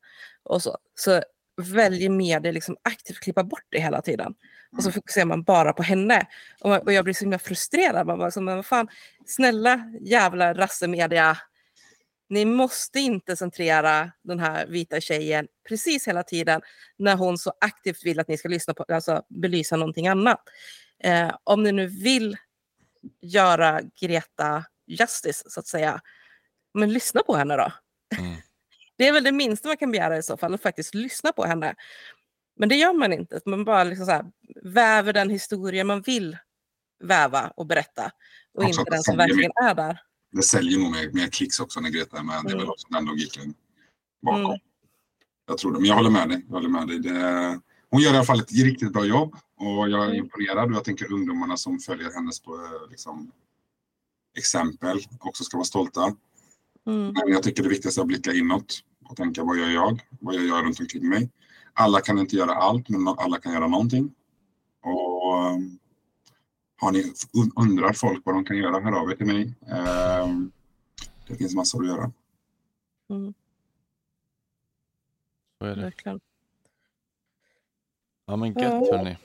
och så, så väljer media liksom aktivt klippa bort det hela tiden. Och så fokuserar man bara på henne. Och, man- och jag blir så himla frustrerad. Man bara, så, men vad fan, snälla jävla rassemedia. Ni måste inte centrera den här vita tjejen precis hela tiden när hon så aktivt vill att ni ska lyssna på, alltså belysa någonting annat. Eh, om ni nu vill göra Greta justice så att säga, men lyssna på henne då. Det är väl det minsta man kan begära i så fall, att faktiskt lyssna på henne. Men det gör man inte. Man bara liksom så här, väver den historia man vill väva och berätta. Och Också inte den som verkligen är där. det säljer nog med, med klicks också när Greta är med. Det är väl Mm. också den logiken bakom. Mm. Jag tror det. Men jag håller med dig. Jag håller med dig. Det, hon gör i alla fall ett riktigt bra jobb och jag är imponerad och jag tänker ungdomarna som följer hennes på, eh, liksom, exempel också ska vara stolta. Mm. Men jag tycker det viktigaste är att blicka inåt och tänka vad gör jag? Vad gör jag runt omkring mig? Alla kan inte göra allt, men alla kan göra någonting. Och um, har ni, un- undrar folk vad de kan göra, hör av er till mig. Ehm, det finns massor att göra. Mm. Så är det. Verkligen. Ja men Ja. gött hörni.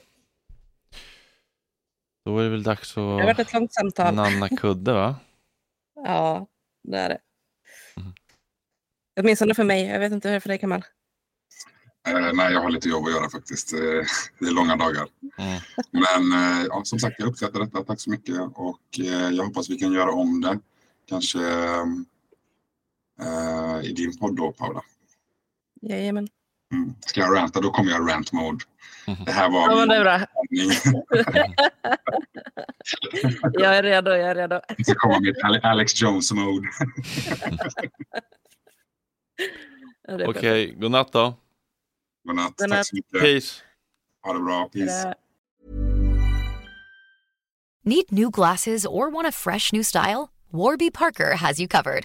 Då är det väl dags Det har varit att ett långt samtal. nanna kudde va? Ja, det är det. Mm. Åtminstone för mig. Jag vet inte hur det är för dig Kamal. Eh, nej, jag har lite jobb att göra faktiskt. Eh, det är långa dagar. Mm. Men eh, ja, som sagt, jag uppskattar detta. Tack så mycket. Och eh, jag hoppas vi kan göra om det. Kanske eh, i din podd då, Paula. Jajamän. Ska jag ranta, då kommer jag rant mode. Det här var Ja, det är bra. Jag är redo, jag är redo. Jag ska komma Ale- Alex Jones mode. Ja, det är Okej, godnatt då. Godnatt. Godnatt. Tack så mycket. Peace. Ha det bra. Peace. bra. Need new glasses or want a fresh new style? Warby Parker has you covered.